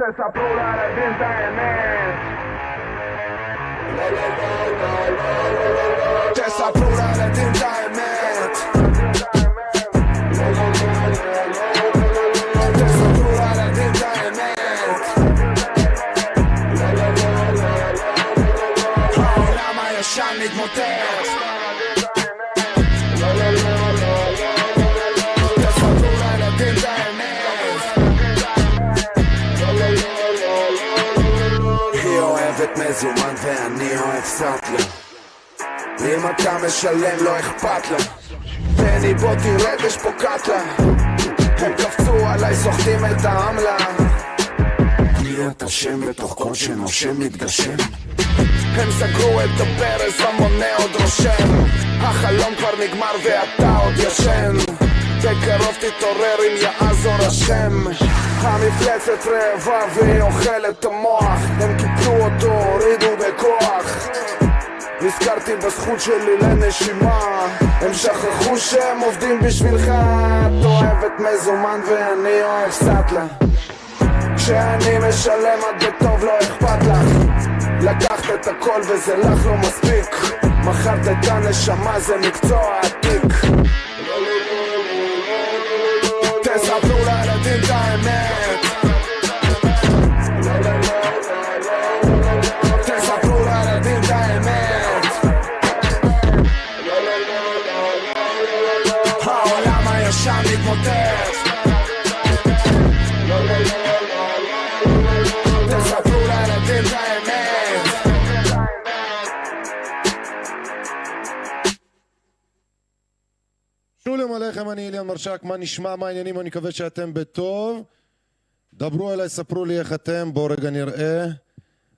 תספרו לילדים את האמת תספרו לילדים את האמת תספרו לילדים את האמת מזומן ואני אוהב סאטלה אם אתה משלם לא אכפת לה. בני בוא תרד יש פה קאטלה הם קפצו עליי סוחטים את העמלה מי אתה שם בתוך כל שנושם מתגשם. הם סגרו את הברז, המונה עוד רושם. החלום כבר נגמר ואתה עוד ישן. בקרוב תתעורר אם יעזור השם המפלצת רעבה והיא אוכלת את המוח. הם קיפלו אותו, הורידו בכוח. נזכרתי בזכות שלי לנשימה. הם שכחו שהם עובדים בשבילך. את אוהבת מזומן ואני אוהב סאטלה. כשאני משלם את בטוב לא אכפת לך. לקחת את הכל וזה לך לא מספיק. מכרת את הנשמה זה מקצוע עתיק שלום עליכם, אני אליאן מרשק, מה נשמע, מה העניינים, אני מקווה שאתם בטוב. דברו אליי, ספרו לי איך אתם, בואו רגע נראה.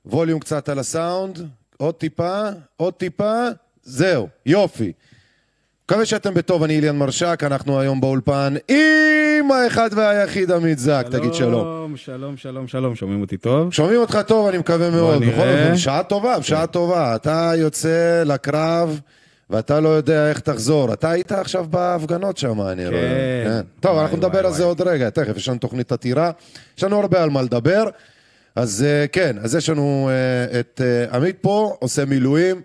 ווליום קצת על הסאונד, עוד טיפה, עוד טיפה, זהו, יופי. מקווה שאתם בטוב, אני אליאן מרשק, אנחנו היום באולפן עם האחד והיחיד עמית זק, תגיד שלום. שלום, שלום, שלום, שומעים אותי טוב? שומעים אותך טוב, אני מקווה מאוד. נראה. בכל אופן, שעה טובה, שעה טובה. אתה יוצא לקרב, ואתה לא יודע איך תחזור. אתה היית עכשיו בהפגנות שם, אני רואה. כן. טוב, וואי, אנחנו נדבר וואי, על זה. עוד רגע, תכף, יש לנו תוכנית עתירה. יש לנו הרבה על מה לדבר. אז אה, כן, אז יש לנו אה, את אה, עמית פה, עושה מילואים.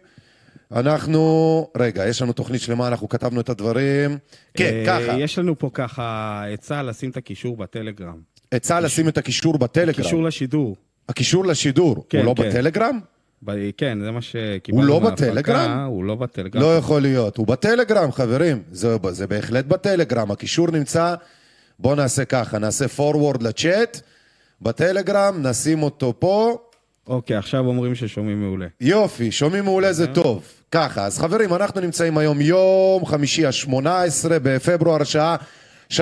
אנחנו, רגע, יש לנו תוכנית שלמה, אנחנו כתבנו את הדברים. כן, ככה, יש לנו פה ככה עצה לשים את הקישור בטלגרם. עצה לשים את הקישור בטלגרם. קישור לשידור. הקישור לשידור, כן, הוא לא כן. בטלגרם? כן, זה מה שקיבלנו הוא לא בטלגרם? הוא לא בטלגרם. לא יכול להיות, הוא בטלגרם חברים, זה, זה בהחלט בטלגרם, הקישור נמצא, בואו נעשה ככה, נעשה forward לצ'אט, בטלגרם, נשים אותו פה, אוקיי, עכשיו אומרים ששומעים מעולה. יופי, שומעים מעולה זה טוב, ככה, אז חברים, אנחנו נמצאים היום יום חמישי ה-18 בפברואר, השעה 3:03,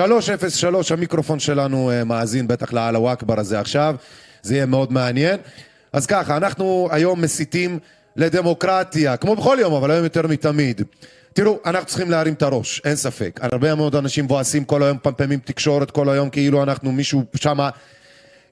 המיקרופון שלנו אה, מאזין בטח לאללה אכבר הזה עכשיו, זה יהיה מאוד מעניין. אז ככה, אנחנו היום מסיתים לדמוקרטיה, כמו בכל יום, אבל היום יותר מתמיד. תראו, אנחנו צריכים להרים את הראש, אין ספק. הרבה מאוד אנשים מבואסים כל היום, פמפמים תקשורת כל היום, כאילו אנחנו מישהו שמה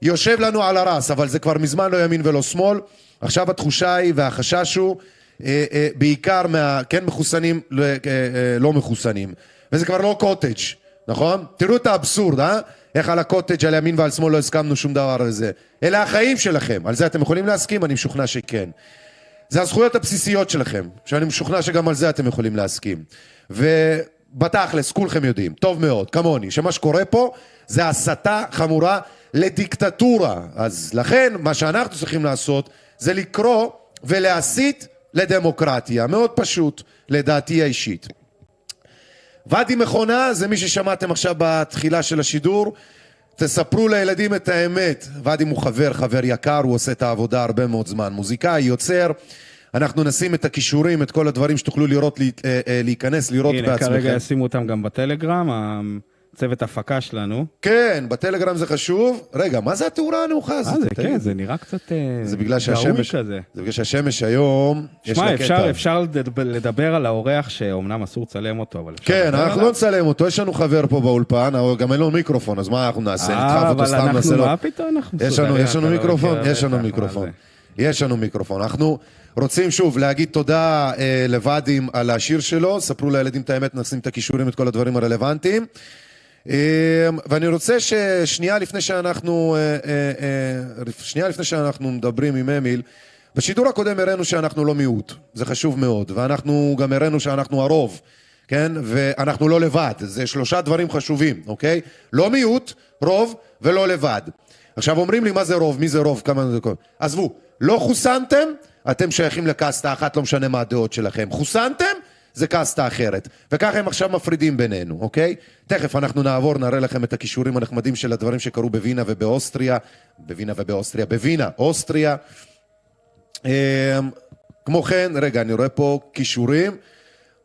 יושב לנו על הרס, אבל זה כבר מזמן לא ימין ולא שמאל. עכשיו התחושה היא והחשש הוא אה, אה, בעיקר מה, כן מחוסנים, לא, אה, אה, לא מחוסנים. וזה כבר לא קוטג', נכון? תראו את האבסורד, אה? איך על הקוטג', על ימין ועל שמאל לא הסכמנו שום דבר לזה. אלה החיים שלכם, על זה אתם יכולים להסכים? אני משוכנע שכן. זה הזכויות הבסיסיות שלכם, שאני משוכנע שגם על זה אתם יכולים להסכים. ובתכלס, כולכם יודעים, טוב מאוד, כמוני, שמה שקורה פה זה הסתה חמורה לדיקטטורה. אז לכן, מה שאנחנו צריכים לעשות זה לקרוא ולהסית לדמוקרטיה. מאוד פשוט, לדעתי האישית. ואדי מכונה זה מי ששמעתם עכשיו בתחילה של השידור. תספרו לילדים את האמת. ואדי הוא חבר, חבר יקר, הוא עושה את העבודה הרבה מאוד זמן. מוזיקאי, יוצר. אנחנו נשים את הכישורים, את כל הדברים שתוכלו לראות, אה, אה, להיכנס, לראות הנה, בעצמכם. כרגע ישימו אותם גם בטלגרם, הצוות הפקה שלנו. כן, בטלגרם זה חשוב. רגע, מה זה התאורה הנמוכה אה, הזאת? זה תגיד. כן, זה נראה קצת אה, זה בגלל שהשמש, כזה. זה בגלל שהשמש היום, יש שמע, לה קטע. אפשר לדבר- על האורח שאומנם אסור לצלם אותו, אבל אפשר כן, אנחנו. לא נצלם אותו, יש לנו חבר פה באולפן, גם אין לו מיקרופון, אז מה אנחנו נעשה? נדחף אה, אותו אבל סתם, נעשה אנחנו, לו... מה פתאום אנחנו יש לנו, מסודרים, יש לנו לא מיקרופון? יש לנו מה מיקרופון. זה? יש לנו מיקרופון. אנחנו רוצים שוב להגיד תודה אה, לוואדים על השיר שלו, ספרו לילדים את האמת, נשים את הכישורים, את כל הדברים הרלוונטיים. ואני רוצה ששנייה לפני שאנחנו, אה, אה, אה, שנייה לפני שאנחנו מדברים עם אמיל, בשידור הקודם הראינו שאנחנו לא מיעוט, זה חשוב מאוד, ואנחנו גם הראינו שאנחנו הרוב, כן? ואנחנו לא לבד, זה שלושה דברים חשובים, אוקיי? לא מיעוט, רוב ולא לבד. עכשיו אומרים לי מה זה רוב, מי זה רוב, כמה דקות. עזבו, לא חוסנתם, אתם שייכים לקאסטה אחת, לא משנה מה הדעות שלכם. חוסנתם, זה קאסטה אחרת. וככה הם עכשיו מפרידים בינינו, אוקיי? תכף אנחנו נעבור, נראה לכם את הכישורים הנחמדים של הדברים שקרו בווינה ובאוסטריה. בווינה ובאוסטריה, בווינה, אוסטריה. אמ, כמו כן, רגע, אני רואה פה כישורים.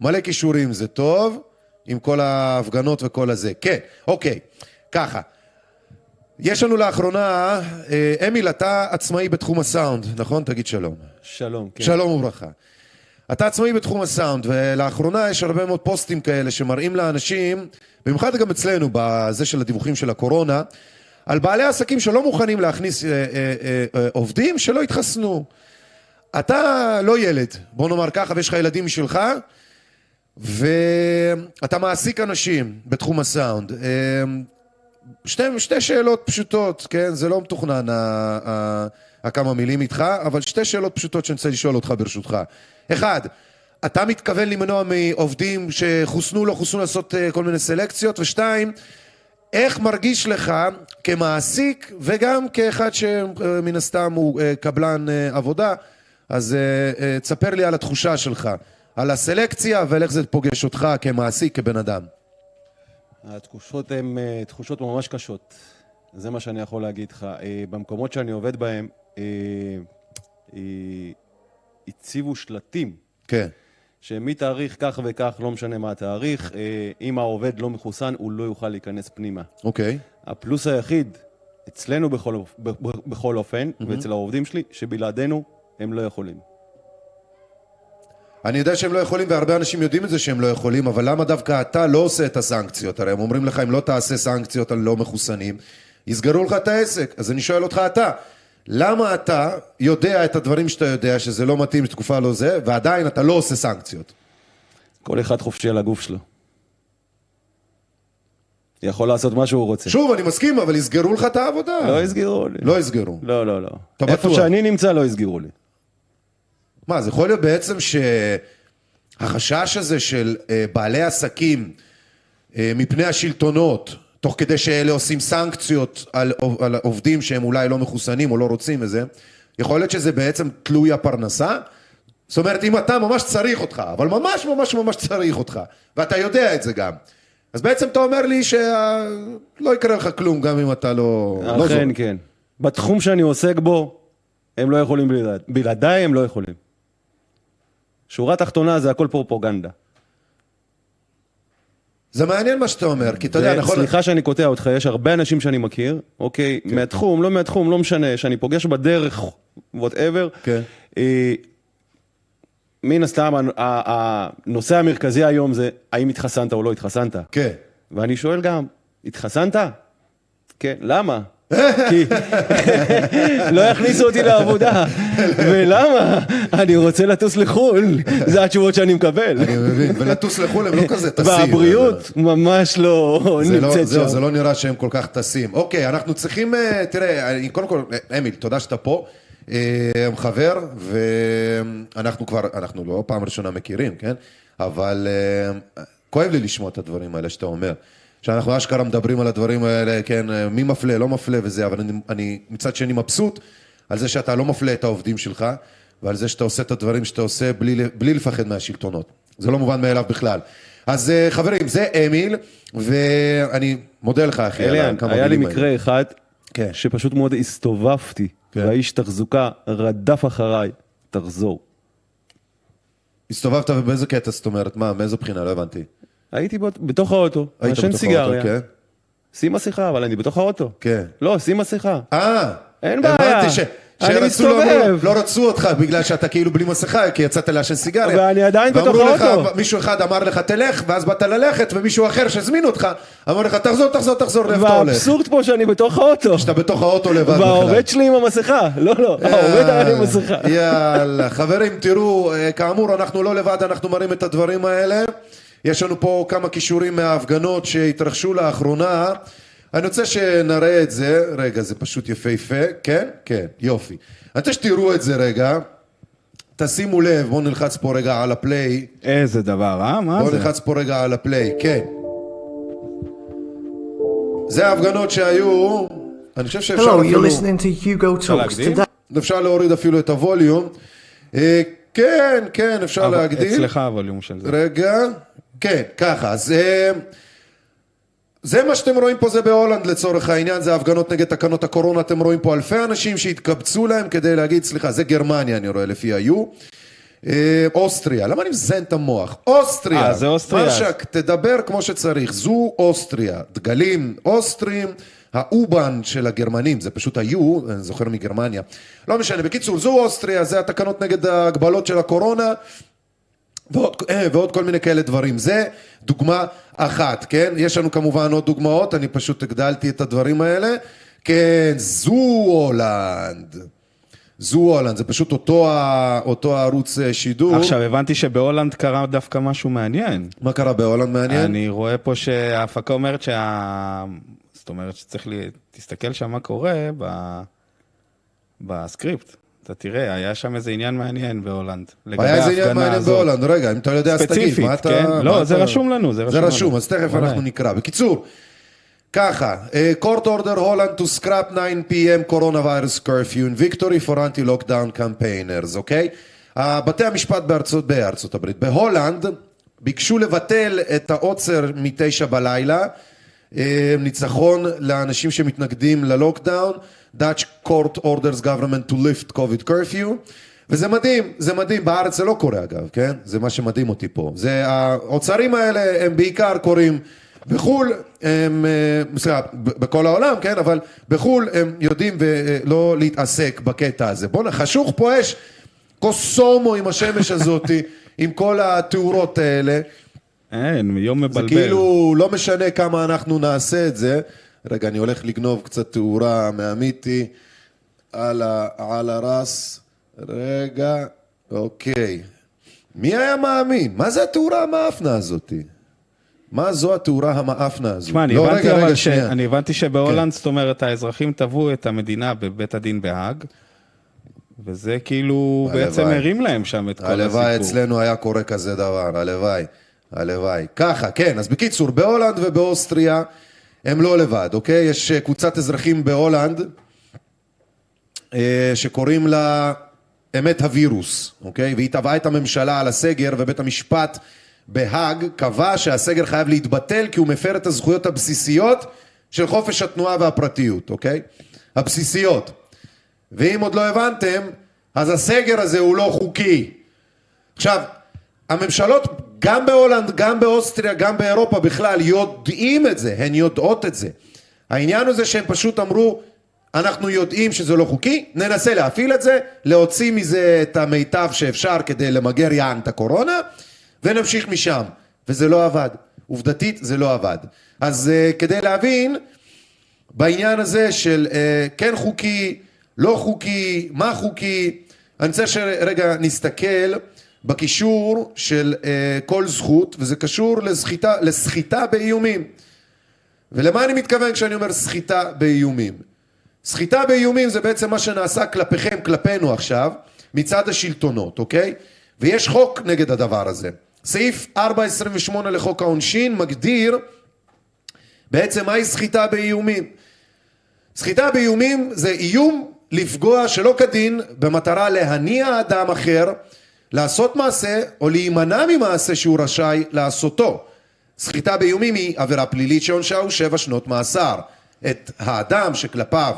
מלא כישורים, זה טוב, עם כל ההפגנות וכל הזה. כן, אוקיי, ככה. יש לנו לאחרונה, אה, אמיל, אתה עצמאי בתחום הסאונד, נכון? תגיד שלום. שלום, כן. שלום וברכה. אתה עצמאי בתחום הסאונד, ולאחרונה יש הרבה מאוד פוסטים כאלה שמראים לאנשים, במיוחד גם אצלנו, בזה של הדיווחים של הקורונה, על בעלי עסקים שלא מוכנים להכניס אה, אה, אה, אה, עובדים שלא יתחסנו. אתה לא ילד, בוא נאמר ככה, ויש לך ילדים משלך, ואתה מעסיק אנשים בתחום הסאונד. אה, שתי, שתי שאלות פשוטות, כן? זה לא מתוכנן הכמה מילים איתך, אבל שתי שאלות פשוטות שאני רוצה לשאול אותך ברשותך. אחד, אתה מתכוון למנוע מעובדים שחוסנו, לא חוסנו לעשות אה, כל מיני סלקציות? ושתיים, איך מרגיש לך כמעסיק וגם כאחד שמן הסתם הוא אה, קבלן אה, עבודה, אז תספר לי על התחושה שלך, על הסלקציה ועל איך זה פוגש אותך כמעסיק, כבן אדם. התחושות הן תחושות ממש קשות, זה מה שאני יכול להגיד לך. במקומות שאני עובד בהם, הציבו שלטים. כן. שמתאריך כך וכך, לא משנה מה התאריך, אה, אם העובד לא מחוסן, הוא לא יוכל להיכנס פנימה. אוקיי. הפלוס היחיד, אצלנו בכל, בכל אופן, mm-hmm. ואצל העובדים שלי, שבלעדינו הם לא יכולים. אני יודע שהם לא יכולים, והרבה אנשים יודעים את זה שהם לא יכולים, אבל למה דווקא אתה לא עושה את הסנקציות? הרי הם אומרים לך, אם לא תעשה סנקציות על לא מחוסנים, יסגרו לך את העסק. אז אני שואל אותך אתה, למה אתה יודע את הדברים שאתה יודע, שזה לא מתאים, שתקופה לא זה, ועדיין אתה לא עושה סנקציות? כל אחד חופשי על הגוף שלו. יכול לעשות מה שהוא רוצה. שוב, אני מסכים, אבל יסגרו לך את העבודה. לא יסגרו לי. לא יסגרו. לא, לא, לא. אתה איפה בטוח? שאני נמצא לא יסגרו לי. מה, זה יכול להיות בעצם שהחשש הזה של אה, בעלי עסקים אה, מפני השלטונות, תוך כדי שאלה עושים סנקציות על, על עובדים שהם אולי לא מחוסנים או לא רוצים וזה, יכול להיות שזה בעצם תלוי הפרנסה? זאת אומרת, אם אתה ממש צריך אותך, אבל ממש ממש ממש צריך אותך, ואתה יודע את זה גם, אז בעצם אתה אומר לי שלא יקרה לך כלום גם אם אתה לא... לא אכן, לא כן. בתחום שאני עוסק בו, הם לא יכולים בלעדיי, בלעדיי הם לא יכולים. שורה תחתונה זה הכל פרופוגנדה. זה מעניין מה שאתה אומר, כי אתה יודע, נכון... סליחה שאני קוטע אותך, יש הרבה אנשים שאני מכיר, אוקיי, כן. מהתחום, לא מהתחום, לא משנה, שאני פוגש בדרך, whatever. כן. אה, מן הסתם, הנושא המרכזי היום זה האם התחסנת או לא התחסנת. כן. ואני שואל גם, התחסנת? כן, למה? כי לא יכניסו אותי לעבודה. ולמה? אני רוצה לטוס לחו"ל, זה התשובות שאני מקבל. אני מבין, ולטוס לחו"ל הם לא כזה טסים. והבריאות ממש לא נמצאת שם. זה לא נראה שהם כל כך טסים. אוקיי, אנחנו צריכים, אה, תראה, קודם כל, אמיל, תודה שאתה פה. אה, חבר, ואנחנו כבר, אנחנו לא פעם ראשונה מכירים, כן? אבל אה, כואב לי לשמוע את הדברים האלה שאתה אומר. שאנחנו אשכרה מדברים על הדברים האלה, כן, מי מפלה, לא מפלה וזה, אבל אני, אני מצד שני מבסוט על זה שאתה לא מפלה את העובדים שלך, ועל זה שאתה עושה את הדברים שאתה עושה בלי, בלי לפחד מהשלטונות. זה לא מובן מאליו בכלל. אז אה, חברים, זה אמיל, ואני מודה לך, אחי, אליאן, היה לי מקרה האלה. אחד, כן. שפשוט מאוד הסתובבתי, כן. והאיש תחזוקה רדף אחריי, תחזור. הסתובבת ובאיזה קטע זאת אומרת? מה, מאיזו בחינה? לא הבנתי. הייתי בתוך האוטו, מעשן סיגריה. כן. שים מסכה, אבל אני בתוך האוטו. כן. לא, שים מסכה. אה, אין בעיה. הבנתי ש... אני מסתובב. לא, לא רצו אותך בגלל שאתה כאילו בלי מסכה, כי יצאת לעשן סיגריה. ואני עדיין בתוך האוטו. ואמרו לך, מישהו אחד אמר לך תלך, ואז באת ללכת, ומישהו אחר שהזמין אותך, אמר לך תחזור, תחזור, תחזור, לאיפה אתה הולך. והאבסורד פה שאני בתוך האוטו. שאתה בתוך האוטו לבד בכלל. והעובד שלי עם המסכה. לא, לא, העובד היה עם מסכה. יאללה, חברים, תראו, אה, כאמור, אנחנו לא לבד, אנחנו מראים את הדברים האלה. יש לנו פה כמה כישורים מההפגנות שהתרחשו לאחרונה. אני רוצה שנראה את זה, רגע, זה פשוט יפהפה, כן? כן, יופי. אני רוצה שתראו את זה רגע. תשימו לב, בואו נלחץ פה רגע על הפליי. איזה דבר, אה? מה בואו זה? נלחץ פה רגע על הפליי, כן. זה ההפגנות שהיו, אני חושב שאפשר Hello, you're אפילו, listening to Hugo Talks. להגדיל? Today, אפשר להוריד אפילו את הווליום. אה, כן, כן, אפשר אבל להגדיל. אצלך הווליום של זה. רגע, כן, ככה, אז זה מה שאתם רואים פה זה בהולנד לצורך העניין, זה הפגנות נגד תקנות הקורונה, אתם רואים פה אלפי אנשים שהתקבצו להם כדי להגיד, סליחה, זה גרמניה אני רואה לפי ה-U. אה, אוסטריה, למה אני מזיין את המוח? אוסטריה. אה, זה אוסטריה. משק, תדבר כמו שצריך, זו אוסטריה. דגלים אוסטרים, האובן של הגרמנים, זה פשוט ה-U, אני זוכר מגרמניה. לא משנה, בקיצור, זו אוסטריה, זה התקנות נגד ההגבלות של הקורונה. ועוד, אה, ועוד כל מיני כאלה דברים. זה דוגמה אחת, כן? יש לנו כמובן עוד דוגמאות, אני פשוט הגדלתי את הדברים האלה. כן, זו הולנד. זו הולנד, זה פשוט אותו, ה- אותו הערוץ אה, שידור. עכשיו, הבנתי שבהולנד קרה דווקא משהו מעניין. מה קרה בהולנד מעניין? אני רואה פה שההפקה אומרת שה... זאת אומרת שצריך לי... תסתכל שם מה קורה ב... בסקריפט. אתה תראה, היה שם איזה עניין מעניין בהולנד. היה איזה עניין מעניין הזאת. בהולנד, רגע, אם אתה יודע אז תגיד, מה אתה... כן? מה לא, זה אתה- רשום לנו, זה זה רשום רשום, לנו. אז תכף. אנחנו נקרא. בקיצור, ככה, אה, court order Holland to scrap 9 p.m. coronavirus curfew in victory for anti-lockdown campaigners, אוקיי? אה, בתי המשפט בארצות, בארצות הברית, בהולנד, ביקשו לבטל את העוצר מתשע בלילה, ניצחון לאנשים שמתנגדים ללוקדאון, Dutch court orders government to lift COVID curfew, וזה מדהים, זה מדהים, בארץ זה לא קורה אגב, כן? זה מה שמדהים אותי פה. זה, האוצרים האלה הם בעיקר קורים בחו"ל, הם, אה, סליחה, בכל העולם, כן? אבל בחו"ל הם יודעים ולא להתעסק בקטע הזה. בואנה, חשוך פה אש, קוסומו עם השמש הזאתי, עם כל התאורות האלה. אין, יום זה מבלבל. כאילו, לא משנה כמה אנחנו נעשה את זה. רגע, אני הולך לגנוב קצת תאורה מהמיתי על, הרס. רגע, אוקיי. מי היה מאמין? מה זה התאורה המאפנה הזאתי? מה זו התאורה המאפנה הזו? תשמע, אני לא, הבנתי רגע, רגע, ש... אני הבנתי שבהולנד, זאת אומרת, האזרחים תבעו את המדינה בבית הדין בהאג, וזה כאילו הלוואי. בעצם הרים להם שם את כל הסיפור. הלוואי אצלנו היה קורה כזה דבר, הלוואי, הלוואי. ככה, כן, אז בקיצור, בהולנד ובאוסטריה הם לא לבד, אוקיי? יש אה, קבוצת אזרחים בהולנד אה, שקוראים לה אמת הווירוס, אוקיי? והיא תבעה את הממשלה על הסגר ובית המשפט בהאג קבע שהסגר חייב להתבטל כי הוא מפר את הזכויות הבסיסיות של חופש התנועה והפרטיות, אוקיי? הבסיסיות. ואם עוד לא הבנתם, אז הסגר הזה הוא לא חוקי. עכשיו, הממשלות, גם בהולנד, גם באוסטריה, גם באירופה בכלל, יודעים את זה, הן יודעות את זה. העניין הוא זה שהם פשוט אמרו, אנחנו יודעים שזה לא חוקי, ננסה להפעיל את זה, להוציא מזה את המיטב שאפשר כדי למגר יען את הקורונה, ונמשיך משם. וזה לא עבד. עובדתית זה לא עבד. אז uh, כדי להבין, בעניין הזה של אה, כן חוקי, לא חוקי, מה חוקי, אני רוצה שרגע נסתכל בקישור של אה, כל זכות, וזה קשור לסחיטה, לסחיטה באיומים. ולמה אני מתכוון כשאני אומר סחיטה באיומים? סחיטה באיומים זה בעצם מה שנעשה כלפיכם, כלפינו עכשיו, מצד השלטונות, אוקיי? ויש חוק נגד הדבר הזה. סעיף 428 לחוק העונשין מגדיר בעצם מהי סחיטה באיומים. סחיטה באיומים זה איום לפגוע שלא כדין במטרה להניע אדם אחר לעשות מעשה או להימנע ממעשה שהוא רשאי לעשותו. סחיטה באיומים היא עבירה פלילית שעונשה הוא שבע שנות מאסר. את האדם שכלפיו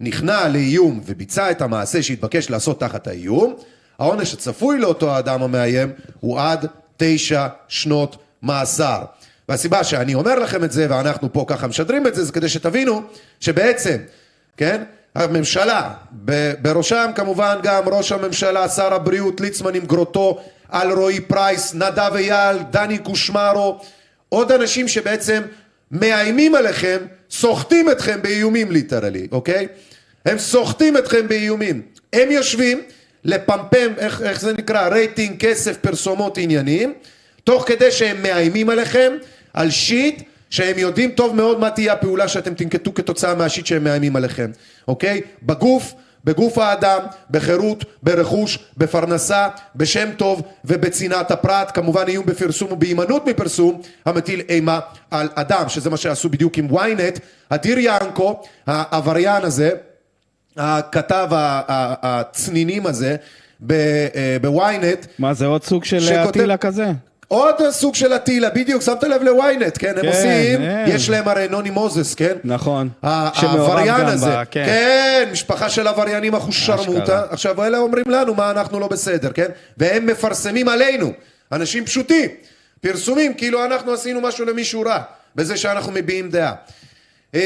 נכנע לאיום וביצע את המעשה שהתבקש לעשות תחת האיום, העונש הצפוי לאותו האדם המאיים הוא עד תשע שנות מאסר. והסיבה שאני אומר לכם את זה ואנחנו פה ככה משדרים את זה זה כדי שתבינו שבעצם, כן, הממשלה, בראשם כמובן גם ראש הממשלה, שר הבריאות ליצמן עם גרוטו, אלרועי פרייס, נדב אייל, דני קושמרו, עוד אנשים שבעצם מאיימים עליכם, סוחטים אתכם באיומים literally, אוקיי? הם סוחטים אתכם באיומים. הם יושבים לפמפם, איך, איך זה נקרא? רייטינג, כסף, פרסומות, עניינים. תוך כדי שהם מאיימים עליכם על שיט שהם יודעים טוב מאוד מה תהיה הפעולה שאתם תנקטו כתוצאה מהשיט שהם מאיימים עליכם, אוקיי? בגוף, בגוף האדם, בחירות, ברכוש, בפרנסה, בשם טוב ובצנעת הפרט, כמובן איום בפרסום ובהימנעות מפרסום המטיל אימה על אדם, שזה מה שעשו בדיוק עם ynet, אדיר ינקו, העבריין הזה, הכתב הצנינים הזה אה, בוויינט, מה, זה עוד סוג של שכותב- אטילה כזה? עוד סוג של אטילה, בדיוק, שמת לב לוויינט, כן, הם כן, עושים, כן. יש להם הרי נוני מוזס, כן? נכון. העבריין הזה, ב- כן. כן, משפחה של עבריינים אחושרמוטה. עכשיו אלה אומרים לנו מה אנחנו לא בסדר, כן? והם מפרסמים עלינו, אנשים פשוטים, פרסומים כאילו אנחנו עשינו משהו למישהו רע, בזה שאנחנו מביעים דעה. אמ,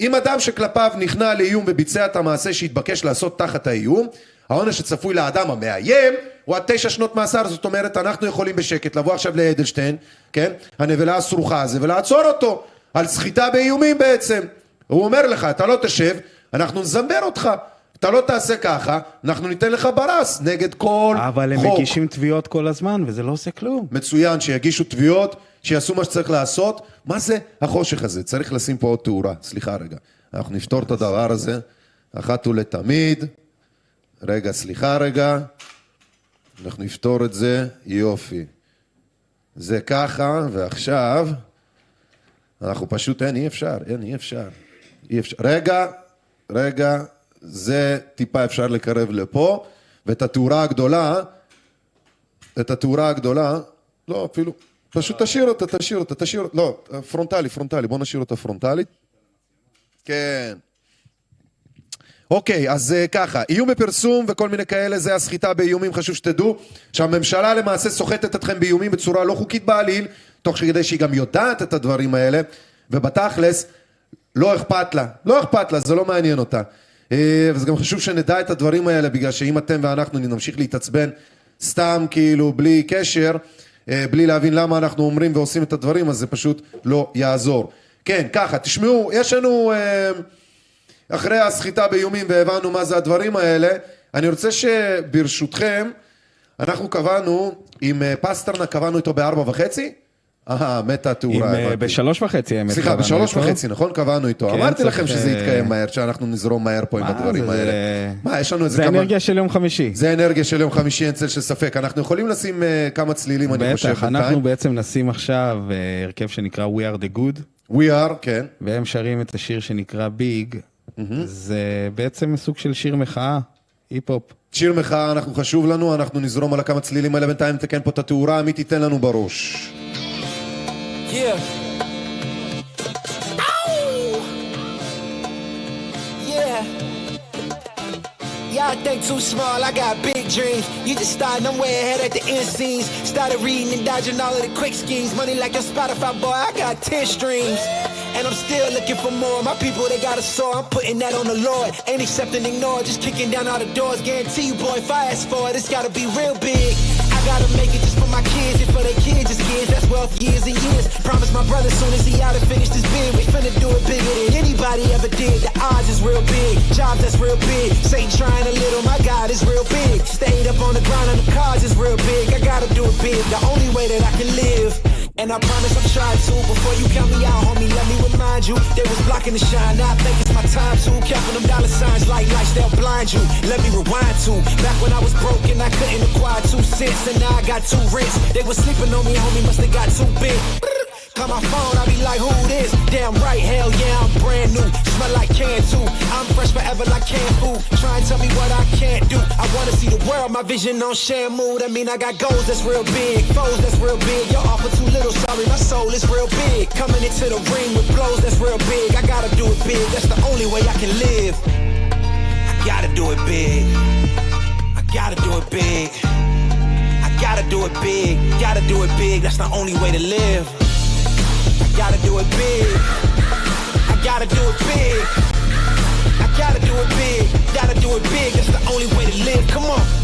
אם אדם שכלפיו נכנע לאיום וביצע את המעשה שהתבקש לעשות תחת האיום, העונש שצפוי לאדם המאיים הוא עד תשע שנות מאסר, זאת אומרת אנחנו יכולים בשקט לבוא עכשיו לאדלשטיין, כן, הנבלה הסרוחה הזה, ולעצור אותו על סחיטה באיומים בעצם. הוא אומר לך, אתה לא תשב, אנחנו נזמבר אותך. אתה לא תעשה ככה, אנחנו ניתן לך ברס נגד כל אבל הם חוק. מגישים תביעות כל הזמן, וזה לא עושה כלום. מצוין, שיגישו תביעות, שיעשו מה שצריך לעשות. מה זה החושך הזה? צריך לשים פה עוד תאורה. סליחה רגע. אנחנו נפתור את הדבר הזה אחת ולתמיד. רגע, סליחה רגע. אנחנו נפתור את זה. יופי. זה ככה, ועכשיו אנחנו פשוט, אין, אי אפשר, אין, אי אפשר. אי אפשר. רגע, רגע, זה טיפה אפשר לקרב לפה, ואת התאורה הגדולה, את התאורה הגדולה, לא, אפילו, פשוט תשאיר אותה, תשאיר אותה, תשאיר אותה, לא, פרונטלי, פרונטלי, בוא נשאיר אותה פרונטלית. כן. אוקיי, אז אה, ככה, איום בפרסום וכל מיני כאלה, זה הסחיטה באיומים, חשוב שתדעו שהממשלה למעשה סוחטת אתכם באיומים בצורה לא חוקית בעליל, תוך כדי שהיא גם יודעת את הדברים האלה, ובתכלס, לא אכפת לה, לא אכפת לה, זה לא מעניין אותה. אה, וזה גם חשוב שנדע את הדברים האלה, בגלל שאם אתם ואנחנו נמשיך להתעצבן סתם כאילו בלי קשר, אה, בלי להבין למה אנחנו אומרים ועושים את הדברים, אז זה פשוט לא יעזור. כן, ככה, תשמעו, יש לנו... אחרי הסחיטה באיומים והבנו מה זה הדברים האלה, אני רוצה שברשותכם, אנחנו קבענו, עם אה, פסטרנה קבענו איתו בארבע וחצי? אה, מתה התאורה, אה, הבנתי. בשלוש וחצי האמת. סליחה, בשלוש. וחצי, נכון? קבענו איתו. כן, אמרתי צריך, לכם שזה אה, יתקיים מהר, שאנחנו נזרום מהר פה עם הדברים זה- האלה. מה, יש לנו איזה זה כמה... אנרגיה של יום חמישי. זה אנרגיה של יום חמישי, אין צל של ספק. אנחנו יכולים לשים כמה צלילים, אני חושב, בטח, אנחנו בינתיים. בעצם נשים עכשיו הרכב שנקרא We are the good, We are, כן. והם שרים את השיר שנקרא ביג. זה בעצם סוג של שיר מחאה, היפ-הופ. שיר מחאה, אנחנו חשוב לנו, אנחנו נזרום על הכמה צלילים האלה, בינתיים נתקן פה את התאורה, עמית ייתן לנו בראש. Yeah. Think too small, I got big dreams. You just starting, I'm way ahead at the end scenes. Started reading and dodging all of the quick schemes. Money like your Spotify boy, I got 10 streams. And I'm still looking for more. My people, they got a soar. I'm putting that on the Lord. Ain't accepting, ignore, just kicking down all the doors. Guarantee you, boy, if I ask for it, it's gotta be real big. I gotta make it just my kids and for their kids' as kids. That's wealth years and years. Promise my brother soon as he out and finish this bid, we finna do it bigger than anybody ever did. The odds is real big, jobs that's real big. Satan trying a little, my God is real big. Stayed up on the ground on the cars is real big. I gotta do it big, the only way that I can live. And I promise I'm trying to. Before you count me out, homie, let me remind you. They was blocking the shine. Now I think it's my time to. Counting them dollar signs like lights, they'll blind you. Let me rewind to. Back when I was broke and I couldn't acquire two cents. And now I got two They was sleeping on me, homie, must have got too big. Call my phone, I be like, who this? Damn right, hell yeah, I'm brand new. Smell like can too. I'm fresh forever like canned food. Try and tell me what I can't do. I wanna see the world, my vision on Shamu. That mean I got goals that's real big, foes that's real big. Your offer too little, sorry, my soul is real big. Coming into the ring with blows that's real big. I gotta do it big, that's the only way I can live. I gotta do it big. I gotta do it big. Gotta do it big. Gotta do it big, that's the only way to live. Gotta do it big. I gotta do it big. I gotta do it big. Gotta do it big. That's the only way to live. Come on.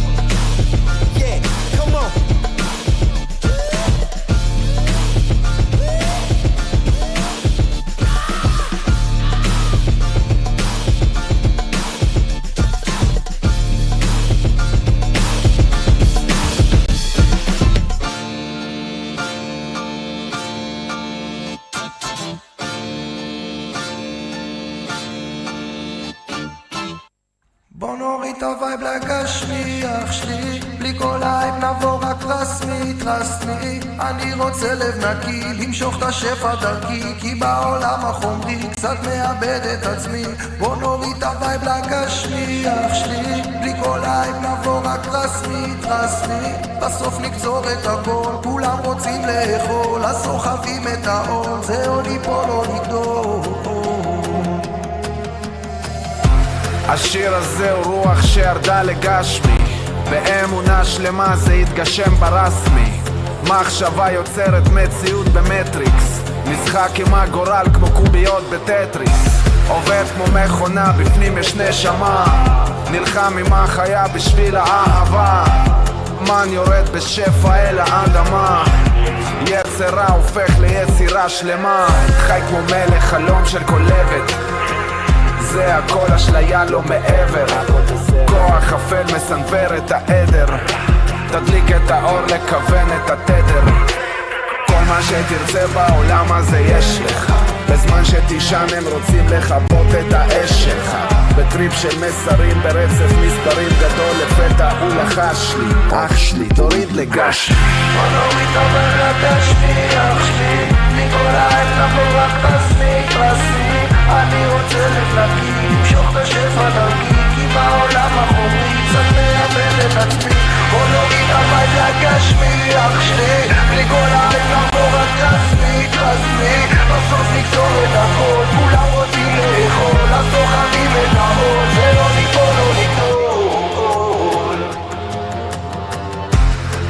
השיר הזה הוא רוח שירדה לגשמי. באמונה שלמה זה יתגשם ברסמי. מחשבה יוצרת מציאות במטריקס. משחק עם הגורל כמו קוביות בטטריס. עובד כמו מכונה, בפנים יש נשמה. נלחם עם החיה בשביל האהבה. מן יורד בשפע אל האדמה. יצרה הופך ליצירה שלמה. חי כמו מלך, חלום של כולבת זה הכל אשליה לא מעבר. כוח אפל מסנוור את העדר. תדליק את האור לכוון את התדר. כל מה שתרצה בעולם הזה יש לך. בזמן שתישן הם רוצים לכבות את האש שלך בטריפ של מסרים ברצף מספרים גדול לפתע הוא לחש לי. אח שלי תוריד לגש. בוא נוריד עובר לגשמי, אח שלי. מכל העין נבוא רק תסמי, תסמי אני רוצה לפלגי, למשוך את השפע דרכי כי בעולם החומרי קצת מאבד את עצמי. בוא נוריד ה vibe לגשמי, אח שלי בלי כל רק תסמי, תסמי בסוף נקצור את הכל, כולם רוצים לאכול אז סוחבים את העול, זה לא ליפול או ליפול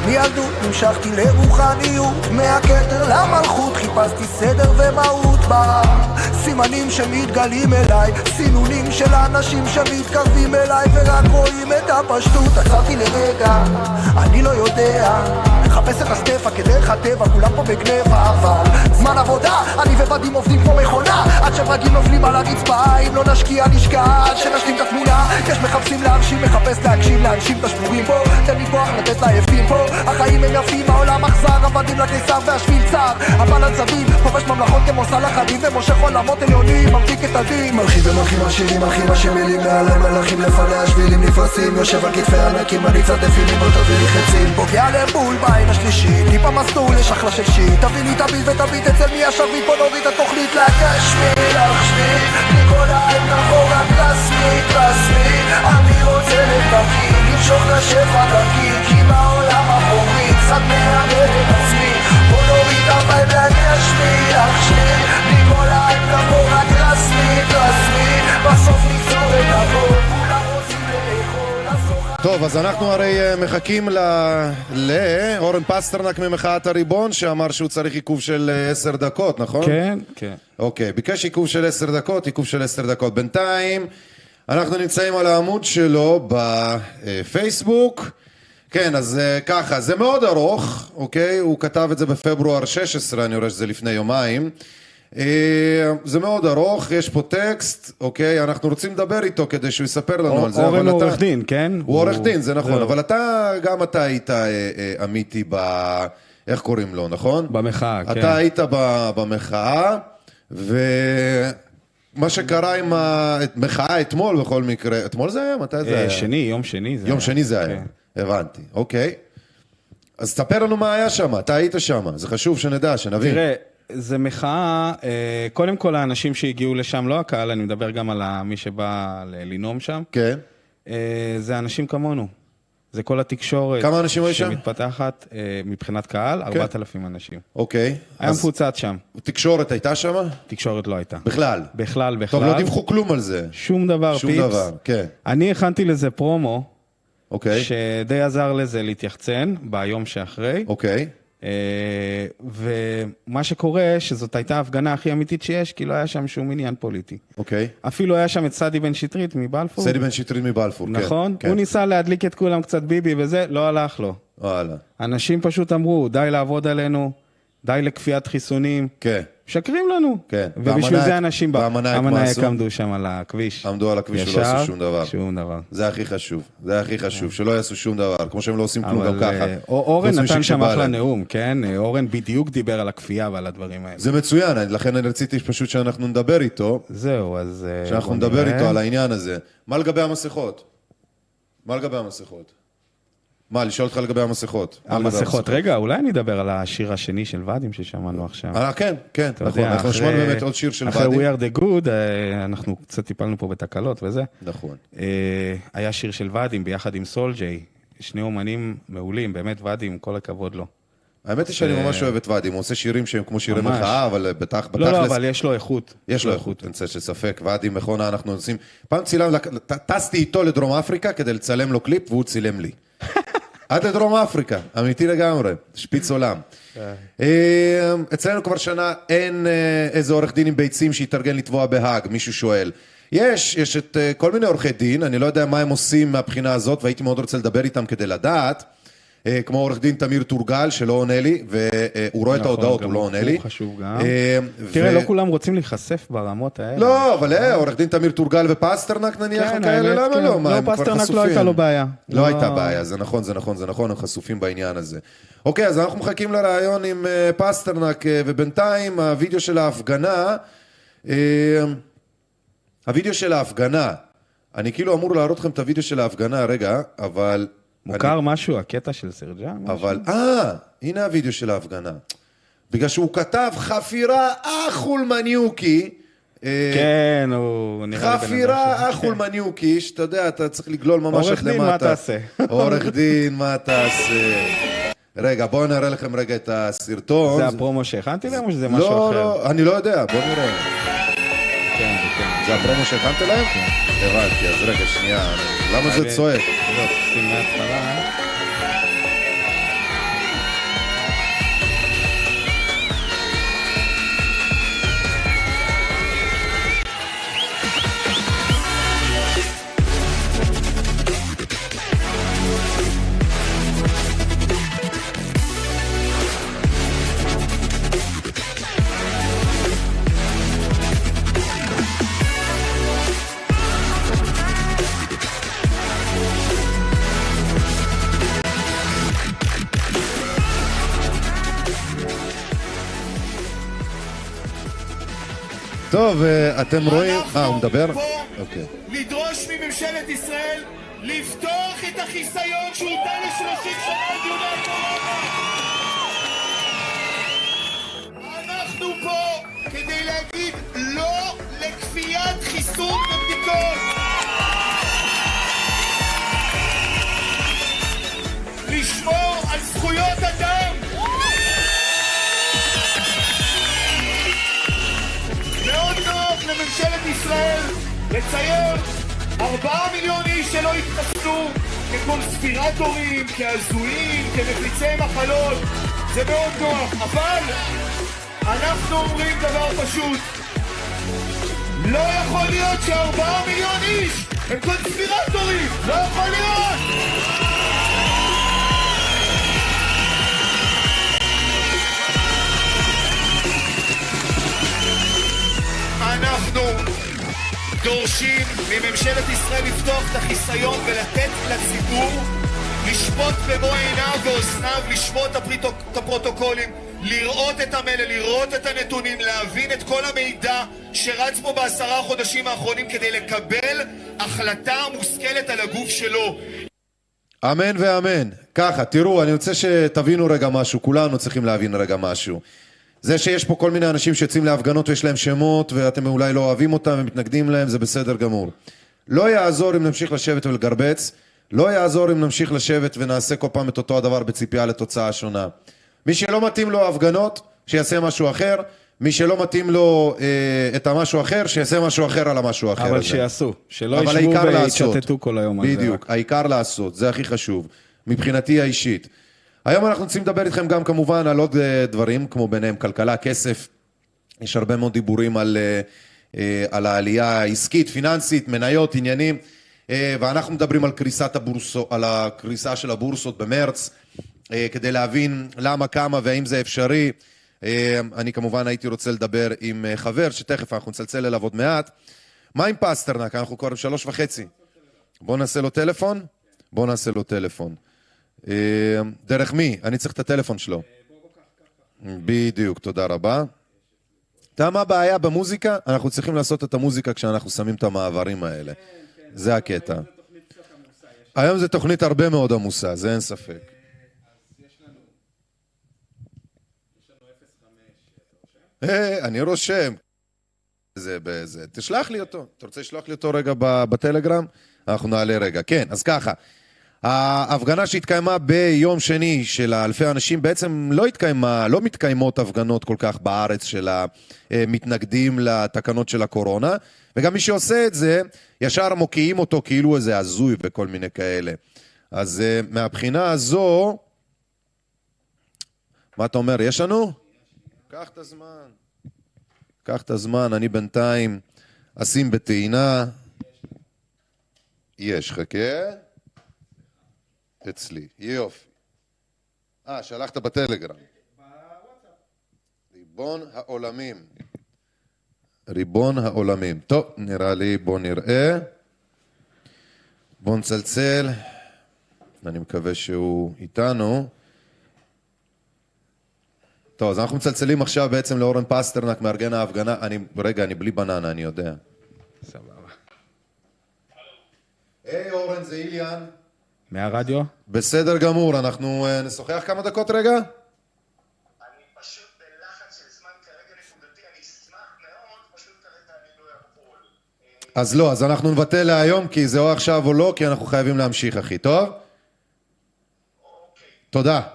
מילדות נמשכתי לרוחניות, מהכתר למלכות חיפשתי סדר ומהות בה. סימנים שמתגלים אליי, סינונים של אנשים שמתקרבים אליי ורק רואים את הפשטות, עצרתי לרגע, אני לא יודע מחפש את הסטפה כדרך הטבע, כולם פה בגנבה אבל זמן עבודה, אני ובדים עובדים כמו מכונה. עד שברגים נופלים על הרצפה, אם לא נשקיע נשקע. עד שנשלים את התמונה יש מחפשים להרשים, מחפש להגשים לאנשים את השבורים פה. תן לי כוח לתת לעייפים פה. החיים הם יפים, העולם אכזר, עבדים לקיסר והשביל צר. אבל הצבים, חובש ממלכות כמו סלאח א-דין ומושך עולמות עליונים, ממתיק את הדין מלכים ומלכים עשירים, מלכים השמילים מעלי מלאכים לפני השבילים נפרסים. יושב על כתפי ענקים, אני צד דפינים, בוא תביא לי פוגע להם בול בעין השלישית, טיפה מסלול, יש אחלה של שיט תביא לי את הביט ותביט אצל מי השרביט בוא נוריד התוכנית לגשמי, לחשמי מכל העין נבוא רק רסמי, רסמי אני רוצה לבקי, למשוך את השפע דרכי. כי בעולם החומרי קצת מאבד את עצמי. בוא נוריד מכל העין רסמי, רסמי בסוף נקצור את הכל טוב, אז אנחנו הרי אה, מחכים ל- לאורן פסטרנק ממחאת הריבון, שאמר שהוא צריך עיכוב של אה, עשר דקות, נכון? כן, כן. אוקיי, ביקש עיכוב של עשר דקות, עיכוב של עשר דקות. בינתיים, אנחנו נמצאים על העמוד שלו בפייסבוק. כן, אז אה, ככה, זה מאוד ארוך, אוקיי? הוא כתב את זה בפברואר 16, אני רואה שזה לפני יומיים. אה, זה מאוד ארוך, יש פה טקסט, אוקיי? אנחנו רוצים לדבר איתו כדי שהוא יספר לנו על זה. אורן הוא אתה- עורך דין, כן? הוא עורך דין, זה נכון. אבל אתה, גם אתה היית אה, אה, אמיתי ב... איך קוראים לו, נכון? במחאה, כן. אתה היית ב- במחאה, ומה שקרה עם המחאה אתמול בכל מקרה, אתמול זה היה? מתי זה היה? שני, יום שני זה יום היה. שני זה היה, כן. הבנתי, אוקיי. אז תספר לנו מה היה שם, אתה היית שם, זה חשוב שנדע, שנבין. תראה, זה מחאה, אה, קודם כל האנשים שהגיעו לשם, לא הקהל, אני מדבר גם על מי שבא לנאום שם, כן, אה, זה אנשים כמונו. זה כל התקשורת. כמה אנשים היו שם? שמתפתחת אה, מבחינת קהל, 4,000 אנשים. אוקיי. היה מפוצץ שם, תקשורת הייתה שם? תקשורת לא הייתה. בכלל. בכלל, בכלל. טוב, לא דיווחו כלום על זה. שום דבר, שום פיפס. דבר, כן. אני הכנתי לזה פרומו, אוקיי, שדי עזר לזה להתייחצן ביום שאחרי. אוקיי. אה, ומה שקורה, שזאת הייתה ההפגנה הכי אמיתית שיש, כי לא היה שם שום עניין פוליטי. אוקיי. אפילו היה שם את סעדי בן שטרית מבלפור. סדי בן שטרית מבלפור, כן. נכון? כן. הוא ניסה להדליק את כולם קצת ביבי וזה, לא הלך לו. וואלה. אנשים פשוט אמרו, די לעבוד עלינו, די לכפיית חיסונים. כן. משקרים לנו. כן. ובשביל זה אנשים... ב- והמנאייק מה המנאייק עשו? עמדו שם על הכביש. עמדו על הכביש ולא עשו שום דבר. שום דבר. זה הכי חשוב, זה הכי חשוב, שלא יעשו שום דבר, כמו שהם לא עושים כלום גם ככה. אה, אורן נתן שם אחלה. נאום, כן? אה, אורן בדיוק דיבר על הכפייה ועל הדברים האלה. זה מצוין, אני- לכן אני רציתי פשוט שאנחנו נדבר איתו, זהו, אז... אה, שאנחנו נדבר. איתו על העניין הזה. מה לגבי המסכות? מה לגבי המסכות? מה, לשאול אותך לגבי המסכות? המסכות, רגע, אולי אני אדבר על השיר השני של ואדים ששמענו עכשיו. אה, כן, כן, נכון, אנחנו אחרי- שמענו באמת עוד שיר של אחרי ואדי. We are the good, אה, אנחנו קצת טיפלנו פה בתקלות וזה. נכון. אה, היה שיר של ואדים ביחד עם סולג'יי, שני אומנים מעולים, באמת ואדים, כל הכבוד לו. האמת היא שאני ממש אוהב את ואדי, הוא עושה שירים שהם כמו שירי. מחאה, אבל בתכ- בתכלס... לא, לא, אבל יש לו איכות. יש לו איכות, אין צל של ספק. ואדי מכונה, אנחנו עושים... פעם צילם, טסתי איתו לדרום אפריקה כדי לצלם לו קליפ, והוא צילם לי. עד לדרום אפריקה, אמיתי לגמרי, שפיץ עולם. אה, אצלנו כבר שנה אין אה, איזה עורך דין עם ביצים שיתארגן לתבוע בהאג, מישהו שואל. יש, יש את אה, כל מיני עורכי דין, אני לא יודע מה הם עושים מהבחינה הזאת, והייתי מאוד רוצה לדבר איתם כדי לדעת. אה, כמו עורך דין תמיר טורגל, שלא עונה לי, והוא רואה את נכון, ההודעות, הוא לא עונה לי. חשוב גם. אה, תראה, לא כולם רוצים להיחשף ברמות האלה. לא, אבל אה, עורך דין תמיר טורגל ופסטרנק נניח, כן, כאלה, האמת, למה כן. לא? מה, לא, הם כבר פסטרנק לא חשופים. הייתה לו בעיה. לא לא- הייתה בעיה, זה נכון, זה נכון, זה נכון, הם חשופים בעניין הזה. אוקיי, אז אנחנו מחכים לראיון עם אה, פסטרנק, אה, ובינתיים הווידאו של ההפגנה, אה, הווידאו של ההפגנה, אני כאילו אמור להראות לכם את הווידאו של ההפגנה, רגע, אבל... מוכר משהו, הקטע של סרג'ה? משהו? אבל, אה, הנה הווידאו של ההפגנה. בגלל שהוא כתב חפירה אחול מניוקי. אה, כן, הוא נראה לי בן אדם חפירה אחול מניוקי, שאתה יודע, אתה צריך לגלול ממש עד עורך למטה. דין, מה תעשה? עורך דין, מה תעשה? רגע, בואו נראה לכם רגע את הסרטון. זה הפרומו שהכנתי להם או שזה משהו לא, אחר? לא, אני לא יודע, בואו נראה. כן, כן. זה הפרומו שהכנת להם? הבנתי, אז רגע, שנייה. למה זה צועק? לא, שים טוב, אה, אתם רואים... אה, הוא מדבר? פה אוקיי. לדרוש מממשלת ישראל לפתוח את החיסיון שהוטל ל-30 שנה על דיוני הקורונה. אנחנו פה כדי להגיד לא לכפיית חיסון ובדיקות. לשמור על זכויות אדם. ישראל לצייר ארבעה מיליון איש שלא התחסנו כקונספירטורים, כהזויים, כמפיצי מחלות זה מאוד נוח, אבל אנחנו אומרים דבר פשוט לא יכול להיות שארבעה מיליון איש הם קונספירטורים! לא יכול להיות! אנחנו דורשים מממשלת ישראל לפתוח את החיסיון ולתת לציבור לשפוט במו עיניו ואוזניו, הפריטו- את הפרוטוקולים, לראות את המלל, לראות את הנתונים, להבין את כל המידע שרץ פה בעשרה החודשים האחרונים כדי לקבל החלטה מושכלת על הגוף שלו. אמן ואמן. ככה, תראו, אני רוצה שתבינו רגע משהו, כולנו צריכים להבין רגע משהו. זה שיש פה כל מיני אנשים שיוצאים להפגנות ויש להם שמות ואתם אולי לא אוהבים אותם ומתנגדים להם, זה בסדר גמור. לא יעזור אם נמשיך לשבת ולגרבץ, לא יעזור אם נמשיך לשבת ונעשה כל פעם את אותו הדבר בציפייה לתוצאה שונה. מי שלא מתאים לו הפגנות, שיעשה משהו אחר, מי שלא מתאים לו אה, את המשהו אחר, שיעשה משהו אחר על המשהו האחר אבל הזה. שיעשו, שלא אבל ישבו. ויתשתתו כל היום על זה. בדיוק. העיקר לעשות, זה הכי חשוב, מבחינתי האישית. היום אנחנו רוצים לדבר איתכם גם כמובן על עוד אה, דברים, כמו ביניהם כלכלה, כסף. יש הרבה מאוד דיבורים על, אה, אה, על העלייה העסקית, פיננסית, מניות, עניינים, ואנחנו מדברים על קריסת הבורסות, על הקריסה של הבורסות במרץ, כדי להבין למה, כמה והאם זה אפשרי. אני כמובן הייתי רוצה לדבר עם חבר, שתכף אנחנו נצלצל אליו עוד מעט. מה עם פסטרנק? אנחנו כבר בשלוש וחצי. בואו נעשה לו טלפון? בואו נעשה לו טלפון. אה, דרך מי? אני צריך את הטלפון שלו. בדיוק, תודה רבה. אתה מה הבעיה במוזיקה? אנחנו צריכים לעשות את המוזיקה כשאנחנו שמים את המעברים האלה. זה הקטע. היום זו תוכנית הרבה מאוד עמוסה, זה אין ספק. אה, אני רושם. זה בזה. תשלח לי אותו. אתה רוצה לשלוח לי אותו רגע בטלגרם? אנחנו נעלה רגע. כן, אז ככה. ההפגנה שהתקיימה ביום שני של אלפי אנשים, בעצם לא התקיימה, לא מתקיימות הפגנות כל כך בארץ של המתנגדים לתקנות של הקורונה, וגם מי שעושה את זה, ישר מוקיעים אותו כאילו איזה הזוי וכל מיני כאלה. אז אה, מהבחינה הזו, מה אתה אומר, יש לנו? קח את הזמן. קח את הזמן, אני בינתיים אשים בטעינה. יש, חכה. אצלי, יופי. אה, שלחת בטלגרם. ריבון העולמים. ריבון העולמים. טוב, נראה לי, בוא נראה. בוא נצלצל. אני מקווה שהוא איתנו. טוב, אז אנחנו מצלצלים עכשיו בעצם לאורן פסטרנק, מארגן ההפגנה. אני, רגע, אני בלי בננה, אני יודע. סבבה. היי אורן, זה איליאן. מהרדיו? בסדר גמור, אנחנו uh, נשוחח כמה דקות רגע? לא יכול. אז לא, אז אנחנו נבטל להיום, כי זה או עכשיו או לא, כי אנחנו חייבים להמשיך, אחי, טוב? אוקיי. תודה. אני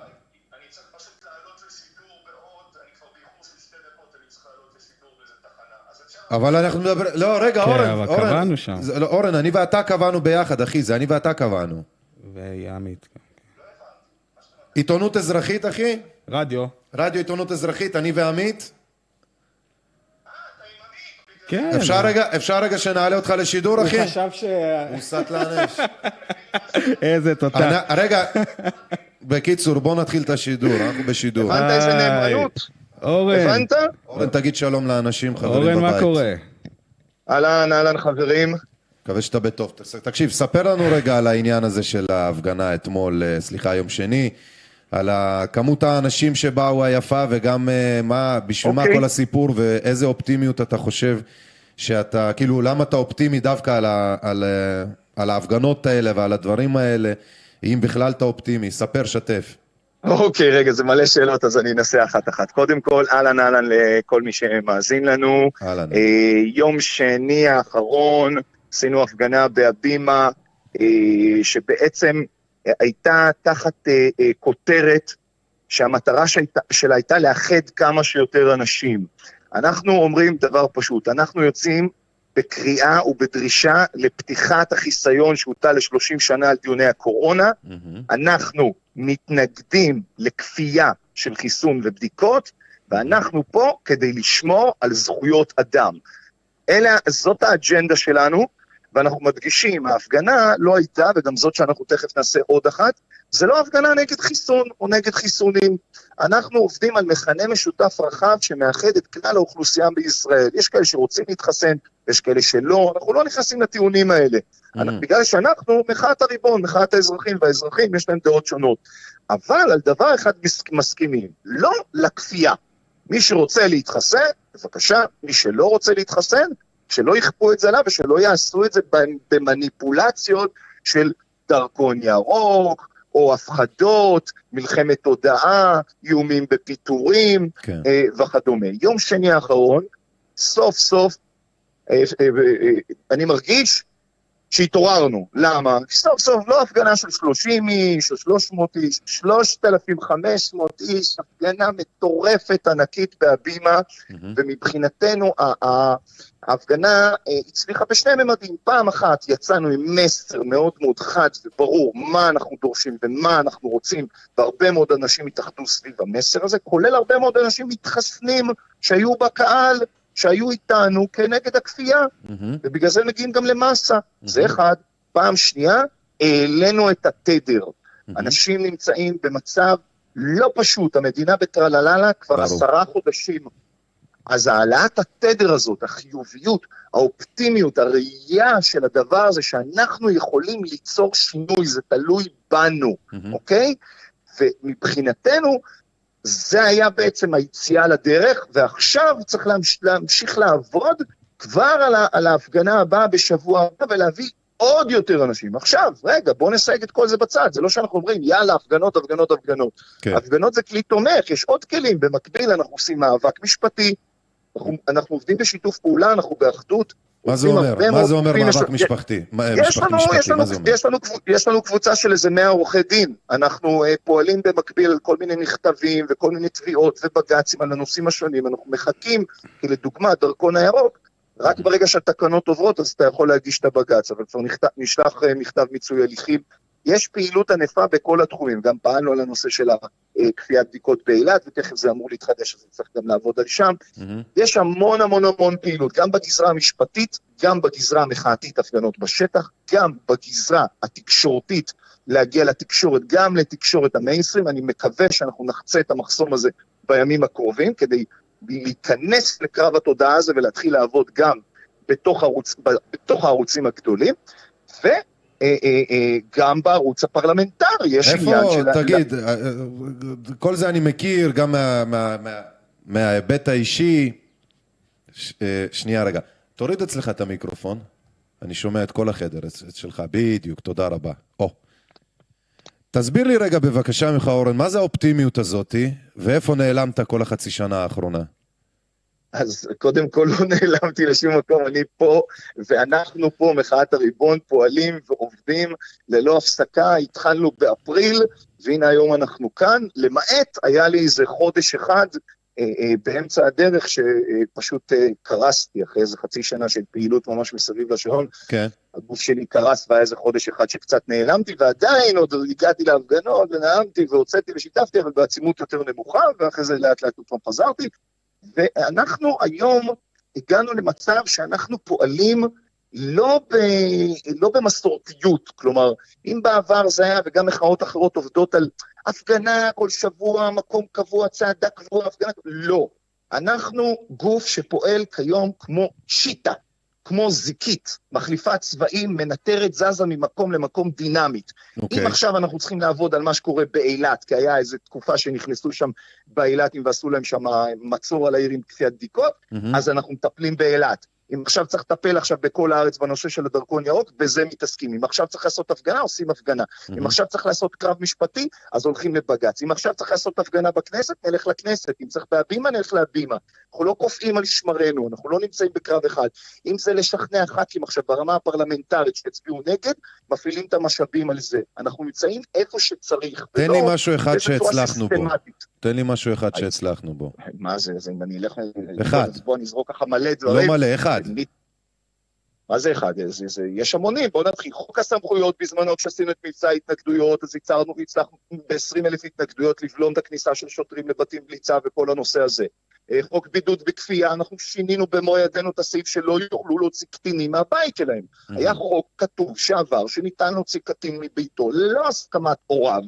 צריך פשוט לעלות לשידור בעוד, אני כבר באיחור של שתי דקות, אני צריך לעלות לשידור באיזה תחנה. אז אפשר... אבל אנחנו נדבר... לא, רגע, כן, אורן, אבל אורן. קבענו שם. לא, אורן, אני ואתה קבענו ביחד, אחי, זה אני ואתה קבענו. ויעמית. עיתונות אזרחית, אחי? רדיו. רדיו עיתונות אזרחית, אני ועמית? כן. אפשר רגע, אפשר רגע שנעלה אותך לשידור, הוא אחי? חשב ש... הוא סטלן אש. איזה תותח. רגע, בקיצור, בוא נתחיל את השידור, אנחנו בשידור. הבנת איזה. נאמנות? אורן, הבנת? אורן, תגיד שלום לאנשים, חברים אורן, בבית. מה קורה? אהלן, אהלן חברים. מקווה שאתה בטוב. תקשיב, ספר לנו רגע על העניין הזה של ההפגנה אתמול, אה, סליחה, יום שני, על כמות האנשים שבאו היפה וגם אה, מה, בשביל מה אוקיי. כל הסיפור ואיזה אופטימיות אתה חושב שאתה, כאילו, למה אתה אופטימי דווקא על, ה, על, אה, על ההפגנות האלה ועל הדברים האלה, אם בכלל אתה אופטימי, ספר, שתף. אוקיי, רגע, זה מלא שאלות, אז אני אנסה אחת-אחת. קודם כל, אהלן אהלן לכל מי שמאזין לנו. אהלן. אה, יום שני האחרון עשינו הפגנה בהבימה, אה, שבעצם הייתה תחת אה, אה, כותרת שהמטרה שהייתה, שלה הייתה לאחד כמה שיותר אנשים. אנחנו אומרים דבר פשוט, אנחנו יוצאים בקריאה ובדרישה לפתיחת החיסיון שהוטל ל-30 שנה על דיוני הקורונה. אנחנו מתנגדים לכפייה של חיסון ובדיקות, ואנחנו פה כדי לשמור על זכויות אדם. אלה, זאת האג'נדה שלנו, ואנחנו מדגישים, ההפגנה לא הייתה, וגם זאת שאנחנו תכף נעשה עוד אחת, זה לא הפגנה נגד חיסון או נגד חיסונים. אנחנו עובדים על מכנה משותף רחב שמאחד את כלל האוכלוסייה בישראל. יש כאלה שרוצים להתחסן, יש כאלה שלא, אנחנו לא נכנסים לטיעונים האלה. אנחנו- בגלל שאנחנו מחאת הריבון, מחאת האזרחים, והאזרחים יש להם דעות שונות. אבל על דבר אחד מס- מסכימים, לא לכפייה. מי שרוצה להתחסן, בבקשה, מי שלא רוצה להתחסן, שלא יכפו את זה עליו ושלא יעשו את זה במניפולציות של דרכון ירוק, או הפחדות, מלחמת תודעה, איומים בפיטורים כן. אה, וכדומה. יום שני האחרון, סוף סוף, אה, אה, אה, אני מרגיש שהתעוררנו. למה? סוף סוף לא הפגנה של 30 איש או 300 איש, 3,500 איש, הפגנה מטורפת ענקית בהבימה, ומבחינתנו ה- ה- ההפגנה אה, הצליחה בשני ממדים. פעם אחת יצאנו עם מסר מאוד מאוד חד וברור מה אנחנו דורשים ומה אנחנו רוצים, והרבה מאוד אנשים התאחדו סביב המסר הזה, כולל הרבה מאוד אנשים מתחסנים שהיו בקהל, שהיו איתנו כנגד הכפייה. ובגלל זה מגיעים גם למאסה. זה אחד. פעם שנייה, העלינו את התדר. אנשים נמצאים במצב לא פשוט, המדינה בטרלללה כבר ברור. עשרה חודשים. אז העלאת התדר הזאת, החיוביות, האופטימיות, הראייה של הדבר הזה, שאנחנו יכולים ליצור שינוי, זה תלוי בנו, אוקיי? ומבחינתנו, זה היה בעצם היציאה לדרך, ועכשיו צריך להמש, להמשיך לעבוד כבר על, ה, על ההפגנה הבאה בשבוע הבא ולהביא עוד יותר אנשים. עכשיו, רגע, בואו נסייג את כל זה בצד, זה לא שאנחנו אומרים, יאללה, הפגנות, הפגנות, הפגנות. כן. הפגנות זה כלי תומך, יש עוד כלים, במקביל אנחנו עושים מאבק משפטי, אנחנו, אנחנו עובדים בשיתוף פעולה, אנחנו באחדות. מה זה אומר? מה זה אומר מאבק משפחתי? יש לנו, יש, לנו? יש, לנו, קבוצ- יש לנו קבוצה של איזה 100 עורכי דין. אנחנו uh, פועלים במקביל על כל מיני מכתבים וכל מיני תביעות ובג"צים על הנושאים השונים. אנחנו מחכים, כי לדוגמה, דרכון הירוק, רק ברגע שהתקנות עוברות אז אתה יכול להגיש את הבג"ץ, אבל כבר נשלח uh, מכתב מיצוי הליכים. יש פעילות ענפה בכל התחומים, גם פעלנו על הנושא של כפיית בדיקות באילת, ותכף זה אמור להתחדש, אז צריך גם לעבוד על שם. מהמם. יש המון המון המון פעילות, גם בגזרה המשפטית, גם בגזרה המחאתית, הפגנות בשטח, גם בגזרה התקשורתית, להגיע לתקשורת, גם לתקשורת המיינסטרים. אני מקווה שאנחנו נחצה את המחסום הזה בימים הקרובים, כדי להיכנס לקרב התודעה הזה ולהתחיל לעבוד גם בתוך, ערוץ, בתוך הערוצים הגדולים, ו... אה, אה, אה, גם בערוץ הפרלמנטרי יש עניין איפה, של... תגיד, אה, אה, כל זה אני מכיר גם מה- מה- מה- מההיבט האישי. שנייה רגע, תוריד אצלך את המיקרופון, אני שומע את כל החדר שלך, בדיוק, תודה רבה. או. תסביר לי רגע בבקשה ממך אורן, מה זה האופטימיות הזאתי, ואיפה נעלמת כל החצי שנה האחרונה? אז קודם כל לא נעלמתי לשום מקום, אני פה, ואנחנו פה, מחאת הריבון, פועלים ועובדים ללא הפסקה, התחלנו באפריל, והנה היום אנחנו כאן, למעט היה לי איזה חודש אחד אה, אה, באמצע הדרך שפשוט אה, קרסתי אחרי איזה חצי שנה של פעילות ממש מסביב לשעון, כן. הגוף שלי קרס והיה איזה חודש אחד שקצת נעלמתי, ועדיין עוד הגעתי להפגנות ונאמתי והוצאתי ושיתפתי, אבל בעצימות יותר נמוכה, ואחרי זה לאט לאט עוד פעם חזרתי. ואנחנו היום הגענו למצב שאנחנו פועלים לא, ב, לא במסורתיות, כלומר, אם בעבר זה היה, וגם מחאות אחרות עובדות על הפגנה כל שבוע, מקום קבוע, צעדה קבועה, הפגנה, לא. אנחנו גוף שפועל כיום כמו שיטה, כמו זיקית, מחליפה צבעים, מנטרת, זזה ממקום למקום דינמית. אוקיי. אם עכשיו אנחנו צריכים לעבוד על מה שקורה באילת, כי היה איזו תקופה שנכנסו שם באילתים ועשו להם שם מצור על העיר עם כפיית בדיקות, מהמם. אז אנחנו מטפלים באילת. אם עכשיו צריך לטפל עכשיו בכל הארץ בנושא של הדרכון ירוק, בזה מתעסקים. אם עכשיו צריך לעשות הפגנה, עושים הפגנה. אם עכשיו צריך לעשות קרב משפטי, אז הולכים לבג"ץ. אם עכשיו צריך לעשות הפגנה בכנסת, נלך לכנסת. אם צריך בהבימה, נלך להבימה. אנחנו לא קופאים על שמרנו, אנחנו לא נמצאים בקרב אחד. אם זה לשכנע ח"כים עכשיו ברמה הפרלמנטרית שיצביעו נגד, מפעילים את המשאבים על זה. אנחנו נמצאים איפה שצריך. תן לי משהו אחד שהצלחנו בו. תן לי משהו אחד שהצלחנו בו. מה זה, זה אם אני אלך... אחד. אז בוא נזרוק ככה מלא לא דברים. מלא, אחד. מה זה אחד? זה, זה, יש המונים, בואו נתחיל. חוק הסמכויות בזמנו, כשעשינו את מבצע ההתנגדויות, אז ייצרנו, הצלחנו ב-20 אלף התנגדויות לבלום את הכניסה של שוטרים לבתים בלי צו וכל הנושא הזה. אה, חוק בידוד בכפייה, אנחנו שינינו במו ידינו את הסעיף שלא יוכלו להוציא קטינים מהבית שלהם. היה חוק כתוב שעבר, שניתן להוציא קטין מביתו ללא הסכמת הוריו,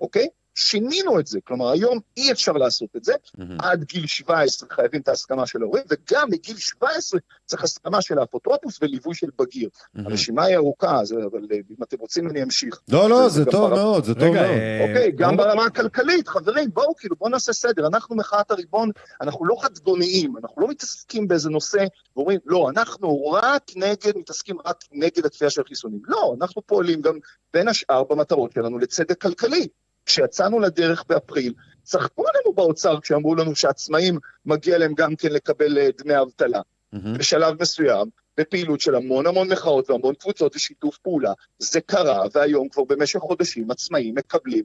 אוקיי? שינינו את זה, כלומר היום אי אפשר לעשות את זה, מהמם. עד גיל 17 חייבים את ההסכמה של ההורים, וגם מגיל 17 צריך הסכמה של האפוטרופוס וליווי של בגיר. מהמם. הרשימה היא ארוכה, אז- אבל אה, אם אתם רוצים אני אמשיך. לא, לא, זה זה גם טוב ברמה- מאוד, זה טוב רגע, מאוד. אה, אוקיי, גם אור- ברמה הכלכלית, חברים, בואו כאילו, בואו נעשה סדר. אנחנו מחאת הריבון, אנחנו לא חדגוניים, אנחנו לא מתעסקים באיזה נושא ואומרים, לא, אנחנו רק נגד, מתעסקים רק נגד הכפייה של חיסונים. לא, אנחנו פועלים גם, בין השאר, במטרות שלנו לצדק כלכלי. כשיצאנו לדרך באפריל, צחקו עלינו באוצר כשאמרו לנו שעצמאים מגיע להם גם כן לקבל אה, דמי אבטלה. מהמם. בשלב מסוים, בפעילות של המון המון מחאות והמון קבוצות ושיתוף פעולה, זה קרה, והיום כבר במשך חודשים עצמאים מקבלים,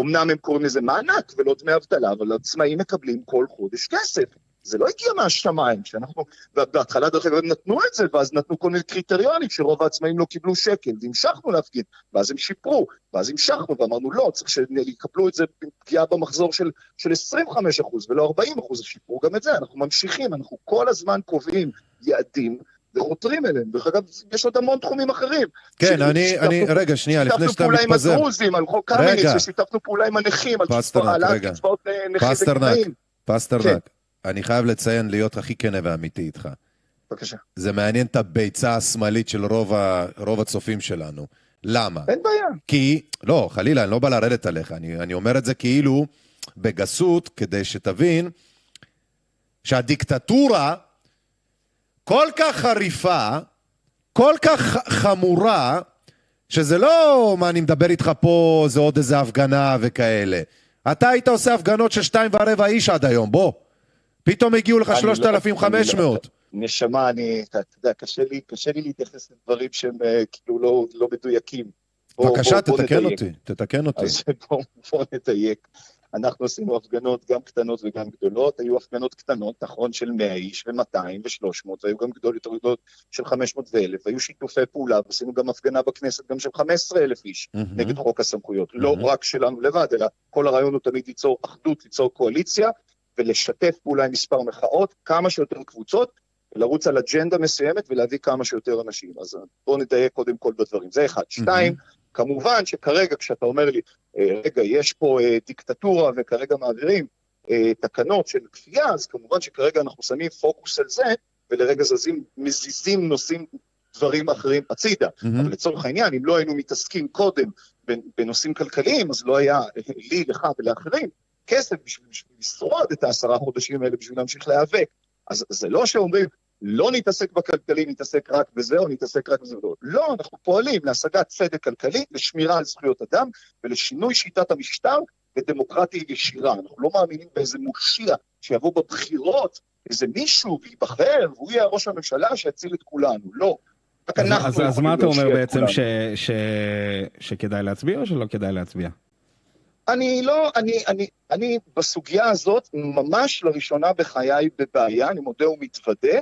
אמנם הם קוראים לזה מענק ולא דמי אבטלה, אבל עצמאים מקבלים כל חודש כסף. זה לא הגיע מהשמיים, שאנחנו, בהתחלה דרך אגב הם נתנו את זה, ואז נתנו כל מיני קריטריונים שרוב העצמאים לא קיבלו שקל, והמשכנו להפגין, ואז הם שיפרו, ואז המשכנו ואמרנו לא, צריך שיקבלו את זה פגיעה במחזור של, של 25 ולא 40 אחוז, אז שיפרו גם את זה, אנחנו ממשיכים, אנחנו כל הזמן קובעים יעדים וחותרים אליהם. דרך אגב, יש עוד המון תחומים אחרים. כן, אני, שיתפנו- אני, רגע, שנייה, לפני שיתפנו שאתה פעולה עם מתפזר. הדרוזים, על חוק קמיניץ, רגע. ושיתפנו פעולה עם הנכים, על פסטרנק, העלאת. קצבאות אה, נכים פסטרנק, וגמלאים. פסטרנק, כן. אני חייב לציין, להיות הכי כנה ואמיתי איתך. בבקשה. זה מעניין את הביצה השמאלית של רוב, ה, רוב הצופים שלנו. למה? אין בעיה. כי, לא, חלילה, אני לא בא לרדת עליך, אני, אני אומר את זה כאילו בגסות, כדי שתבין שהדיקטטורה כל כך חריפה, כל כך חמורה, שזה לא מה אני מדבר איתך פה, זה עוד איזה הפגנה וכאלה. אתה היית עושה הפגנות של שתיים ורבע איש עד היום, בוא. פתאום הגיעו לך אני לא- 3,500. אני לא- נשמה, אני, אתה יודע, קשה לי, קשה לי להתייחס לדברים שהם אה, כאילו לא, לא מדויקים. בוא- בבקשה, בוא- בוא תתקן נדייק. אותי, תתקן אותי. אז בואו בוא נדייק. אנחנו עשינו הפגנות גם קטנות וגם גדולות, היו הפגנות קטנות, נכון, של 100 איש ו-200 ו-300, והיו גם גדולות יותר גדולות של 500 ו-1,000, והיו שיתופי פעולה, ועשינו גם הפגנה בכנסת גם של 15,000 איש מהמם. נגד חוק הסמכויות. לא מהמם. רק שלנו לבד, אלא כל הרעיון הוא תמיד ליצור אחדות, ליצור קואליציה, ולשתף פעולה עם מספר מחאות, כמה שיותר קבוצות, לרוץ על אג'נדה מסוימת ולהביא כמה שיותר אנשים. אז בואו נדייק קודם כל בדברים. זה אחד. שתיים, כמובן שכרגע כשאתה אומר לי, אה, רגע, יש פה אה, דיקטטורה וכרגע מעבירים אה, תקנות של כפייה, אז כמובן שכרגע אנחנו שמים פוקוס על זה, ולרגע זזים, מזיזים נושאים, דברים אחרים הצידה. מהמם. אבל לצורך העניין, אם לא היינו מתעסקים קודם בנושאים כלכליים, אז לא היה אה, לי, לך ולאחרים כסף בשביל, בשביל לשרוד את העשרה חודשים האלה, בשביל להמשיך להיאבק. אז זה לא שאומרים, לא נתעסק בכלכלי, נתעסק רק בזה, או נתעסק רק בזה. לא, לא, אנחנו פועלים להשגת צדק כלכלי, לשמירה על זכויות אדם ולשינוי שיטת המשטר ודמוקרטיה ישירה. אנחנו לא מאמינים באיזה מושיע שיבוא בבחירות, איזה מישהו וייבחר, והוא יהיה ראש הממשלה שיציל את כולנו. לא. רק אז- אנחנו אז- אז מה אתה אומר בעצם, כולנו. ש- ש- שכדאי להצביע או שלא כדאי להצביע? אני לא, אני, אני, אני בסוגיה הזאת ממש לראשונה בחיי בבעיה, אני מודה ומתוודה.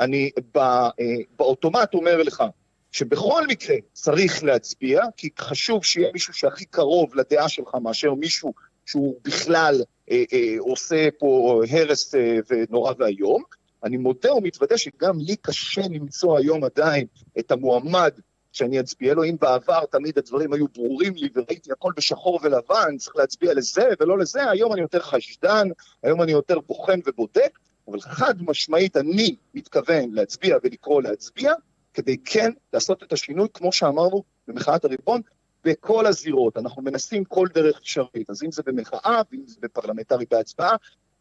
אני ב, אה, באוטומט אומר לך שבכל מקרה צריך להצביע, כי חשוב שיהיה מישהו שהכי קרוב לדעה שלך מאשר מישהו שהוא בכלל אה, אה, עושה פה הרס אה, ונורא ואיום. אני מודה ומתוודה שגם לי קשה למצוא היום עדיין את המועמד שאני אצביע לו, אם בעבר תמיד הדברים היו ברורים לי וראיתי הכל בשחור ולבן, צריך להצביע לזה ולא לזה, היום אני יותר חשדן, היום אני יותר בוחן ובודק, אבל חד משמעית אני מתכוון להצביע ולקרוא להצביע, כדי כן לעשות את השינוי, כמו שאמרנו במחאת הריבון, בכל הזירות. אנחנו מנסים כל דרך אפשרית, אז אם זה במחאה ואם זה בפרלמנטרי בהצבעה,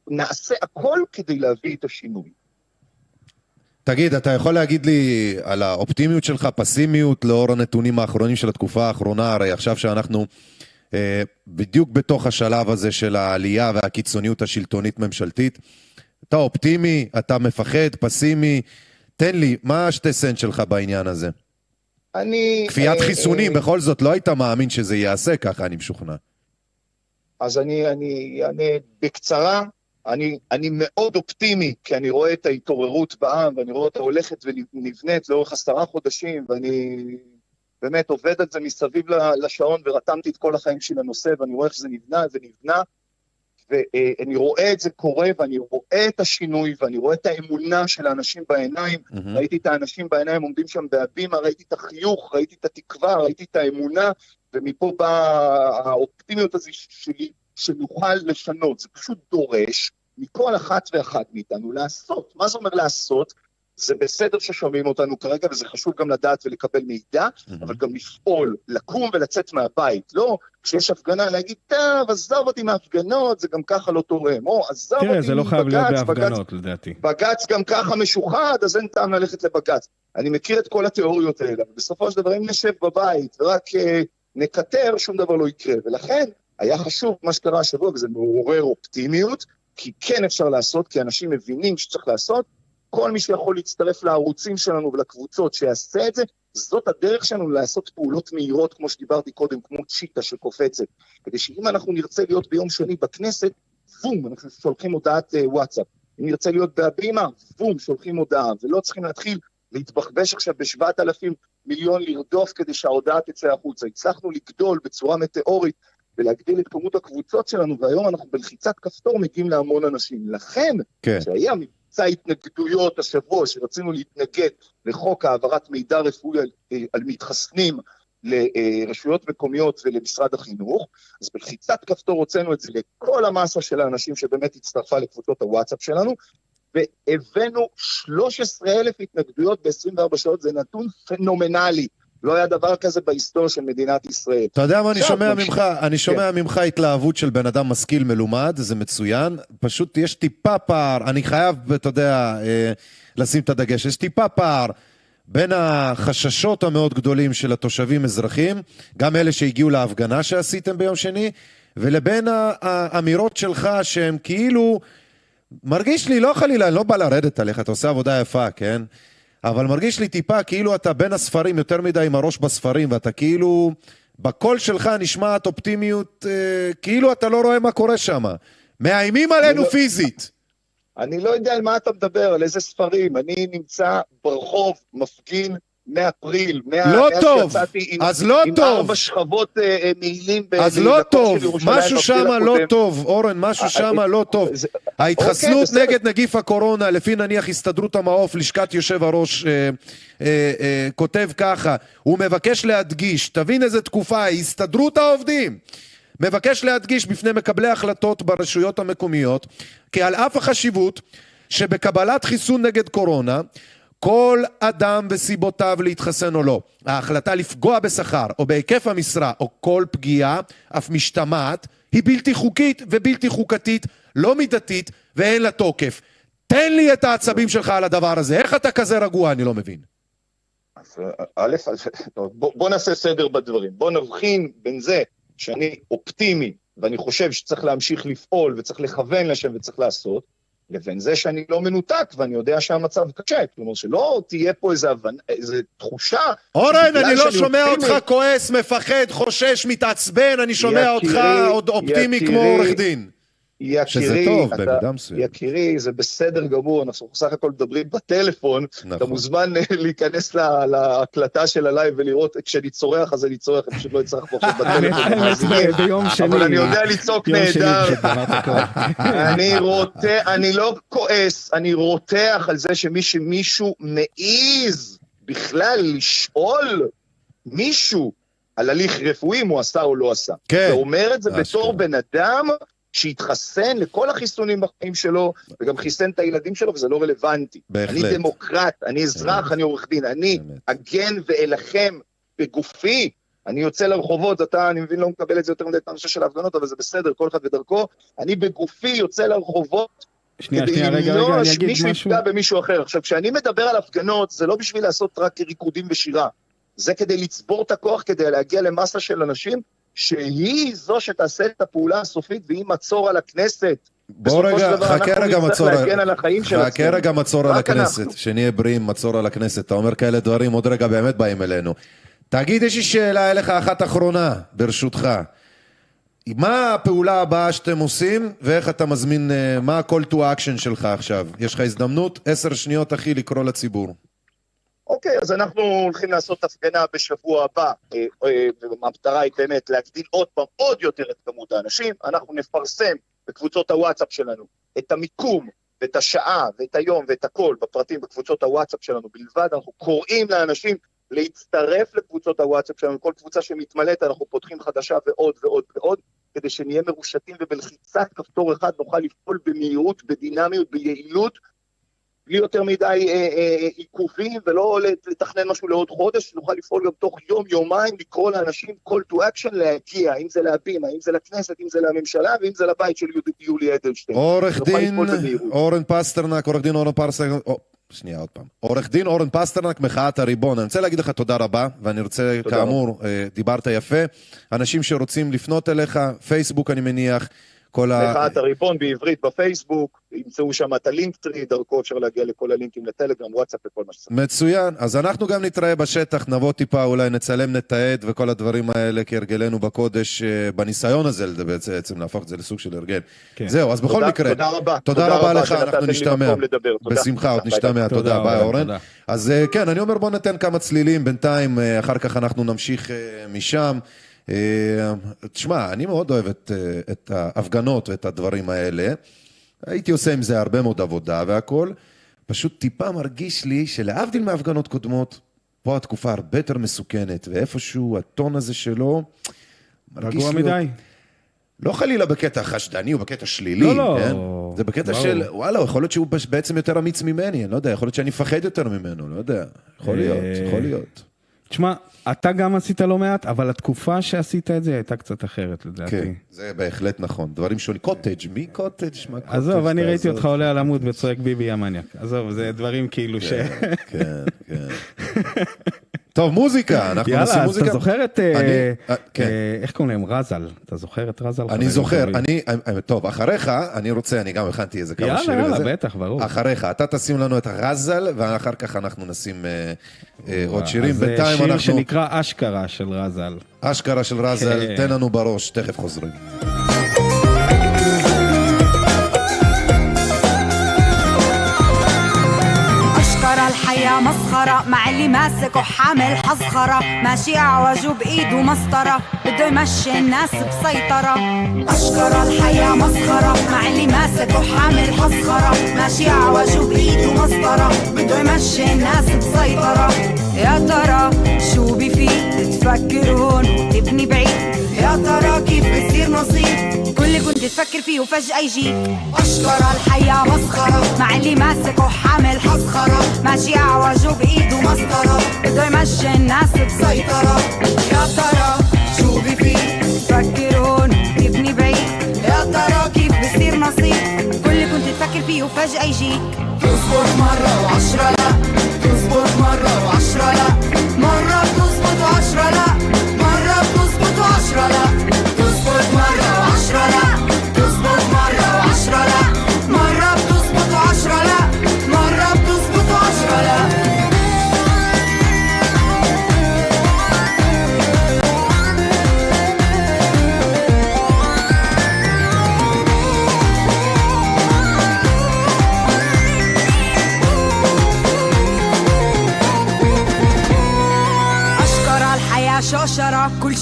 נעשה הכל כדי להביא את השינוי. תגיד, אתה יכול להגיד לי על האופטימיות שלך, פסימיות, לאור הנתונים האחרונים של התקופה האחרונה, הרי עכשיו שאנחנו אה, בדיוק בתוך השלב הזה של העלייה והקיצוניות השלטונית-ממשלתית, אתה אופטימי, אתה מפחד, פסימי, תן לי, מה השתי סנט שלך בעניין הזה? אני... כפיית אה, חיסונים, אה, בכל זאת, לא היית מאמין שזה ייעשה ככה, אני משוכנע. אז אני, אני בקצרה, אני, אני מאוד אופטימי, כי אני רואה את ההתעוררות בעם, ואני רואה אותה הולכת ונבנית לאורך עשרה חודשים, ואני באמת עובד על זה מסביב לשעון, ורתמתי את כל החיים שלי לנושא, ואני רואה איך זה נבנה ונבנה, ואני רואה את זה קורה, ואני רואה את השינוי, ואני רואה את האמונה של האנשים בעיניים, מהמם. ראיתי את האנשים בעיניים עומדים שם בהבימה, ראיתי את החיוך, ראיתי את התקווה, ראיתי את האמונה, ומפה באה האופטימיות הזו שלי, שנוכל לשנות. זה פשוט דורש מכל אחת ואחת מאיתנו לעשות. מה זה אומר לעשות? זה בסדר ששומעים אותנו כרגע, וזה חשוב גם לדעת ולקבל מידע, אבל גם לפעול, לקום ולצאת מהבית. לא כשיש הפגנה להגיד, טוב, עזוב אותי מההפגנות, זה גם ככה לא תורם. או, עזוב אותי תראה, זה לא חייב להיות מבג"ץ, בג"ץ בהפגנות, לדעתי. בג"ץ גם ככה משוחד, אז אין טעם ללכת לבג"ץ. אני מכיר את כל התיאוריות האלה, אבל בסופו של דבר, אם נשב בבית ורק אה, נקטר, שום דבר לא יקרה. ולכן, היה חשוב מה שקרה השבוע, וזה מעורר אופטימיות, כי כן אפשר לעשות, כי אנשים מבינים שצריך לעשות. כל מי שיכול להצטרף לערוצים שלנו ולקבוצות שיעשה את זה, זאת הדרך שלנו לעשות פעולות מהירות, כמו שדיברתי קודם, כמו צ'יטה שקופצת. כדי שאם אנחנו נרצה להיות ביום שני בכנסת, בום, אנחנו שולחים הודעת אה, וואטסאפ. אם נרצה להיות בהבימה, בום, שולחים הודעה, ולא צריכים להתחיל להתבחבש עכשיו בשבעת אלפים מיליון לרדוף כדי שההודעה תצא החוצה. הצלחנו לגדול בצורה מטאורית ולהגדיל את כמות הקבוצות שלנו, והיום אנחנו בלחיצת כפתור מגיעים להמון אנשים. לכן, כן. כשהיה מבצע התנגדויות השבוע, שרצינו להתנגד לחוק העברת מידע רפואי על, אה, על מתחסנים לרשויות מקומיות ולמשרד החינוך, אז בלחיצת כפתור הוצאנו את זה לכל המסה של האנשים שבאמת הצטרפה לקבוצות הוואטסאפ שלנו, והבאנו 13,000 התנגדויות ב-24 שעות, זה נתון פנומנלי. לא היה דבר כזה בהיסטוריה של מדינת ישראל. אתה יודע מה אני שומע ממשיך- ממך? אני שומע ממך התלהבות של בן אדם משכיל מלומד, זה מצוין. פשוט יש טיפה פער, אני חייב, אתה יודע, אה, לשים את הדגש, יש טיפה פער בין החששות המאוד גדולים של התושבים אזרחים, גם אלה שהגיעו להפגנה שעשיתם ביום שני, ולבין האמירות שלך שהן כאילו, מרגיש לי, לא חלילה, אני לא בא לרדת עליך, אתה עושה עבודה יפה, כן? אבל מרגיש לי טיפה כאילו אתה בין הספרים יותר מדי עם הראש בספרים, ואתה כאילו, בקול שלך נשמעת אופטימיות, אה, כאילו אתה לא רואה מה קורה שם. מאיימים עלינו לא... פיזית. אני לא יודע על מה אתה מדבר, על איזה ספרים. אני נמצא ברחוב, מפגין, מאפריל, מה, לא טוב, עם, אז לא עם טוב. עם ארבע שכבות אה, אה מעילים. אז לא טוב, משהו שם לא טוב, אורן, משהו אה, שם אה, לא טוב. זה, ההתחסנות אוקיי, נגד נגיף הקורונה, לפי נניח הסתדרות המעוף, לשכת יושב הראש, אה, אה, אה, כותב ככה, הוא מבקש להדגיש, תבין איזה תקופה, הסתדרות העובדים. מבקש להדגיש בפני מקבלי החלטות ברשויות המקומיות כי על אף החשיבות שבקבלת חיסון נגד קורונה כל אדם וסיבותיו להתחסן או לא. ההחלטה לפגוע בשכר או בהיקף המשרה או כל פגיעה, אף משתמעת, היא בלתי חוקית ובלתי חוקתית, לא מידתית ואין לה תוקף. תן לי את העצבים שלך על הדבר הזה. איך אתה כזה רגוע? אני לא מבין. אז א', בוא, בוא נעשה סדר בדברים. בוא נבחין בין זה שאני אופטימי ואני חושב שצריך להמשיך לפעול וצריך לכוון לשם וצריך לעשות, לבין זה שאני לא מנותק ואני יודע שהמצב קשה. כלומר, שלא תהיה פה איזו הבנ... איזו תחושה... אורן, אני לא שומע אותך כועס, מפחד, חושש, מתעצבן, אני שומע אותך עוד אופטימי כמו עורך דין. יקירי, שזה טוב אתה, במידה מסוימת. יקירי, זה בסדר גמור, אנחנו סך הכל מדברים בטלפון, נכון. אתה מוזמן אה, להיכנס לה, להקלטה של ה live ולראות, כשאני צורח אז אני צורח, אני פשוט לא אצטרך פה עכשיו בטלפון. ביום שני. אבל אני יודע לצעוק נהדר. אני רותח, אני לא כועס, אני רותח על זה שמישהו מעז בכלל לשאול מישהו על הליך רפואי אם הוא עשה או לא עשה. כן. ואומר את זה בתור בן אדם שהתחסן לכל החיסונים בחיים שלו, וגם חיסן את הילדים שלו, וזה לא רלוונטי. בהחלט. אני דמוקרט, אני אזרח, אני עורך דין, אני אגן ואלחם בגופי. אני יוצא לרחובות, אתה, אני מבין, לא מקבל את זה יותר מדי את הנושא של ההפגנות, אבל זה בסדר, כל אחד ודרכו. אני בגופי יוצא לרחובות שנייה, שנייה, רגע, רגע, אני אגיד משהו. שמישהו יפגע במישהו אחר. עכשיו, כשאני מדבר על הפגנות, זה לא בשביל לעשות רק ריקודים ושירה. זה כדי לצבור את הכוח, כדי להגיע למסה של אנשים שהיא זו שתעשה את הפעולה הסופית והיא מצור על הכנסת. בוא רגע, חכה רגע מצור, חכה רגע מצור על הכנסת, שנהיה בריאים, מצור על הכנסת, אתה אומר כאלה דברים, עוד רגע באמת באים אלינו. תגיד, יש לי שאלה אליך אחת אחרונה, ברשותך. מה הפעולה הבאה שאתם עושים, ואיך אתה מזמין, אה, מה ה-call to action שלך עכשיו? יש לך הזדמנות, עשר שניות אחי, לקרוא לציבור. אוקיי, אז אנחנו הולכים לעשות הפגנה בשבוע הבא, אה, אה, והמטרה היא באמת להגדיל עוד פעם עוד יותר את כמות האנשים. אנחנו נפרסם בקבוצות הוואטסאפ שלנו את המיקום ואת השעה ואת היום ואת הכל בפרטים בקבוצות הוואטסאפ שלנו בלבד. אנחנו קוראים לאנשים להצטרף לקבוצות הוואטסאפ שלנו, כל קבוצה שמתמלאת אנחנו פותחים חדשה ועוד ועוד ועוד, כדי שנהיה מרושתים ובלחיצת כפתור אחד נוכל לפעול במהירות, בדינמיות, ביעילות, בלי יותר מדי אה, אה, עיכובים ולא לתכנן משהו לעוד חודש, נוכל לפעול גם תוך יום, יומיים, לקרוא לאנשים call to action להגיע, אם זה להבימה, אם זה לכנסת, אם זה לממשלה, ואם זה לבית של יולי אדלשטיין. עורך דין אורן פסטרנק, עורך דין אורן פסטרנק, שנייה עוד פעם. עורך דין אורן פסטרנק, מחאת הריבון. אני רוצה להגיד לך תודה רבה, ואני רוצה, כאמור, אה, דיברת יפה. אנשים שרוצים לפנות אליך, פייסבוק אני מניח. כל ה... מחאת הריבון בעברית בפייסבוק, ימצאו שם את הלינקטרי, דרכו אפשר להגיע לכל הלינקים לטלגרם, וואטסאפ וכל מה שצריך. מצוין, אז אנחנו גם נתראה בשטח, נבוא טיפה, אולי נצלם, נתעד וכל הדברים האלה כהרגלנו בקודש, אה, בניסיון הזה בעצם להפוך את זה לסוג של הרגל. כן. זהו, אז בכל תודה, מקרה, תודה רבה, תודה, תודה רבה לך, אנחנו נשתמע. בשמחה, עוד נשתמע, תודה, ביי אורן. אז אה, כן, אני אומר בוא ניתן כמה צלילים בינתיים, אה, אחר כך אנחנו נמשיך משם. אה, תשמע, אני מאוד אוהב את, אה, את ההפגנות ואת הדברים האלה. הייתי עושה עם זה הרבה מאוד עבודה והכל. פשוט טיפה מרגיש לי שלהבדיל מהפגנות קודמות, פה התקופה הרבה יותר מסוכנת, ואיפשהו הטון הזה שלו מרגיש לי... רגוע מדי. לא חלילה בקטע חשדני או בקטע שלילי, לא, לא. כן? זה בקטע ברור. של, וואלה, יכול להיות שהוא בעצם יותר אמיץ ממני, אני לא יודע, יכול להיות שאני מפחד יותר ממנו, לא יודע. יכול להיות, יכול להיות. תשמע, אתה גם עשית לא מעט, אבל התקופה שעשית את זה הייתה קצת אחרת, לדעתי. כן, זה בהחלט נכון. דברים שונים. קוטג', מי קוטג'? מה קוטג'? עזוב, אני ראיתי. אותך עולה על עמוד וצועק ביבי המניאק. עזוב, זה דברים כאילו ש... כן, כן. טוב, מוזיקה, אנחנו יאללה, נשים אז מוזיקה. אתה זוכר את... אה, אה, כן. אה, איך קוראים להם? רזל. אתה זוכר את רזל? אני זוכר. אני, טוב, אחריך, אני רוצה, אני גם הכנתי איזה כמה יאללה, שירים. יאללה, וזה. בטח, ברור. אחריך, אתה תשים לנו את הרזל, ואחר כך אנחנו נשים עוד שירים. בינתיים שיר אנחנו, שנקרא אשכרה של רזל. אשכרה של רזל, כן. תן לנו בראש, תכף חוזרים. مسخرة مع اللي ماسك وحامل حزخرة. ماشي أعوج بإيده مسطرة بده يمشي الناس بسيطرة. أشكر الحياة مسخرة مع اللي ماسك وحامل حزخرة. ماشي أعوج بإيده مسطرة بده يمشي الناس بسيطرة. يا ترى شو بفيد تفكر هون وتبني بعيد. اللي تفكر فيه وفجأة يجيك. أشكر الحياة مسخرة. مع اللي ماسك وحامل حزخرة ماشي أعوج بإيده مسطرة بده يمشي الناس بسيطرة يا ترى شو بفيد تفكر هون تبني بعيد. يا ترى كيف بصير نصيب؟ كل اللي كنت تفكر فيه وفجأة يجيك. تزبط مرة وعشرة لا. تزبط مرة وعشرة لا. مرة بتزبط وعشرة لا. مرة بتزبط وعشرة لا.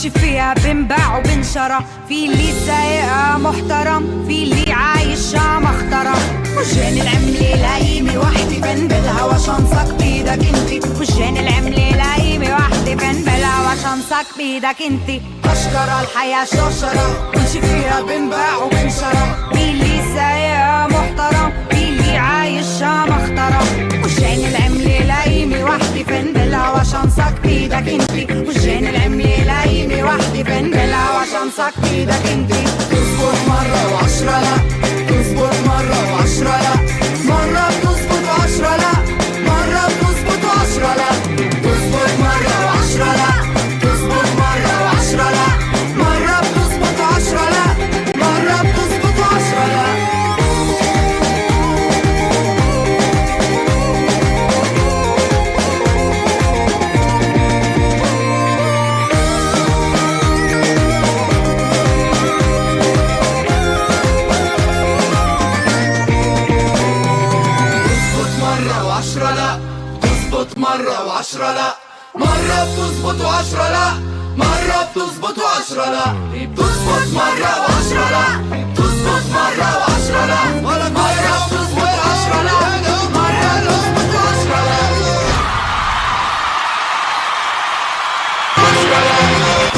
بمشي فيها بنباع وبنشرى. في اللي سايقها محترم في اللي عايشها محترم. وجان العملة لاقيمي وحدي بنبلها وشنصك بيدك انتي وجان العملة لاقيمي وحدي بنبلها وشنصك بيدك انتي أشكرة الحياة شوشرة بمشي فيها بنباع وبنشرى. في اللي سايقها محترم في اللي عايشها محترم. وجان العملة لاقيمي وحدي بنبلها وشنصك بيدك انتي وجان العملة لايمة وحدي فن بالهوا شنصك بيدك انتي تزبط مرة وعشرة لا تزبط مرة وعشرة لا مرة بتزبط وعشرة لا مرة بتزبط وعشرة لا تزبط مرة وعشرة لا تزبط مرة وعشرة لا مرة بتزبط وعشرة لا مرة بتزبط وعشرة لا عشرة لا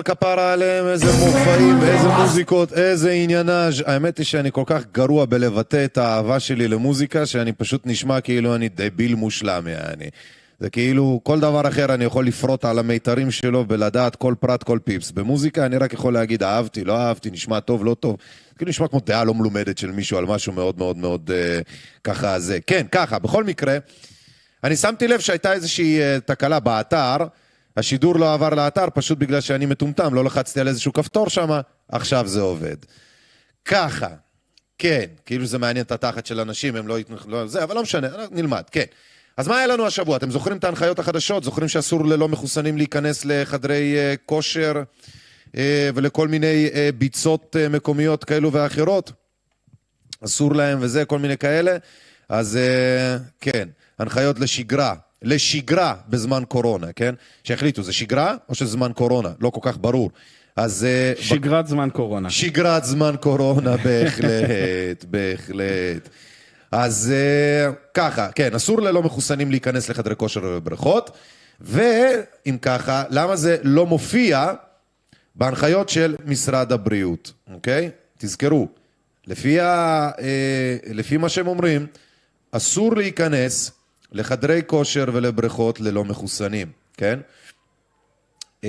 רזל, כפרה עליהם, איזה מופעים, איזה מוזיקות, איזה עניינאז'. האמת היא שאני כל כך גרוע בלבטא את האהבה שלי למוזיקה, שאני פשוט נשמע כאילו אני דביל מושלם, יעני. זה כאילו, כל דבר אחר אני יכול לפרוט על המיתרים שלו ולדעת כל פרט, כל פיפס. במוזיקה אני רק יכול להגיד, אהבתי, לא אהבתי, נשמע טוב, לא טוב. זה כאילו נשמע כמו דעה לא מלומדת של מישהו על משהו מאוד מאוד מאוד אה, ככה זה. כן, ככה, בכל מקרה, אני שמתי לב שהייתה איזושהי אה, תקלה באתר, השידור לא עבר לאתר פשוט בגלל שאני מטומטם, לא לחצתי על איזשהו כפתור שם, עכשיו זה עובד. ככה, כן, כאילו זה מעניין את התחת של אנשים, הם לא על זה, אבל לא משנה, נלמד, כן. אז מה היה לנו השבוע? אתם זוכרים את ההנחיות החדשות? זוכרים שאסור ללא מחוסנים להיכנס לחדרי uh, כושר uh, ולכל מיני uh, ביצות uh, מקומיות כאלו ואחרות? אסור להם וזה, כל מיני כאלה. אז uh, כן, הנחיות לשגרה. לשגרה בזמן קורונה, כן? שהחליטו, זה שגרה או שזה זמן קורונה? לא כל כך ברור. אז... שגרת זמן קורונה. שגרת זמן קורונה, בהחלט, בהחלט. אז uh, ככה, כן, אסור ללא מחוסנים להיכנס לחדרי כושר ובריכות, ואם ככה, למה זה לא מופיע בהנחיות של משרד הבריאות, אוקיי? תזכרו, לפי, ה, uh, לפי מה שהם אומרים, אסור להיכנס לחדרי כושר ולבריכות ללא מחוסנים, כן? Uh,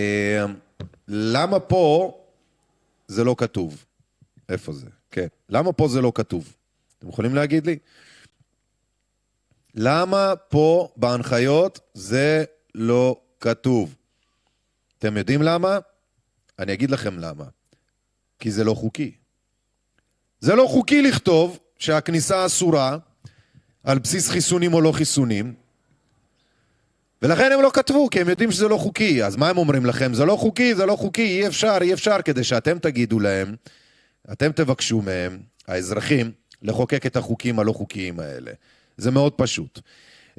למה פה זה לא כתוב? איפה זה? כן. למה פה זה לא כתוב? אתם יכולים להגיד לי? למה פה בהנחיות זה לא כתוב? אתם יודעים למה? אני אגיד לכם למה. כי זה לא חוקי. זה לא חוקי לכתוב שהכניסה אסורה על בסיס חיסונים או לא חיסונים, ולכן הם לא כתבו, כי הם יודעים שזה לא חוקי. אז מה הם אומרים לכם? זה לא חוקי, זה לא חוקי, אי אפשר, אי אפשר, כדי שאתם תגידו להם, אתם תבקשו מהם, האזרחים, לחוקק את החוקים הלא חוקיים האלה. זה מאוד פשוט.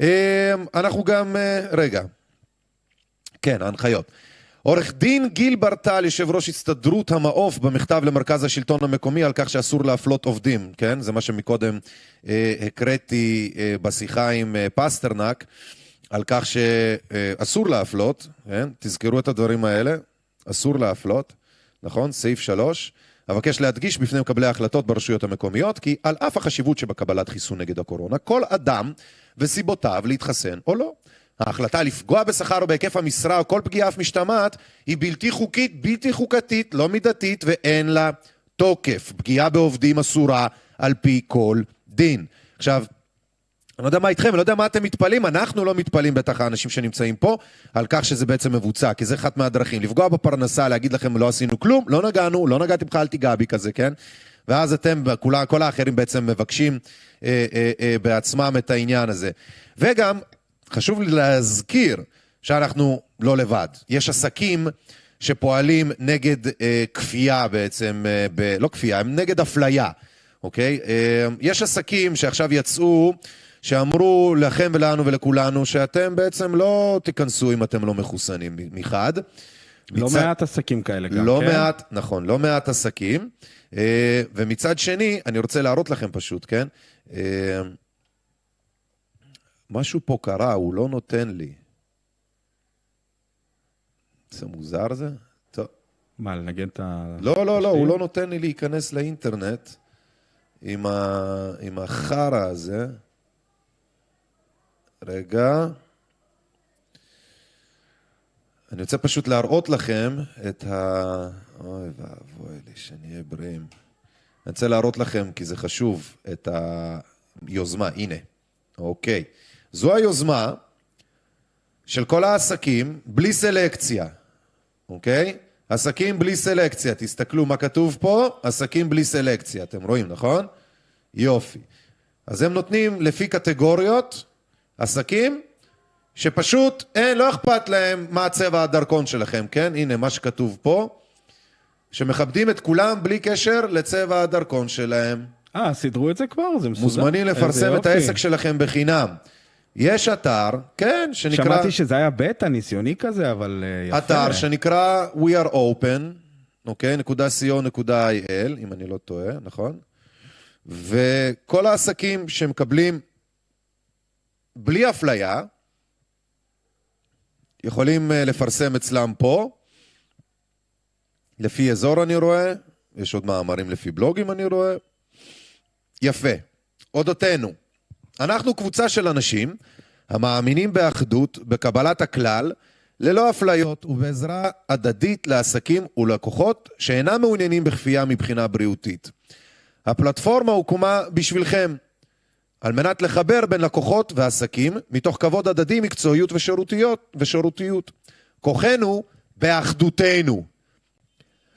אה, אנחנו גם, אה, רגע, כן, ההנחיות. עורך דין גיל ברטל, יושב ראש הסתדרות המעוף, במכתב למרכז השלטון המקומי על כך שאסור להפלות עובדים, כן? זה מה שמקודם אה, הקראתי אה, בשיחה עם אה, פסטרנק, על כך שאסור להפלות, כן? תזכרו את הדברים האלה, אסור להפלות, נכון? סעיף שלוש. אבקש להדגיש בפני מקבלי ההחלטות ברשויות המקומיות כי על אף החשיבות שבקבלת חיסון נגד הקורונה, כל אדם וסיבותיו להתחסן או לא. ההחלטה לפגוע בשכר או בהיקף המשרה או כל פגיעה אף משתמעת היא בלתי חוקית, בלתי חוקתית, לא מידתית ואין לה תוקף. פגיעה בעובדים אסורה על פי כל דין. עכשיו, אני לא יודע מה איתכם, אני לא יודע מה אתם מתפלאים, אנחנו לא מתפלאים, בטח האנשים שנמצאים פה, על כך שזה בעצם מבוצע, כי זה אחת מהדרכים. לפגוע בפרנסה, להגיד לכם לא עשינו כלום, לא נגענו, לא נגעתי בכלל, אל תיגע בי כזה, כן? ואז אתם, כל האחרים בעצם מבקשים אה, אה, אה, בעצמם את העניין הזה. וגם, חשוב לי להזכיר שאנחנו לא לבד. יש עסקים שפועלים נגד אה, כפייה בעצם, אה, ב, לא כפייה, הם נגד אפליה, אוקיי? אה, יש עסקים שעכשיו יצאו... שאמרו לכם ולנו ולכולנו שאתם בעצם לא תיכנסו אם אתם לא מחוסנים מחד. לא מצד... מעט עסקים כאלה גם, לא כן? לא מעט, נכון, לא מעט עסקים. אה, ומצד שני, אני רוצה להראות לכם פשוט, כן? אה, משהו פה קרה, הוא לא נותן לי. זה מוזר זה? טוב. מה, לנגן את ה... לא, לא, לא, הוא לא נותן לי להיכנס לאינטרנט עם, ה... עם החרא הזה. רגע. אני רוצה פשוט להראות לכם את ה... אוי ואבוי לי, שנהיה בריאים. אני רוצה להראות לכם, כי זה חשוב, את היוזמה. הנה, אוקיי. זו היוזמה של כל העסקים בלי סלקציה, אוקיי? עסקים בלי סלקציה. תסתכלו מה כתוב פה, עסקים בלי סלקציה. אתם רואים, נכון? יופי. אז הם נותנים לפי קטגוריות עסקים שפשוט אין, לא אכפת להם מה צבע הדרכון שלכם, כן? הנה מה שכתוב פה, שמכבדים את כולם בלי קשר לצבע הדרכון שלהם. אה, סידרו את זה כבר? זה מסודר? מוזמנים לפרסם את העסק שלכם בחינם. יש אתר, כן, שנקרא... שמעתי שזה היה בטא ניסיוני כזה, אבל uh, יפה. אתר שנקרא We are open, אוקיי? נקודה co נקודה il, אם אני לא טועה, נכון? וכל העסקים שמקבלים בלי אפליה, יכולים אה, לפרסם אצלם פה, לפי אזור אני רואה, יש עוד מאמרים לפי בלוגים אני רואה. יפה. אודותינו. אנחנו קבוצה של אנשים המאמינים באחדות, בקבלת הכלל, ללא אפליות ובעזרה הדדית לעסקים ולקוחות שאינם מעוניינים בכפייה מבחינה בריאותית. הפלטפורמה הוקמה בשבילכם, על מנת לחבר בין לקוחות ועסקים מתוך כבוד הדדי, מקצועיות ושירותיות, ושירותיות. כוחנו באחדותנו.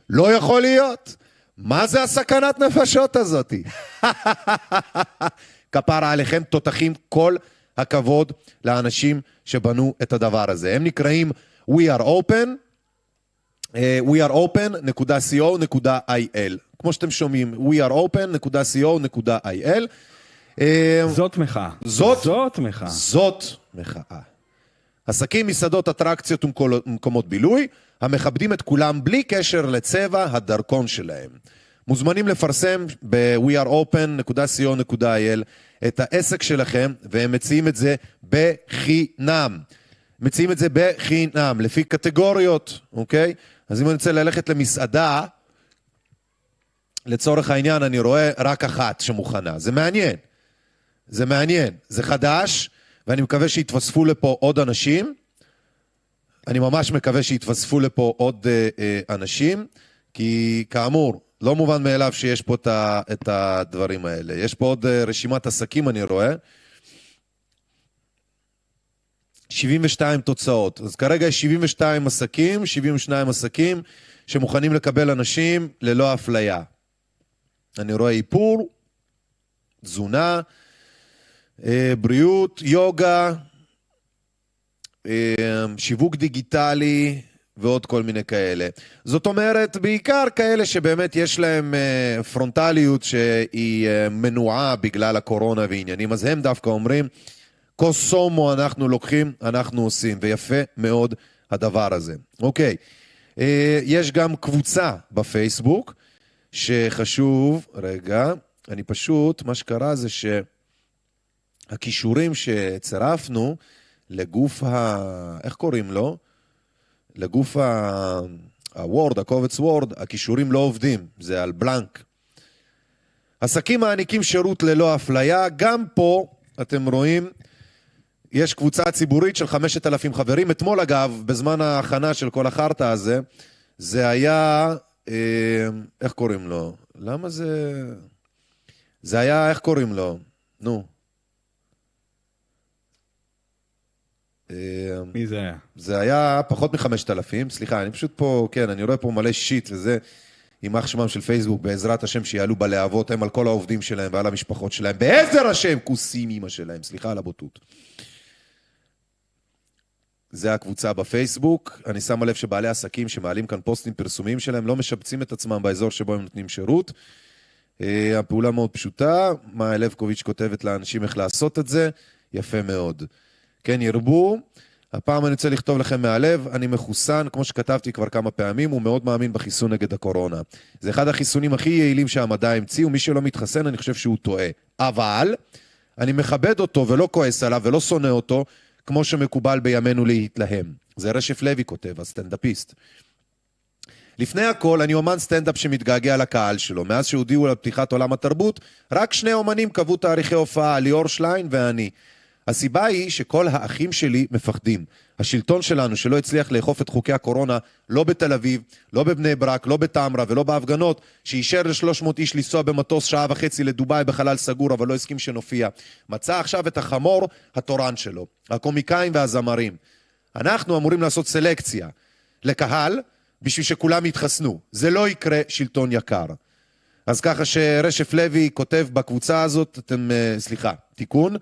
לא יכול להיות. מה זה הסכנת נפשות הזאתי? כפרה עליכם תותחים כל הכבוד לאנשים שבנו את הדבר הזה. הם נקראים We are open, uh, weareopen.co.il. כמו שאתם שומעים, weareopen.co.il. אה, זאת מחאה. זאת, זאת מחאה. זאת מחאה. עסקים, מסעדות, אטרקציות ומקומות בילוי, המכבדים את כולם בלי קשר לצבע הדרכון שלהם. מוזמנים לפרסם ב-weareopen.co.il את העסק שלכם, והם מציעים את זה בחינם. מציעים את זה בחינם, לפי קטגוריות, אוקיי? אז אם אני רוצה ללכת למסעדה, לצורך העניין אני רואה רק אחת שמוכנה. זה מעניין. זה מעניין. זה חדש, ואני מקווה שיתווספו לפה עוד אנשים. אני ממש מקווה שיתווספו לפה עוד אה, אה, אנשים, כי כאמור, לא מובן מאליו שיש פה את, הדברים האלה. יש פה עוד אה, רשימת עסקים, אני רואה. 72 תוצאות. אז כרגע יש 72 עסקים, 72 עסקים שמוכנים לקבל אנשים ללא אפליה. אני רואה איפור, תזונה, אה, בריאות, יוגה, אה, שיווק דיגיטלי ועוד כל מיני כאלה. זאת אומרת, בעיקר כאלה שבאמת יש להם אה, פרונטליות שהיא מנועה בגלל הקורונה ועניינים, אז הם דווקא אומרים, קוסומו אנחנו לוקחים, אנחנו עושים, ויפה מאוד הדבר הזה. אוקיי, יש גם קבוצה בפייסבוק, שחשוב, רגע, אני פשוט, מה שקרה זה שהכישורים שצירפנו לגוף ה... איך קוראים לו? לגוף ה-Word, הקובץ Word, הכישורים לא עובדים, זה על בלנק. עסקים מעניקים שירות ללא אפליה, גם פה, אתם רואים, יש קבוצה ציבורית של 5,000 חברים. אתמול, אגב, בזמן ההכנה של כל החרטא הזה, זה היה אה, איך קוראים לו? למה זה... זה היה, איך קוראים לו? נו. מי זה היה? זה היה פחות מחמשת אלפים, סליחה, אני פשוט פה, כן, אני רואה פה מלא שיט וזה, יימח שמם של פייסבוק, בעזרת השם שיעלו בלהבות, הם על כל העובדים שלהם ועל המשפחות שלהם, בעזר השם, כוסים אימא שלהם, סליחה על הבוטות. זה הקבוצה בפייסבוק. אני שם לב שבעלי עסקים שמעלים כאן פוסטים פרסומיים שלהם לא משבצים את עצמם באזור שבו הם נותנים שירות. Uh, הפעולה מאוד פשוטה, מאיה לבקוביץ' כותבת לאנשים איך לעשות את זה, יפה מאוד. כן, ירבו. הפעם אני רוצה לכתוב לכם מהלב, אני מחוסן, כמו שכתבתי כבר כמה פעמים, הוא מאוד מאמין בחיסון נגד הקורונה. זה אחד החיסונים הכי יעילים שהמדע המציא, ומי שלא מתחסן, אני חושב שהוא טועה. אבל, אני מכבד אותו ולא כועס עליו ולא שונא אותו, כמו שמקובל בימינו להתלהם. זה רשף לוי כותב, הסטנדאפיסט. לפני הכל, אני אומן סטנדאפ שמתגעגע לקהל שלו. מאז שהודיעו על פתיחת עולם התרבות, רק שני אומנים קבעו תאריכי הופעה, ליאור שליין ואני. הסיבה היא שכל האחים שלי מפחדים. השלטון שלנו, שלא הצליח לאכוף את חוקי הקורונה, לא בתל אביב, לא בבני ברק, לא בטמרה ולא בהפגנות, שאישר ל-300 איש לנסוע במטוס שעה וחצי לדובאי בחלל סגור, אבל לא הסכים שנופיע. מצא עכשיו את החמור התורן שלו, הקומיקאים והזמרים. אנחנו אמורים לעשות סלקציה לקהל, בשביל שכולם יתחסנו. זה לא יקרה, שלטון יקר. אז ככה שרשף לוי כותב בקבוצה הזאת, אתם, אה, סליחה, תיקון,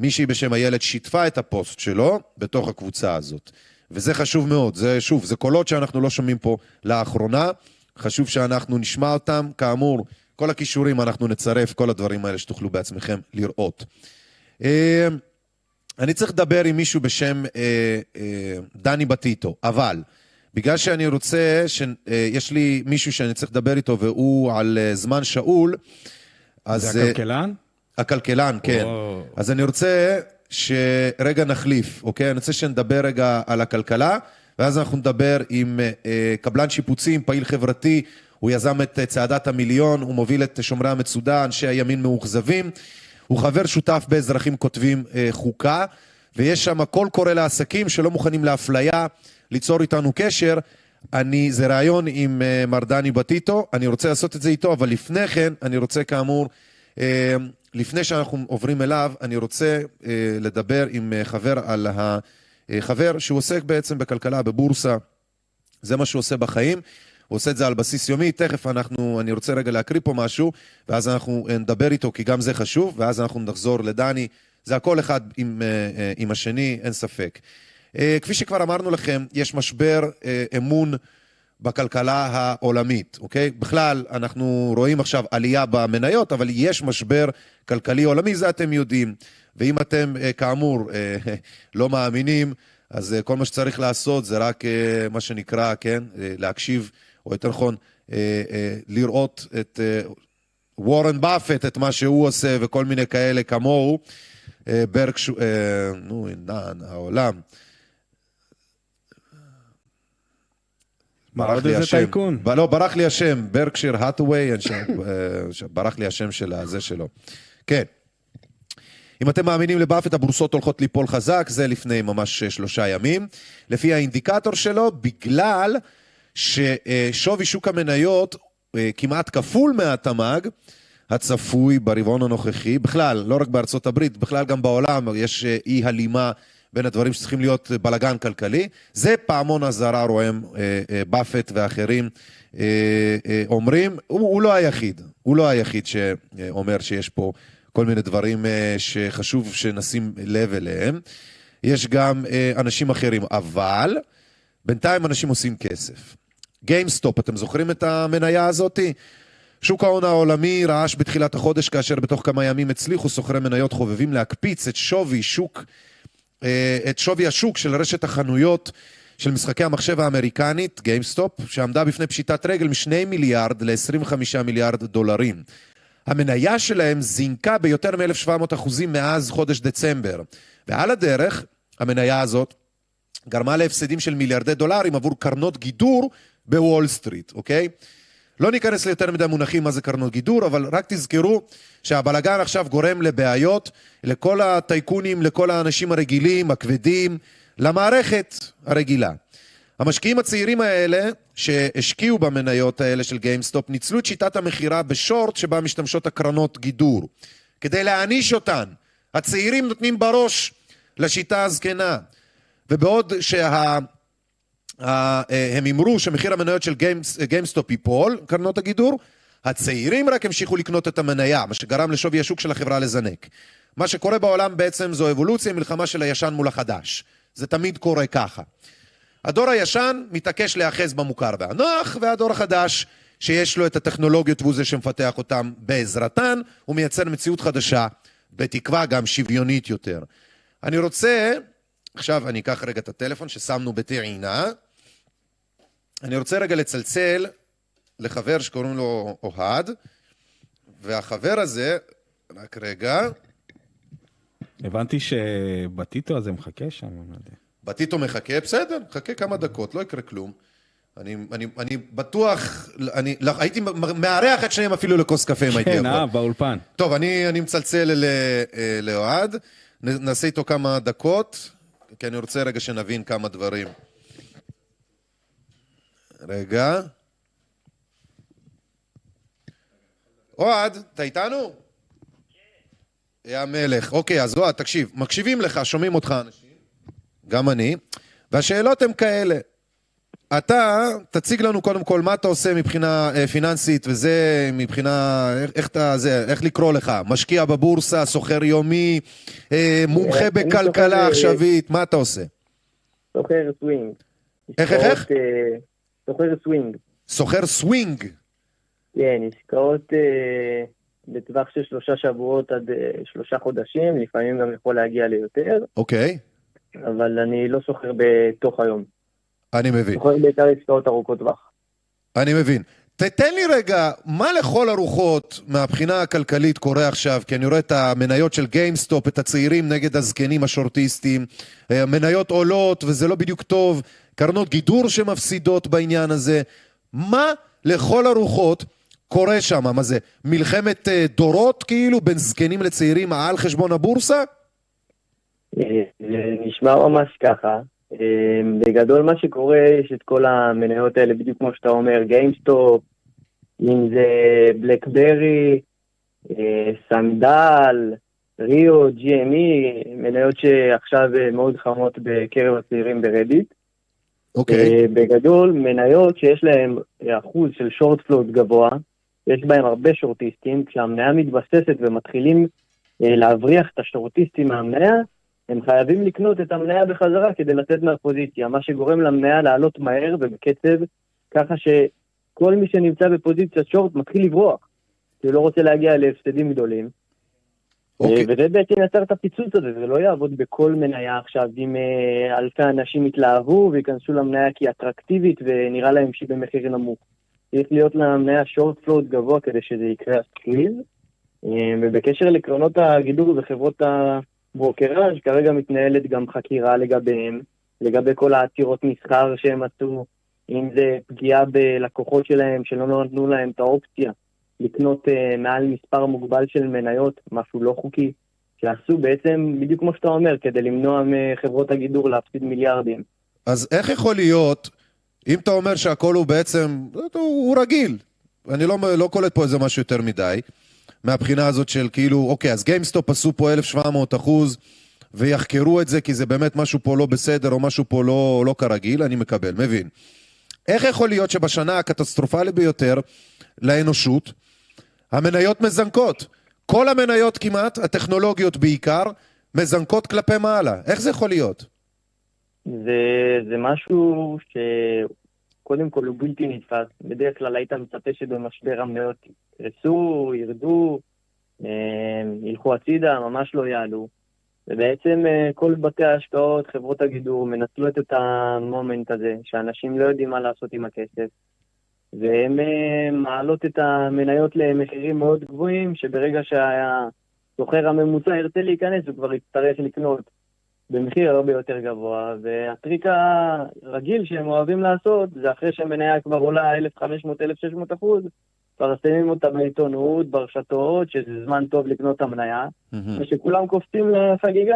מישהי בשם איילת שיתפה את הפוסט שלו בתוך הקבוצה הזאת. וזה חשוב מאוד, זה שוב, זה קולות שאנחנו לא שומעים פה לאחרונה, חשוב שאנחנו נשמע אותם, כאמור, כל הכישורים אנחנו נצרף, כל הדברים האלה שתוכלו בעצמכם לראות. אה, אני צריך לדבר עם מישהו בשם אה, אה, דני בטיטו, אבל בגלל שאני רוצה, יש לי מישהו שאני צריך לדבר איתו והוא על זמן שאול, אז... זה הכלכלן? הכלכלן, כן. וואו. אז אני רוצה שרגע נחליף, אוקיי? אני רוצה שנדבר רגע על הכלכלה, ואז אנחנו נדבר עם אה, קבלן שיפוצים, פעיל חברתי, הוא יזם את צעדת המיליון, הוא מוביל את שומרי המצודה, אנשי הימין מאוכזבים. הוא חבר שותף באזרחים כותבים אה, חוקה, ויש שם קול קורא לעסקים שלא מוכנים לאפליה, ליצור איתנו קשר. אני, זה ראיון עם אה, מר דני בטיטו, אני רוצה לעשות את זה איתו, אבל לפני כן, אני רוצה כאמור, אה, לפני שאנחנו עוברים אליו, אני רוצה אה, לדבר עם אה, חבר על החבר שהוא עוסק בעצם בכלכלה, בבורסה, זה מה שהוא עושה בחיים. הוא עושה את זה על בסיס יומי, תכף אנחנו, אני רוצה רגע להקריא פה משהו, ואז אנחנו אה, נדבר איתו, כי גם זה חשוב, ואז אנחנו נחזור לדני. זה הכל אחד עם, אה, אה, עם השני, אין ספק. כפי שכבר אמרנו לכם, יש משבר אמון בכלכלה העולמית, אוקיי? בכלל, אנחנו רואים עכשיו עלייה במניות, אבל יש משבר כלכלי עולמי, זה אתם יודעים. ואם אתם, כאמור, לא מאמינים, אז כל מה שצריך לעשות זה רק מה שנקרא, כן, להקשיב או יותר נכון, אה, אה, לראות את אה, וורן באפט, את מה שהוא עושה וכל מיני כאלה כמוהו, ברקשו... נו, העולם. ברח לי השם. טייקון. לא, ברח לי השם, ברקשיר האטווי, ברח לי השם של הזה שלו. כן. אם אתם מאמינים לבאפט, הבורסות הולכות ליפול חזק, זה לפני ממש שלושה ימים. לפי האינדיקטור שלו, בגלל ששווי שוק המניות אה, כמעט כפול מהתמ"ג הצפוי ברבעון הנוכחי, בכלל, לא רק בארצות הברית, בכלל גם בעולם יש אה, אי הלימה בין הדברים שצריכים להיות בלגן כלכלי. זה פעמון אזהרה רועם, אה, באפט ואחרים אומרים, הוא, הוא לא היחיד, הוא לא היחיד שאומר שיש פה כל מיני דברים שחשוב שנשים לב אליהם. יש גם אנשים אחרים, אבל בינתיים אנשים עושים כסף. גיימסטופ, אתם זוכרים את המניה הזאתי? שוק ההון העולמי רעש בתחילת החודש כאשר בתוך כמה ימים הצליחו סוחרי מניות חובבים להקפיץ את שווי שוק, אה, את שווי השוק של רשת החנויות של משחקי המחשב האמריקנית, גיימסטופ, שעמדה בפני פשיטת רגל מ-2 מיליארד ל-25 מיליארד דולרים. המניה שלהם זינקה ביותר מ-1,700 אחוזים מאז חודש דצמבר. ועל הדרך, המניה הזאת גרמה להפסדים של מיליארדי דולרים עבור קרנות גידור בוול סטריט, אוקיי? לא ניכנס ליותר מדי מונחים מה זה קרנות גידור, אבל רק תזכרו שהבלגן עכשיו גורם לבעיות לכל הטייקונים, לכל האנשים הרגילים, הכבדים, למערכת הרגילה. המשקיעים הצעירים האלה, שהשקיעו במניות האלה של גיימסטופ, ניצלו את שיטת המכירה בשורט שבה משתמשות הקרנות גידור, כדי להעניש אותן. הצעירים נותנים בראש לשיטה הזקנה. ובעוד שה... אה, הם הימרו שמחיר המניות של גיימסטופ ייפול, קרנות הגידור, הצעירים רק המשיכו לקנות את המניה, מה שגרם לשווי השוק של החברה לזנק. מה שקורה בעולם בעצם זו אבולוציה, מלחמה של הישן מול החדש. זה תמיד קורה ככה. הדור הישן מתעקש להיאחז במוכר והנוח, והדור החדש, שיש לו את הטכנולוגיות והוא זה שמפתח אותם בעזרתן, הוא מייצר מציאות חדשה, בתקווה גם שוויונית יותר. אני רוצה, עכשיו אני אקח רגע את הטלפון ששמנו בטעינה, אני רוצה רגע לצלצל לחבר שקוראים לו אוהד, והחבר הזה, רק רגע. הבנתי שבטיטו הזה מחכה שם, אני לא יודע. בטיטו מחכה, בסדר, מחכה כמה דקות, לא יקרה כלום. אני, אני, אני בטוח, אני לא, הייתי מארח את שניהם אפילו לכוס קפה אם הייתי יכול. כן, אה, באולפן. טוב, אני, אני מצלצל אה, לאוהד, נעשה איתו כמה דקות, כי אני רוצה רגע שנבין כמה דברים. רגע. אוהד, אתה איתנו? כן. המלך. אוקיי, אז אוהד, תקשיב, מקשיבים לך, שומעים אותך אנשים, גם אני, והשאלות הן כאלה. אתה, תציג לנו קודם כל מה אתה עושה מבחינה אה, פיננסית וזה, מבחינה, איך, איך אתה, זה, איך לקרוא לך, משקיע בבורסה, סוחר יומי, אה, מומחה אה, בכלכלה עכשווית, מה אתה עושה? סוחר סווינג. איך, איך, איך? סוחר סווינג. סוחר סווינג? כן, עסקאות אה, בטווח של שלושה שבועות עד אה, שלושה חודשים, לפעמים גם יכול להגיע ליותר. אוקיי. אבל אני לא סוחר בתוך היום. אני מבין. סוחר בעיקר עסקאות ארוכות טווח. אני מבין. תתן לי רגע, מה לכל הרוחות מהבחינה הכלכלית קורה עכשיו? כי אני רואה את המניות של גיימסטופ, את הצעירים נגד הזקנים השורטיסטים, המניות אה, עולות וזה לא בדיוק טוב, קרנות גידור שמפסידות בעניין הזה. מה לכל הרוחות קורה שם? מה זה, מלחמת אה, דורות כאילו, בין זקנים לצעירים על חשבון הבורסה? אה, זה נשמע ממש ככה. אה, בגדול מה שקורה, יש את כל המניות האלה, בדיוק כמו שאתה אומר, גיימסטופ, אם זה בלקברי, סנדל, ריו, GME, מניות שעכשיו מאוד חמות בקרב הצעירים ברדיט. אוקיי. אה, בגדול, מניות שיש להן אחוז של שורט פלוט גבוה, יש בהן הרבה שורטיסטים, כשהמניה מתבססת ומתחילים אה, להבריח את השורטיסטים מהמניה, הם חייבים לקנות את המניה בחזרה כדי לצאת מהפוזיציה, מה שגורם למניה לעלות מהר ובקצב, ככה שכל מי שנמצא בפוזיציית שורט מתחיל לברוח, כי הוא לא רוצה להגיע להפסדים גדולים. אוקיי. וזה בעצם יצר את הפיצוץ הזה, זה לא יעבוד בכל מניה עכשיו, אם אה, אלפי אנשים יתלהבו וייכנסו למניה כי היא אטרקטיבית ונראה להם שהיא במחיר נמוך. צריך להיות למניה שורט פלוט גבוה כדי שזה יקרה הסקוויז. אה, ובקשר לקרנות הגידור וחברות הברוקראז' כרגע מתנהלת גם חקירה לגביהם, לגבי כל העתירות מסחר שהם עשו, אם זה פגיעה בלקוחות שלהם שלא נתנו להם את האופציה לקנות uh, מעל מספר מוגבל של מניות, משהו לא חוקי, שעשו בעצם, בדיוק כמו שאתה אומר, כדי למנוע מחברות הגידור להפסיד מיליארדים. אז איך יכול להיות, אם אתה אומר שהכל הוא בעצם, הוא, הוא רגיל, אני לא, לא קולט פה איזה משהו יותר מדי, מהבחינה הזאת של כאילו, אוקיי, אז GameStop עשו פה 1,700 אחוז, ויחקרו את זה כי זה באמת משהו פה לא בסדר, או משהו פה לא, לא כרגיל, אני מקבל, מבין. איך יכול להיות שבשנה הקטסטרופלית ביותר לאנושות, המניות מזנקות? כל המניות כמעט, הטכנולוגיות בעיקר, מזנקות כלפי מעלה. איך זה יכול להיות? זה, זה משהו שקודם כל הוא בלתי נתפס. בדרך כלל היית מצפה שבמשבר המניות יקרסו, ירדו, אה, ילכו הצידה, ממש לא יעלו. ובעצם אה, כל בתי ההשקעות, חברות הגידור, מנצלות את המומנט הזה, שאנשים לא יודעים מה לעשות עם הכסף, והן אה, מעלות את המניות למחירים מאוד גבוהים, שברגע שהסוחר הממוצע ירצה להיכנס, הוא כבר יצטרך לקנות במחיר הרבה יותר גבוה, והטריק הרגיל שהם אוהבים לעשות, זה אחרי שהמניה כבר עולה 1,500-1,600 אחוז, מפרסמים אותה בעיתונות, ברשתות, שזה זמן טוב לקנות את המניה, וכשכולם קופצים לחגיגה,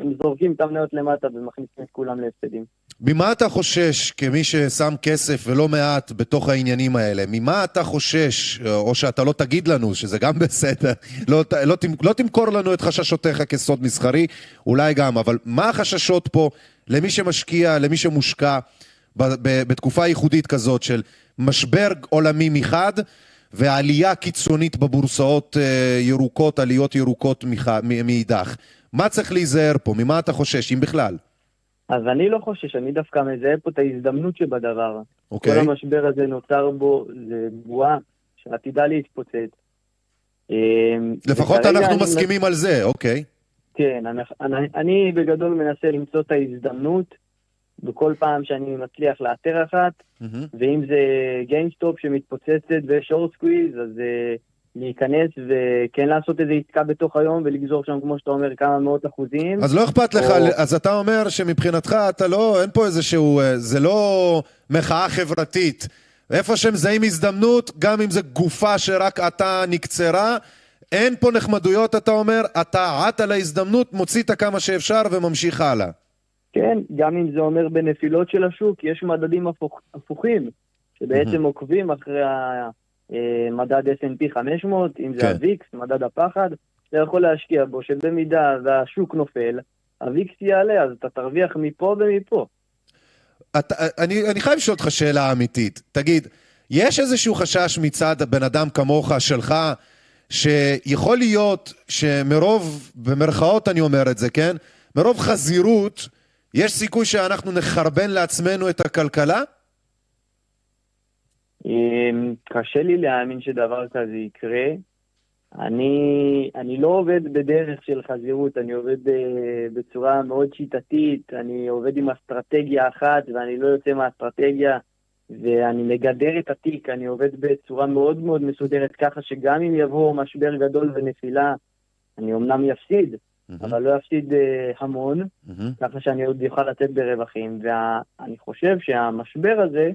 הם זורקים את המניות למטה ומכניסים את כולם להפסדים. ממה אתה חושש, כמי ששם כסף ולא מעט בתוך העניינים האלה, ממה אתה חושש, או שאתה לא תגיד לנו, שזה גם בסדר, לא, לא, לא תמכור לנו את חששותיך כסוד מסחרי, אולי גם, אבל מה החששות פה למי שמשקיע, למי שמושקע בתקופה ייחודית כזאת של משבר עולמי מחד, ועלייה קיצונית בבורסאות אה, ירוקות, עליות ירוקות מאידך. מה צריך להיזהר פה? ממה אתה חושש, אם בכלל? אז אני לא חושש, אני דווקא מזהה פה את ההזדמנות שבדבר. אוקיי. כל המשבר הזה נוצר בו, זה בועה שעתידה להתפוצץ. אה, לפחות אנחנו מסכימים על זה, אוקיי. כן, אני, אני, אני בגדול מנסה למצוא את ההזדמנות בכל פעם שאני מצליח לאתר אחת, mm-hmm. ואם זה GameStop שמתפוצצת ו short squeeze, אז uh, להיכנס וכן לעשות איזו עסקה בתוך היום ולגזור שם, כמו שאתה אומר, כמה מאות אחוזים. אז לא אכפת לך, או... אז אתה אומר שמבחינתך אתה לא, אין פה איזשהו, אה, זה לא מחאה חברתית. איפה שמזהים הזדמנות, גם אם זה גופה שרק אתה נקצרה, אין פה נחמדויות, אתה אומר, אתה עט על ההזדמנות, מוציא את הכמה שאפשר וממשיך הלאה. כן, גם אם זה אומר בנפילות של השוק, יש מדדים הפוך, הפוכים, שבעצם עוקבים אחרי המדד S&P 500, אם זה כן. הוויקס, מדד הפחד, אתה יכול להשקיע בו, שבמידה והשוק נופל, הוויקס יעלה, אז אתה תרוויח מפה ומפה. אתה, אני, אני חייב לשאול אותך שאלה אמיתית. תגיד, יש איזשהו חשש מצד בן אדם כמוך, שלך, שיכול להיות שמרוב, במרכאות אני אומר את זה, כן? מרוב חזירות, יש סיכוי שאנחנו נחרבן לעצמנו את הכלכלה? אמ, קשה לי להאמין שדבר כזה יקרה. אני, אני לא עובד בדרך של חזירות, אני עובד אה, בצורה מאוד שיטתית, אני עובד עם אסטרטגיה אחת ואני לא יוצא מהאסטרטגיה ואני מגדר את התיק, אני עובד בצורה מאוד מאוד מסודרת ככה שגם אם יבוא משבר גדול ונפילה, אני אמנם יפסיד, mm-hmm. אבל לא אפסיד uh, המון, mm-hmm. ככה שאני עוד אוכל לצאת ברווחים. ואני חושב שהמשבר הזה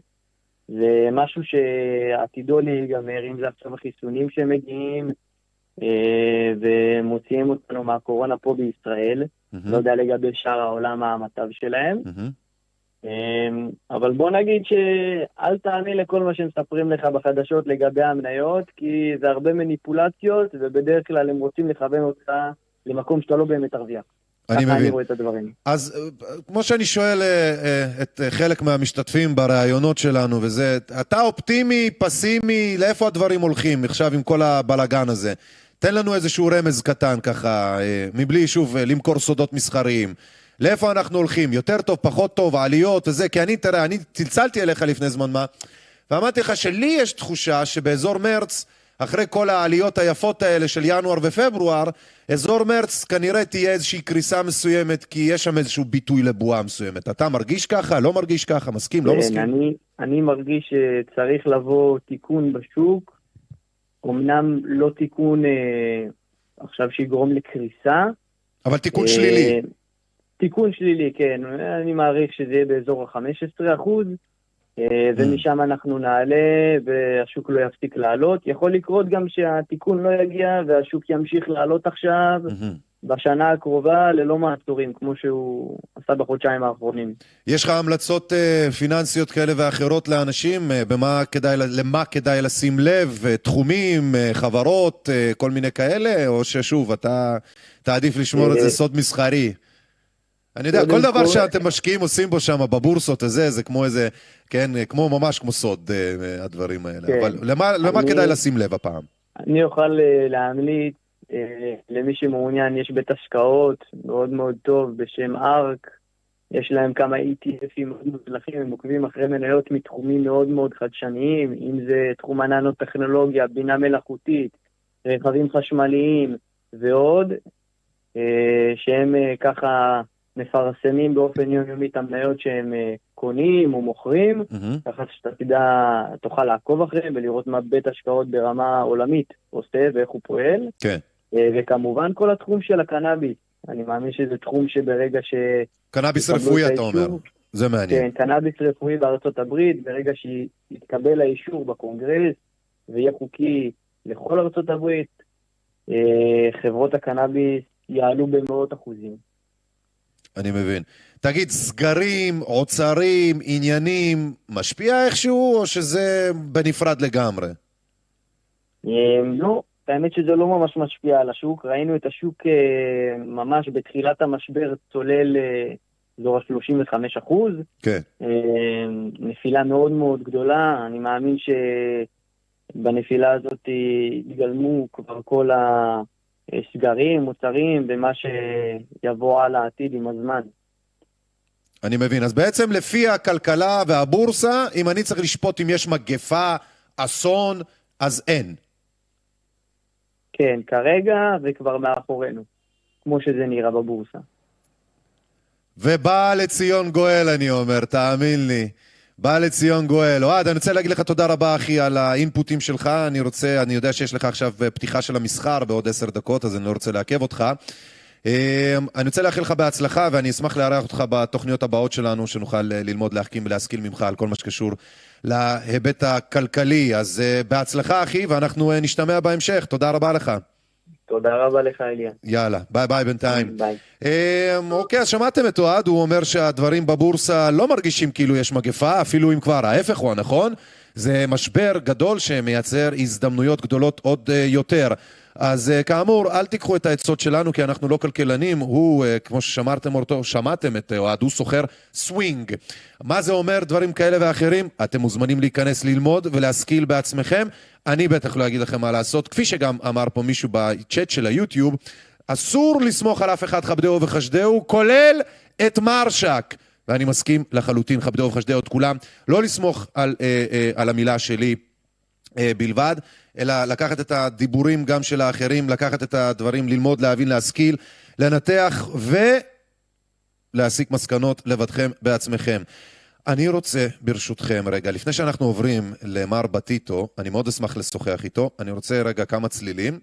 זה משהו שעתידו להיגמר, אם זה עכשיו החיסונים שמגיעים, אה, ומוציאים אותנו מהקורונה פה בישראל. לא יודע לגבי שאר העולם מה המצב שלהם. אמ, אבל בוא נגיד שאל תאמין לכל מה שמספרים לך בחדשות לגבי המניות, כי זה הרבה מניפולציות, ובדרך כלל הם רוצים לכוון אותך למקום שאתה לא באמת תרוויח. אני ככה מבין. אני רואה את הדברים. אז אה, כמו שאני שואל אה, אה, את חלק מהמשתתפים בראיונות שלנו, וזה, אתה אופטימי, פסימי, לאיפה הדברים הולכים עכשיו עם כל הבלגן הזה? תן לנו איזשהו רמז קטן ככה, מבלי שוב למכור סודות מסחריים. לאיפה אנחנו הולכים? יותר טוב, פחות טוב, עליות וזה, כי אני, תראה, אני צלצלתי אליך לפני זמן מה, ואמרתי לך שלי יש תחושה שבאזור מרץ, אחרי כל העליות היפות האלה של ינואר ופברואר, אזור מרץ כנראה תהיה איזושהי קריסה מסוימת, כי יש שם איזשהו ביטוי לבועה מסוימת. אתה מרגיש ככה? לא מרגיש ככה? מסכים? לא כן, מסכים? אני, אני מרגיש שצריך לבוא תיקון בשוק, אמנם לא תיקון אה, עכשיו שיגרום לקריסה. אבל תיקון אה, שלילי. תיקון שלילי, כן. אני מעריך שזה יהיה באזור ה-15 אחוז, אה, ומשם אנחנו נעלה והשוק לא יפסיק לעלות. יכול לקרות גם שהתיקון לא יגיע והשוק ימשיך לעלות עכשיו בשנה הקרובה ללא מעצורים, כמו שהוא עשה בחודשיים האחרונים. יש לך המלצות אה, פיננסיות כאלה ואחרות לאנשים? אה, במה כדאי, למה כדאי לשים לב? אה, תחומים, אה, חברות, אה, כל מיני כאלה? או ששוב, אתה תעדיף לשמור את זה אה, סוד מסחרי? אני יודע, כל דבר כל- שאתם משקיעים עושים בו שם בבורסות הזה, זה כמו איזה, כן, כמו ממש כמו סוד, אה, הדברים האלה. כן. אבל למה, למה אני- כדאי לשים לב הפעם? אני אוכל אה, להמליץ אה, למי שמעוניין, יש בית השקעות מאוד מאוד טוב בשם ארק, יש להם כמה ETFים מאוד מוצלחים, הם עוקבים אחרי מניות מתחומים מאוד מאוד חדשניים, אם זה תחום הננו-טכנולוגיה, בינה מלאכותית, רכבים חשמליים ועוד, שהם ככה מפרסמים באופן יומיומי את המניות שהם אה, קונים או מוכרים, ככה שאתה תדע, תוכל לעקוב אחריהם ולראות מה בית השקעות ברמה עולמית עושה ואיך הוא פועל. כן. אה, וכמובן כל התחום של הקנאביס. אני מאמין שזה תחום שברגע ש... קנאביס רפואי, את אתה אומר. זה מעניין. כן, קנאביס רפואי בארצות הברית, ברגע שיתקבל האישור בקונגרס ויהיה חוקי לכל ארצות הברית, אה, חברות הקנאביס יעלו במאות אחוזים. אני מבין. תגיד, סגרים, עוצרים, עניינים, משפיע איכשהו, או שזה בנפרד לגמרי? אה, לא, האמת שזה לא ממש משפיע על השוק. ראינו את השוק אה, ממש בתחילת המשבר צולל אה, אזור ה-35 אחוז. כן. אה, נפילה מאוד מאוד גדולה. אני מאמין שבנפילה הזאת יגלמו כבר כל הסגרים, מוצרים, ומה שיבוא על העתיד עם הזמן. אני מבין. אז בעצם לפי הכלכלה והבורסה, אם אני צריך לשפוט אם יש מגפה, אסון, אז אין. כן, כרגע זה כבר מאחורינו, כמו שזה נראה בבורסה. ובא לציון גואל, אני אומר, תאמין לי. בא לציון גואל. אוהד, אני רוצה להגיד לך תודה רבה, אחי, על האינפוטים שלך. אני רוצה, אני יודע שיש לך עכשיו פתיחה של המסחר בעוד עשר דקות, אז אני לא רוצה לעכב אותך. אה, אני רוצה לאחל לך בהצלחה, ואני אשמח לארח אותך בתוכניות הבאות שלנו, שנוכל אה, ללמוד, להחכים ולהשכיל ממך על כל מה שקשור להיבט הכלכלי. אז אה, בהצלחה, אחי, ואנחנו אה, נשתמע בהמשך. תודה רבה לך. תודה רבה לך, אליה. יאללה, ביי ביי בינתיים. ביי. אמ, אוקיי, אז שמעתם את אוהד, הוא אומר שהדברים בבורסה לא מרגישים כאילו יש מגפה, אפילו אם כבר ההפך הוא הנכון. זה משבר גדול שמייצר הזדמנויות גדולות עוד אה, יותר. אז אה, כאמור, אל תיקחו את העצות שלנו, כי אנחנו לא כלכלנים. הוא, אה, כמו ששמרתם אותו, שמעתם את אה, אוהד, הוא סוחר סווינג. מה זה אומר דברים כאלה ואחרים? אתם מוזמנים להיכנס ללמוד ולהשכיל בעצמכם. אני בטח לא אגיד לכם מה לעשות. כפי שגם אמר פה מישהו בצ'אט של היוטיוב, אסור לסמוך על אף אחד כבדהו וחשדהו, כולל את מרשק. ואני מסכים לחלוטין, כבדהו וחשדהו את כולם, לא לסמוך על, אה, אה, על המילה שלי אה, בלבד, אלא לקחת את הדיבורים גם של האחרים, לקחת את הדברים, ללמוד, להבין, להשכיל, לנתח ולהסיק מסקנות לבדכם בעצמכם. אני רוצה, ברשותכם, רגע, לפני שאנחנו עוברים למר בטיטו, אני מאוד אשמח לשוחח איתו, אני רוצה רגע כמה צלילים.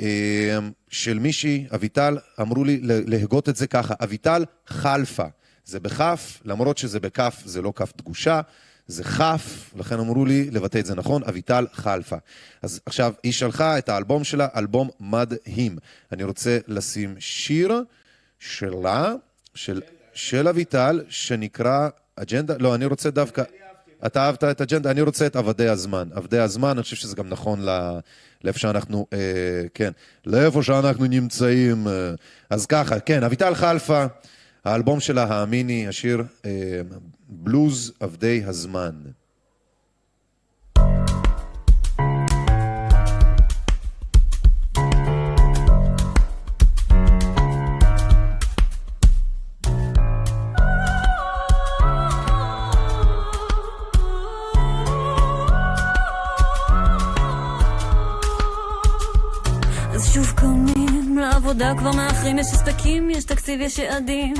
אה, של מישהי, אביטל, אמרו לי להגות את זה ככה, אביטל חלפה. זה בכף, למרות שזה בכף, זה לא כף דגושה, זה כף, לכן אמרו לי לבטא את זה נכון, אביטל חלפה. אז עכשיו, היא שלחה את האלבום שלה, אלבום מדהים. אני רוצה לשים שיר שלה, של, של אביטל, שנקרא אג'נדה, לא, אני רוצה דווקא... אתה אהבת את אג'נדה, אני רוצה את עבדי הזמן. עבדי הזמן, אני חושב שזה גם נכון ל... לאיפה שאנחנו, אה, כן, לאיפה שאנחנו נמצאים. אה. אז ככה, כן, אביטל חלפה, האלבום שלה, האמיני, השיר אה, בלוז עבדי הזמן. עבודה כבר מאחרים, יש הספקים, יש תקציב, יש יעדים.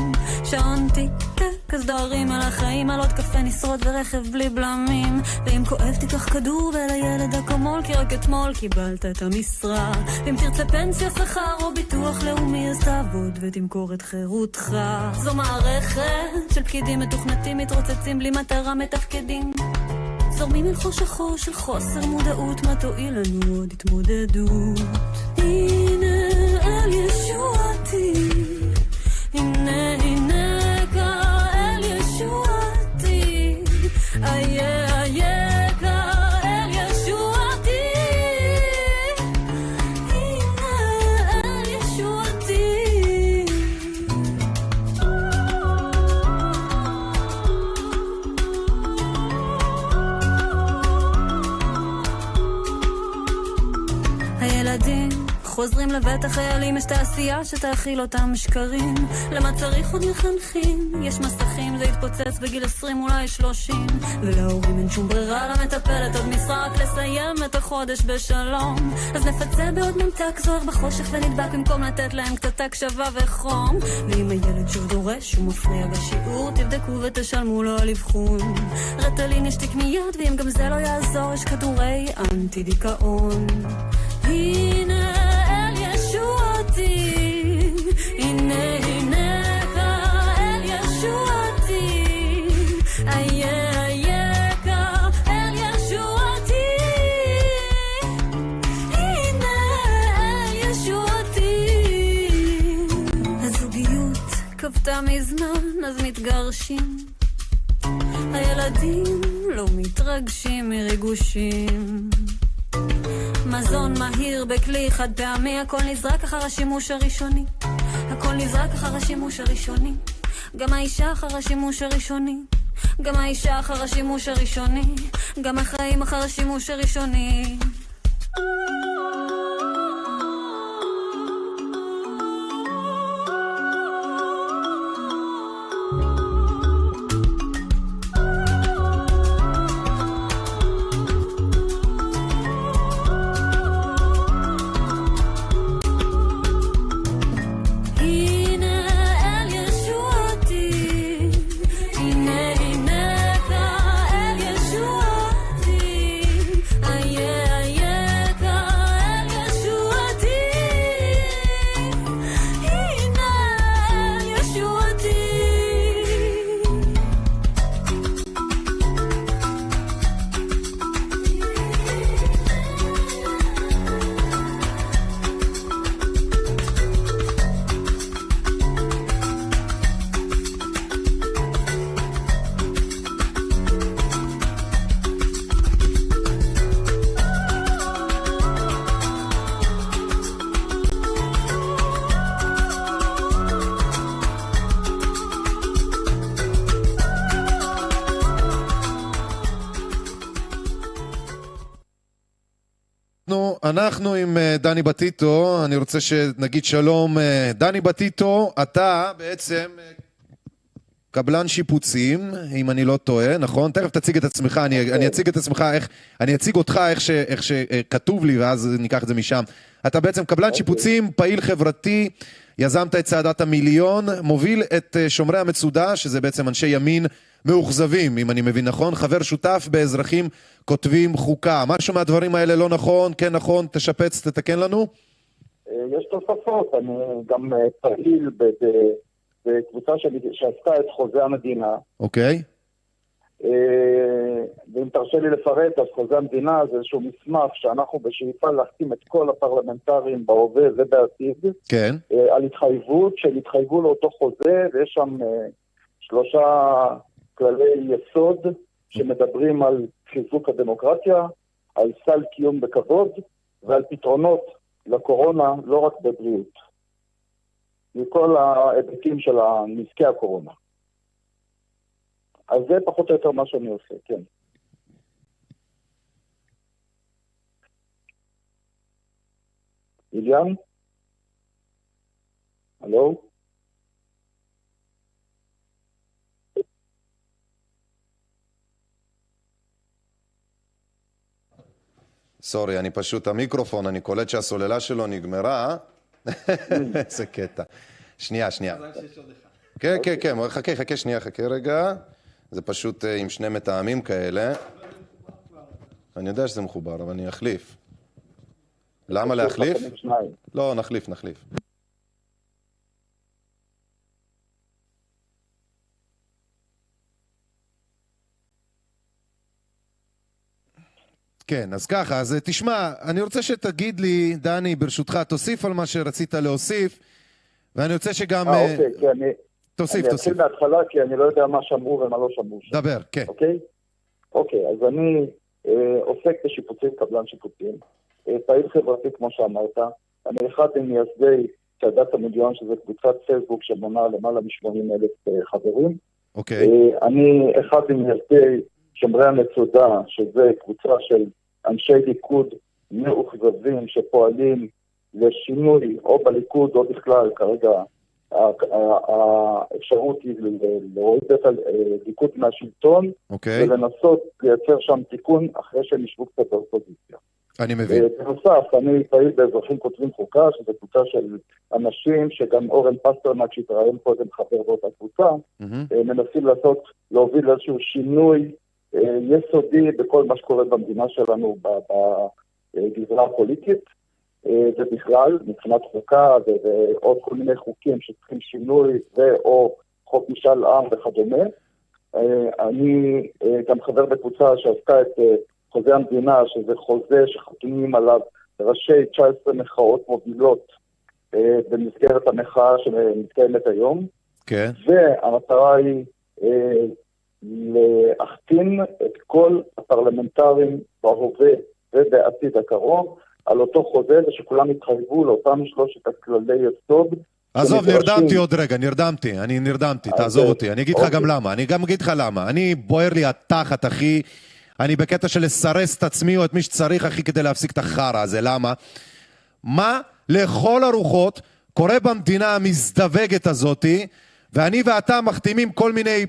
שעון טיק-טק, אז דוהרים על החיים, על עוד קפה נשרוד ורכב בלי בלמים. ואם כואב תיקח כדור ולילד אקמול, כי רק אתמול קיבלת את המשרה. ואם תרצה פנסיה, שכר או ביטוח לאומי, אז תעבוד ותמכור את חירותך. זו מערכת של פקידים מתוכנתים, מתרוצצים בלי מטרה, מתפקדים. זורמים אל תוך החור של חוסר מודעות, מה תועיל לנו עוד התמודדות? הנה אל חוזרים לבית החיילים, יש תעשייה שתאכיל אותם שקרים. למה צריך עוד מחנכים? יש מסכים, זה יתפוצץ בגיל 20, אולי 30. ולהורים אין שום ברירה, למטפלת עוד משרה רק לסיים את החודש בשלום. אז נפצה בעוד ממתק זוהר בחושך ונדבק במקום לתת להם קצת הקשבה וחום. ואם הילד שוב דורש, הוא מפריע בשיעור, תבדקו ותשלמו לו על אבחון. רטלין ישתיק מיד, ואם גם זה לא יעזור, יש כדורי אנטי דיכאון. הנה מזמן, אז מתגרשים. הילדים לא מתרגשים מריגושים. מזון מהיר בכלי חד פעמי, הכל נזרק אחר השימוש הראשוני. הכל נזרק אחר השימוש הראשוני. גם האישה אחר השימוש הראשוני. גם האישה אחר השימוש הראשוני. גם החיים אחר השימוש הראשוני. דני בטיטו, אני רוצה שנגיד שלום. אה, דני בטיטו, אתה בעצם אה, קבלן שיפוצים, אם אני לא טועה, נכון? תכף תציג את עצמך, אני, אני אציג את עצמך, איך, אני אציג אותך איך, ש, איך שכתוב לי, ואז ניקח את זה משם. אתה בעצם קבלן שיפוצים, פעיל חברתי, יזמת את צעדת המיליון, מוביל את אה, שומרי המצודה, שזה בעצם אנשי ימין מאוכזבים, אם אני מבין נכון, חבר שותף באזרחים כותבים חוקה. משהו מהדברים האלה לא נכון, כן נכון, תשפץ, תתקן לנו? יש תוספות, אני גם אה, פעיל בקבוצה שעשתה את חוזה המדינה. אוקיי. אה, תרשה לי לפרט, אז חוזה המדינה זה איזשהו מסמך שאנחנו בשאיפה להחתים את כל הפרלמנטרים בהווה ובעתיד כן. אה, על התחייבות, שהם יתחייבו לאותו חוזה, ויש שם אה, שלושה כללי יסוד שמדברים על חיזוק הדמוקרטיה, על סל קיום בכבוד ועל פתרונות לקורונה, לא רק בבריאות. מכל ההיבטים של נזקי הקורונה. אז זה פחות או יותר מה שאני עושה, כן. איליאן? הלו? סורי, אני פשוט, המיקרופון, אני קולט שהסוללה שלו נגמרה. איזה קטע. שנייה, שנייה. כן, כן, כן, חכה, חכה שנייה, חכה רגע. זה פשוט אה, עם שני מטעמים כאלה. אני יודע שזה מחובר, אבל אני אחליף. למה להחליף? לא, נחליף, נחליף. כן, אז ככה, אז תשמע, אני רוצה שתגיד לי, דני, ברשותך, תוסיף על מה שרצית להוסיף, ואני רוצה שגם... אה, אוקיי, כי אני... תוסיף, אני תוסיף. אני אתחיל מההתחלה, כי אני לא יודע מה שמעו ומה לא שמעו שם. דבר, כן. אוקיי? אוקיי, אז אני אה, עוסק בשיפוצים, קבלן שיפוצים. אה, פעיל חברתי, כמו שאמרת. אני אחד ממייסדי צעדת המיליון, שזה קבוצת פייסבוק שמונה למעלה מ-80 אלף אה, חברים. אוקיי. אה, אני אחד ממייסדי שומרי המצודה, שזה קבוצה של אנשי ליכוד מאוכזבים שפועלים לשינוי או בליכוד או בכלל, כרגע האפשרות היא להוריד את הליכוד מהשלטון אוקיי. ולנסות לייצר שם תיקון אחרי שהם ישבו קצת באופוזיציה. אני מבין. בנוסף, אני פעיל באזרחים כותבים חוקה, שזו קבוצה של אנשים שגם אורן פסטרנק שהתראיין קודם חבר באותה קבוצה, מנסים לעשות, להוביל איזשהו שינוי יסודי בכל מה שקורה במדינה שלנו בגזרה הפוליטית, אה, ובכלל, מבחינת חוקה ועוד כל מיני חוקים שצריכים שינוי, ואו חוק משאל עם וכדומה. אה, אני גם חבר בקבוצה שעשתה את חוזה המדינה, שזה חוזה שחתומים עליו ראשי 19 מחאות מובילות במסגרת המחאה שמתקיימת היום. כן. והמטרה היא להחתים את כל הפרלמנטרים בהווה ובעתיד הקרוב על אותו חוזה ושכולם יתחייבו לאותם שלושת הכללי יסוד. עזוב, נרדמתי עוד רגע, נרדמתי, אני נרדמתי, תעזוב אותי, אני אגיד לך גם למה, אני גם אגיד לך למה, אני בוער לי התחת, אחי, אני בקטע של לסרס את עצמי או את מי שצריך, אחי, כדי להפסיק את החרא הזה, למה? מה לכל הרוחות קורה במדינה המזדווגת הזאתי, ואני ואתה מחתימים כל מיני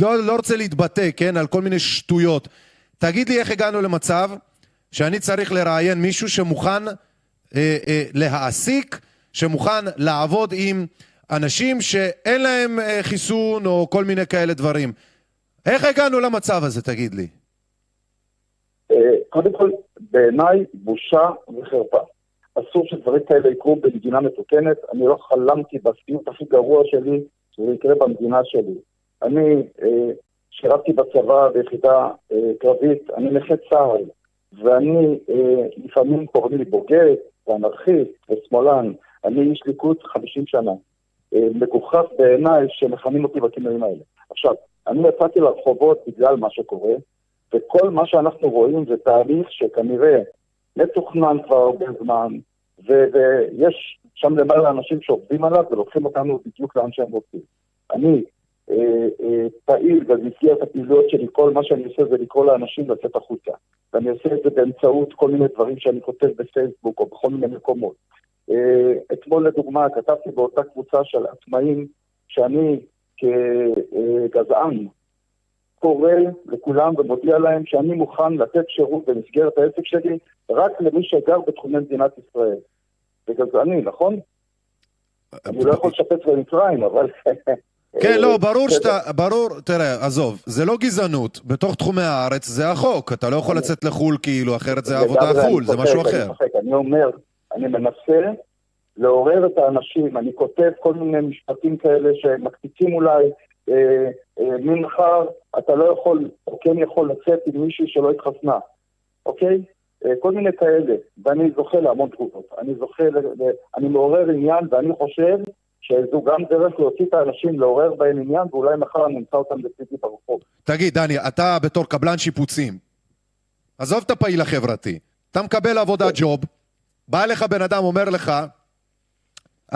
לא, לא רוצה להתבטא, כן, על כל מיני שטויות. תגיד לי איך הגענו למצב שאני צריך לראיין מישהו שמוכן אה, אה, להעסיק, שמוכן לעבוד עם אנשים שאין להם אה, חיסון או כל מיני כאלה דברים. איך הגענו למצב הזה, תגיד לי? אה, קודם כל, בעיניי בושה וחרפה. אסור שדברים כאלה יקרו במדינה מתוקנת. אני לא חלמתי בסיוט הכי גרוע שלי שזה יקרה במדינה שלי. אני אה, שירתתי בצבא ביחידה אה, קרבית, אני נכה צה"ל, ואני אה, לפעמים קוראים לי בוגד, ואנרכיסט, ושמאלן. אני איש ליכוד 50 שנה. מגוחך בעיניי שמכנים אותי בכינויים האלה. עכשיו, אני יצאתי לרחובות בגלל מה שקורה, וכל מה שאנחנו רואים זה תהליך שכנראה מתוכנן כבר הרבה זמן, ו- ויש שם למעלה אנשים שעובדים עליו ולוקחים אותנו בדיוק לאן שהם רוצים. אני פעיל במסגרת הפעילויות שלי, כל מה שאני עושה זה לקרוא לאנשים לצאת החוצה. ואני עושה את זה באמצעות כל מיני דברים שאני כותב בפייסבוק או בכל מיני מקומות. אה, אתמול לדוגמה כתבתי באותה קבוצה של עצמאים שאני כגזען קורא לכולם ומודיע להם שאני מוכן לתת שירות במסגרת העסק שלי רק למי שגר בתחומי מדינת ישראל. זה גזעני, נכון? אני לא יכול לשפץ במצרים, אבל כן, לא, ברור שאתה, ברור, תראה, עזוב, זה לא גזענות, בתוך תחומי הארץ זה החוק, אתה לא יכול לצאת לחו"ל כאילו, אחרת זה עבודה חו"ל, זה משהו אחר. אני אומר, אני מנסה לעורר את האנשים, אני כותב כל מיני משפטים כאלה שמקפיצים אולי אה, אה, ממחר אתה לא יכול, או כן יכול לצאת עם מישהי שלא התחסנה, אוקיי? אה, כל מיני כאלה, ואני זוכה להמון תגובות. אני זוכה, אני מעורר עניין, ואני חושב שזו גם דרך להוציא את האנשים, לעורר בהם עניין, ואולי מחר אני אמצא אותם לצידי ברחוב. תגיד, דני, אתה בתור קבלן שיפוצים, עזוב את הפעיל החברתי, אתה מקבל עבודה ג'וב, בא אליך בן אדם, אומר לך,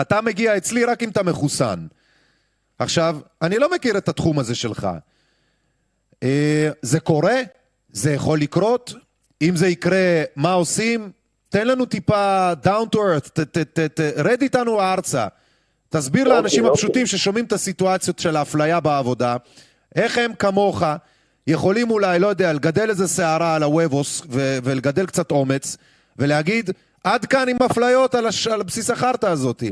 אתה מגיע אצלי רק אם אתה מחוסן. עכשיו, אני לא מכיר את התחום הזה שלך. אה, זה קורה? זה יכול לקרות? אם זה יקרה, מה עושים? תן לנו טיפה down to earth, ת- ת- ת- ת- רד איתנו ארצה. תסביר אוקיי, לאנשים אוקיי. הפשוטים ששומעים את הסיטואציות של האפליה בעבודה, איך הם כמוך יכולים אולי, לא יודע, לגדל איזה שערה על הוובוס ו- ולגדל קצת אומץ, ולהגיד, עד כאן עם אפליות על, הש... על בסיס החרטא הזאת.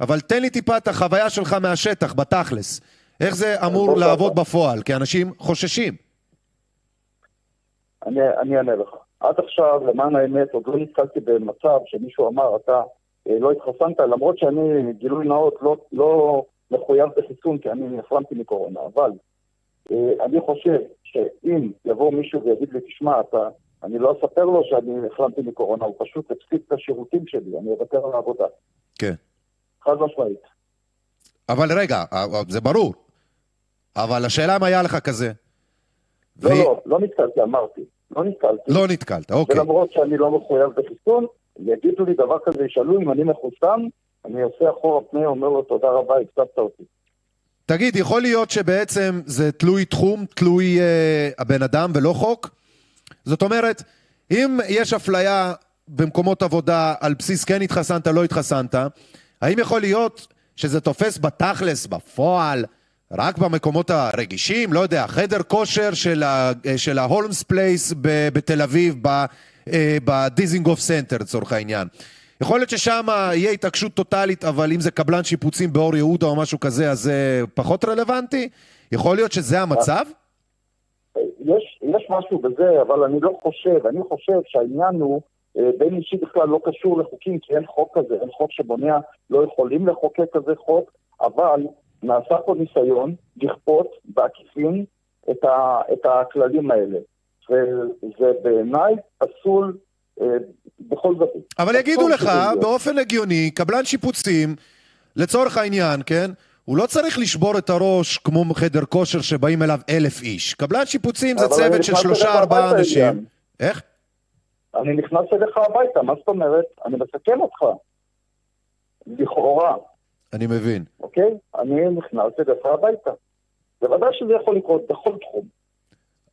אבל תן לי טיפה את החוויה שלך מהשטח, בתכלס. איך זה אמור לעבוד בפועל? כי אנשים חוששים. אני, אני אענה לך. עד עכשיו, למען האמת, עוד לא נתקלתי במצב שמישהו אמר, אתה לא התחסנת, למרות שאני, גילוי נאות, לא, לא מחויב בחיסון, כי אני החלמתי מקורונה, אבל אה, אני חושב שאם יבוא מישהו ויגיד לי, תשמע, אתה, אני לא אספר לו שאני החלמתי מקורונה, הוא פשוט הפסיק את השירותים שלי, אני אוותר על העבודה. כן. חד משמעית. אבל רגע, זה ברור. אבל השאלה אם היה לך כזה. לא, והיא- לא, לא נתקלתי, אמרתי. לא נתקלתי. לא נתקלת, אוקיי. ולמרות שאני לא מחויב בחיסון, יגידו לי דבר כזה, ישאלו אם אני מחוסן, אני עושה אחורה פנה, אומר לו תודה רבה, הפסדת אותי. תגיד, יכול להיות שבעצם זה תלוי תחום, תלוי אה, הבן אדם ולא חוק? זאת אומרת, אם יש אפליה במקומות עבודה על בסיס כן התחסנת, לא התחסנת, האם יכול להיות שזה תופס בתכלס, בפועל, רק במקומות הרגישים? לא יודע, חדר כושר של, ה, אה, של ה Holmes Place ב- בתל אביב, אה, בדיזינגוף סנטר לצורך העניין. יכול להיות ששם יהיה התעקשות טוטאלית, אבל אם זה קבלן שיפוצים באור יהודה או משהו כזה, אז זה פחות רלוונטי? יכול להיות שזה המצב? יש, יש משהו בזה, אבל אני לא חושב, אני חושב שהעניין הוא, אה, בין אישי בכלל לא קשור לחוקים, כי אין חוק כזה, אין חוק שבונע, לא יכולים לחוקק כזה חוק, אבל נעשה פה ניסיון לכפות בעקיפין את, ה, את הכללים האלה. וזה בעיניי פסול אה, בכל זאת. אבל יגידו לך. באופן הגיוני, קבלן שיפוצים, לצורך העניין, כן? הוא לא צריך לשבור את הראש כמו חדר כושר שבאים אליו אלף איש. קבלן שיפוצים זה צוות של שלושה ארבעה אנשים. איך? אני נכנס אליך הביתה, מה זאת אומרת? אני מסכן אותך. לכאורה, אני מבין. אוקיי? אני נכנס אליך הביתה. בוודאי שזה יכול לקרות בכל תחום.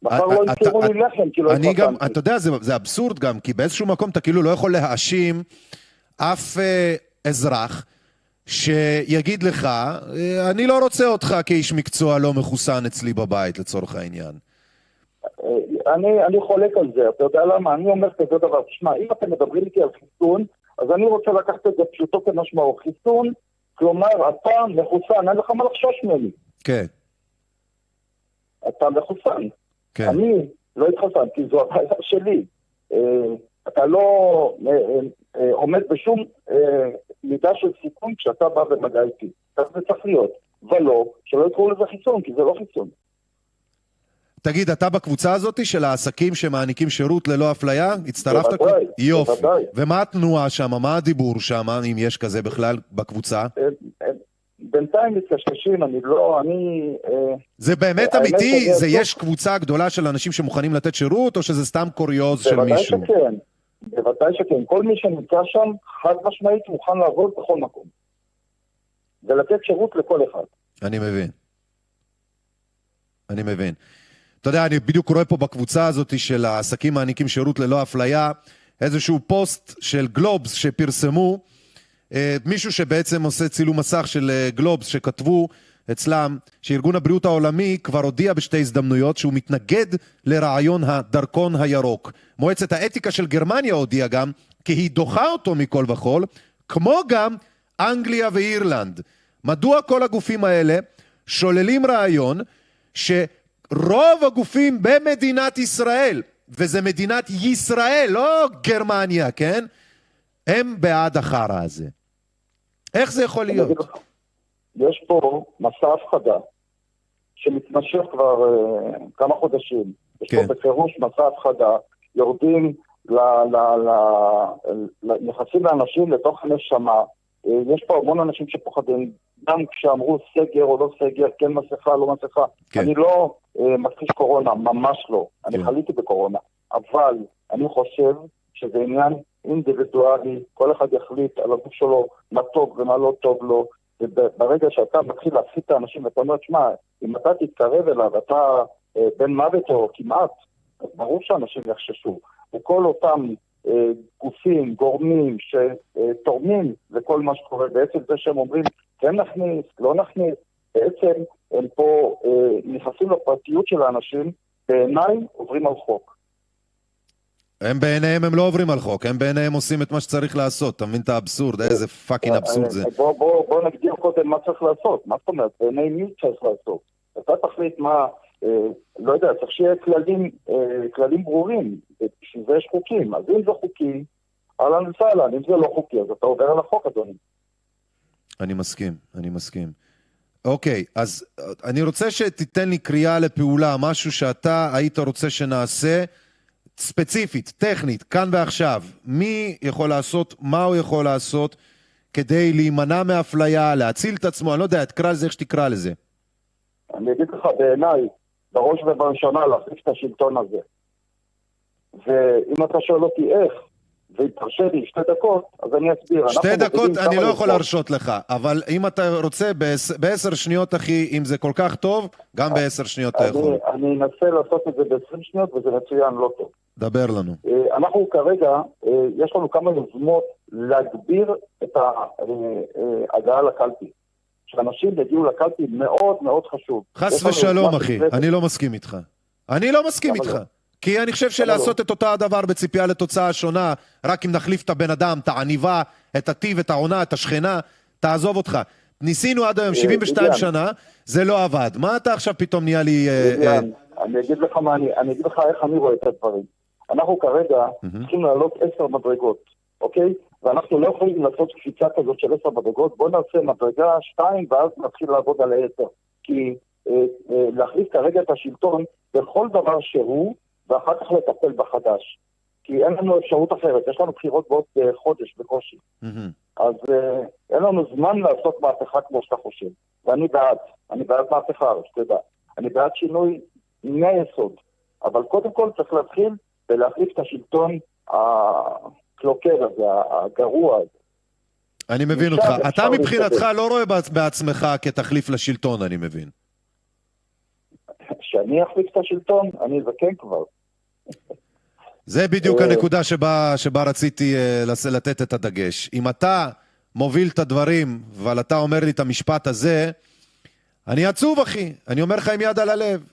מחר לא אתה- ימכרו לי אתה- לחם כי לא אני גם. אתה יודע, זה, זה אבסורד גם, כי באיזשהו מקום אתה כאילו לא יכול להאשים אף אה, אזרח שיגיד לך, אה, אני לא רוצה אותך כאיש מקצוע לא מחוסן אצלי בבית, לצורך העניין. אה, אני, אני חולק על זה, אתה יודע למה? אני אומר כזה דבר, תשמע, אם אתם מדברים איתי על חיסון, אז אני רוצה לקחת את זה פשוטו כמשמעו. חיסון, כלומר, אתה מחוסן, אין לך מה לחשוש ממני. כן, אתה מחוסן. כן. אני לא התחסנתי, זו הבעיה שלי. אה, אתה לא אה, אה, אה, עומד בשום אה, מידה של סיכון כשאתה בא במגע איתי. כך זה צריך להיות. ולא, שלא יקראו לזה חיסון, כי זה לא חיסון. תגיד, אתה בקבוצה הזאת של העסקים שמעניקים שירות ללא אפליה? הצטרפת? בוודאי, יופי. בוודאי. ומה התנועה שם? מה הדיבור שם, אם יש כזה בכלל, בקבוצה? אה, אה, בינתיים מתקשקשים, אני לא, אני... אה, זה באמת האמת אמיתי? זה יש קבוצה גדולה של אנשים שמוכנים לתת שירות, או שזה סתם קוריוז של בוודאי מישהו? שכן, בוודאי שכן. כל מי שנמצא שם, חד משמעית מוכן לעבוד בכל מקום. ולתת שירות לכל אחד. אני מבין. אני מבין. אתה יודע, אני בדיוק רואה פה בקבוצה הזאת של העסקים מעניקים שירות ללא אפליה, איזשהו פוסט של גלובס שפרסמו, אה, מישהו שבעצם עושה צילום מסך של אה, גלובס, שכתבו אצלם שארגון הבריאות העולמי כבר הודיע בשתי הזדמנויות שהוא מתנגד לרעיון הדרכון הירוק. מועצת האתיקה של גרמניה הודיעה גם כי היא דוחה אותו מכל וכול, כמו גם אנגליה ואירלנד. מדוע כל הגופים האלה שוללים רעיון שרוב הגופים במדינת ישראל, וזה מדינת ישראל, לא גרמניה, כן? הם בעד החרא הזה. איך זה יכול להיות? יש פה מסע הפחדה שמתמשך כבר אה, כמה חודשים. יש כן. פה בפירוש מסע הפחדה, יורדים, ל, ל, ל, ל, נכנסים לאנשים לתוך הנשמה. אה, יש פה המון אנשים שפוחדים, גם כשאמרו סגר או לא סגר, כן מסכה, לא מסכה. כן. אני לא אה, מכחיש קורונה, ממש לא. אני כן. חליתי בקורונה. אבל אני חושב שזה עניין אינדיבידואלי, כל אחד יחליט על הגוף שלו מה טוב ומה לא טוב לו, וברגע שאתה מתחיל להפסיד את האנשים ואתה אומר, שמע, אם אתה תתקרב אליו, אתה אה, בן מוות או כמעט, אז ברור שאנשים יחששו. וכל אותם אה, גופים, גורמים שתורמים לכל מה שקורה, בעצם זה שהם אומרים, כן נכניס, לא נכניס, בעצם הם פה אה, נכנסים לפרטיות של האנשים, בעיניי עוברים על חוק. הם בעיניהם הם לא עוברים על חוק, הם בעיניהם עושים את מה שצריך לעשות, אתה מבין את האבסורד? איזה fucking אבסורד זה. אה, בוא, בוא, בוא נגדיר קודם מה צריך לעשות. מה זאת אומרת? בעיני מי צריך לעשות? אתה תחליט מה, אה, לא יודע, צריך שיהיה כללים, אה, כללים ברורים. בשביל זה יש חוקים. אז אם זה חוקי, אהלן וסהלן. אם זה לא חוקי, אז אתה עובר על החוק, אדוני. אני מסכים, אני מסכים. אוקיי, אז אה, אני רוצה שתיתן לי קריאה לפעולה, משהו שאתה היית רוצה שנעשה, ספציפית, טכנית, כאן ועכשיו. מי יכול לעשות, מה הוא יכול לעשות כדי להימנע מאפליה, להציל את עצמו, אני לא יודע, תקרא לזה איך שתקרא לזה. אני אגיד לך, בעיניי, בראש ובראשונה להחליף את השלטון הזה. ואם אתה שואל אותי איך, ותרשה לי שתי דקות, אז אני אסביר. שתי דקות אני לא יכול. להרשות לך, אבל אם אתה רוצה בעש- בעשר שניות, אחי, אם זה כל כך טוב, גם בעשר שניות אתה יכול. אני, אנסה לעשות את זה ב-20 שניות, וזה מצוין, לא טוב. דבר לנו. אה, אנחנו כרגע, אה, יש לנו כמה יוזמות להגביר את ההגעה לקלפי. שאנשים יגיעו לקלפי מאוד מאוד חשוב. חס ושלום, אחי, שנקראת- אני לא מסכים איתך. אני לא מסכים איתך. לא? כי אני חושב שלעשות את אותו הדבר בציפייה לתוצאה שונה, רק אם נחליף את הבן אדם, את העניבה, את הטיב, את העונה, את השכנה, תעזוב אותך. ניסינו עד היום אה, 72 עידן. שנה, זה לא עבד. מה אתה עכשיו פתאום נהיה לי... אה, אה, אני אגיד לך מה אני, אני אגיד לך איך אני רואה את הדברים. אנחנו כרגע צריכים לעלות עשר מדרגות, אוקיי? ואנחנו לא יכולים לעשות קפיצה כזאת של עשר מדרגות, בואו נעשה מדרגה שתיים ואז נתחיל לעבוד על העשר. כי אה, אה, להחליף כרגע את השלטון בכל דבר שהוא, ואחר כך לטפל בחדש. כי אין לנו אפשרות אחרת, יש לנו בחירות בעוד אה, חודש בקושי. מהמם. אז אה, אין לנו זמן לעשות מהפכה כמו שאתה חושב. ואני בעד, אני בעד מהפכה, שתדע. אני בעד שינוי מהיסוד. אבל קודם כל צריך להתחיל ולהחליף את השלטון הקלוקל הזה, הגרוע הזה. אני מבין אותך. אתה מבחינתך. לא רואה בעצ- בעצמך כתחליף לשלטון, אני מבין. כשאני אחליף את השלטון, אני זקן כבר. זה בדיוק אה, הנקודה שבה, שבה רציתי אה, לתת את הדגש. אם אתה מוביל את הדברים, אבל אתה אומר לי את המשפט הזה, אני עצוב, אחי. אני אומר לך עם יד על הלב.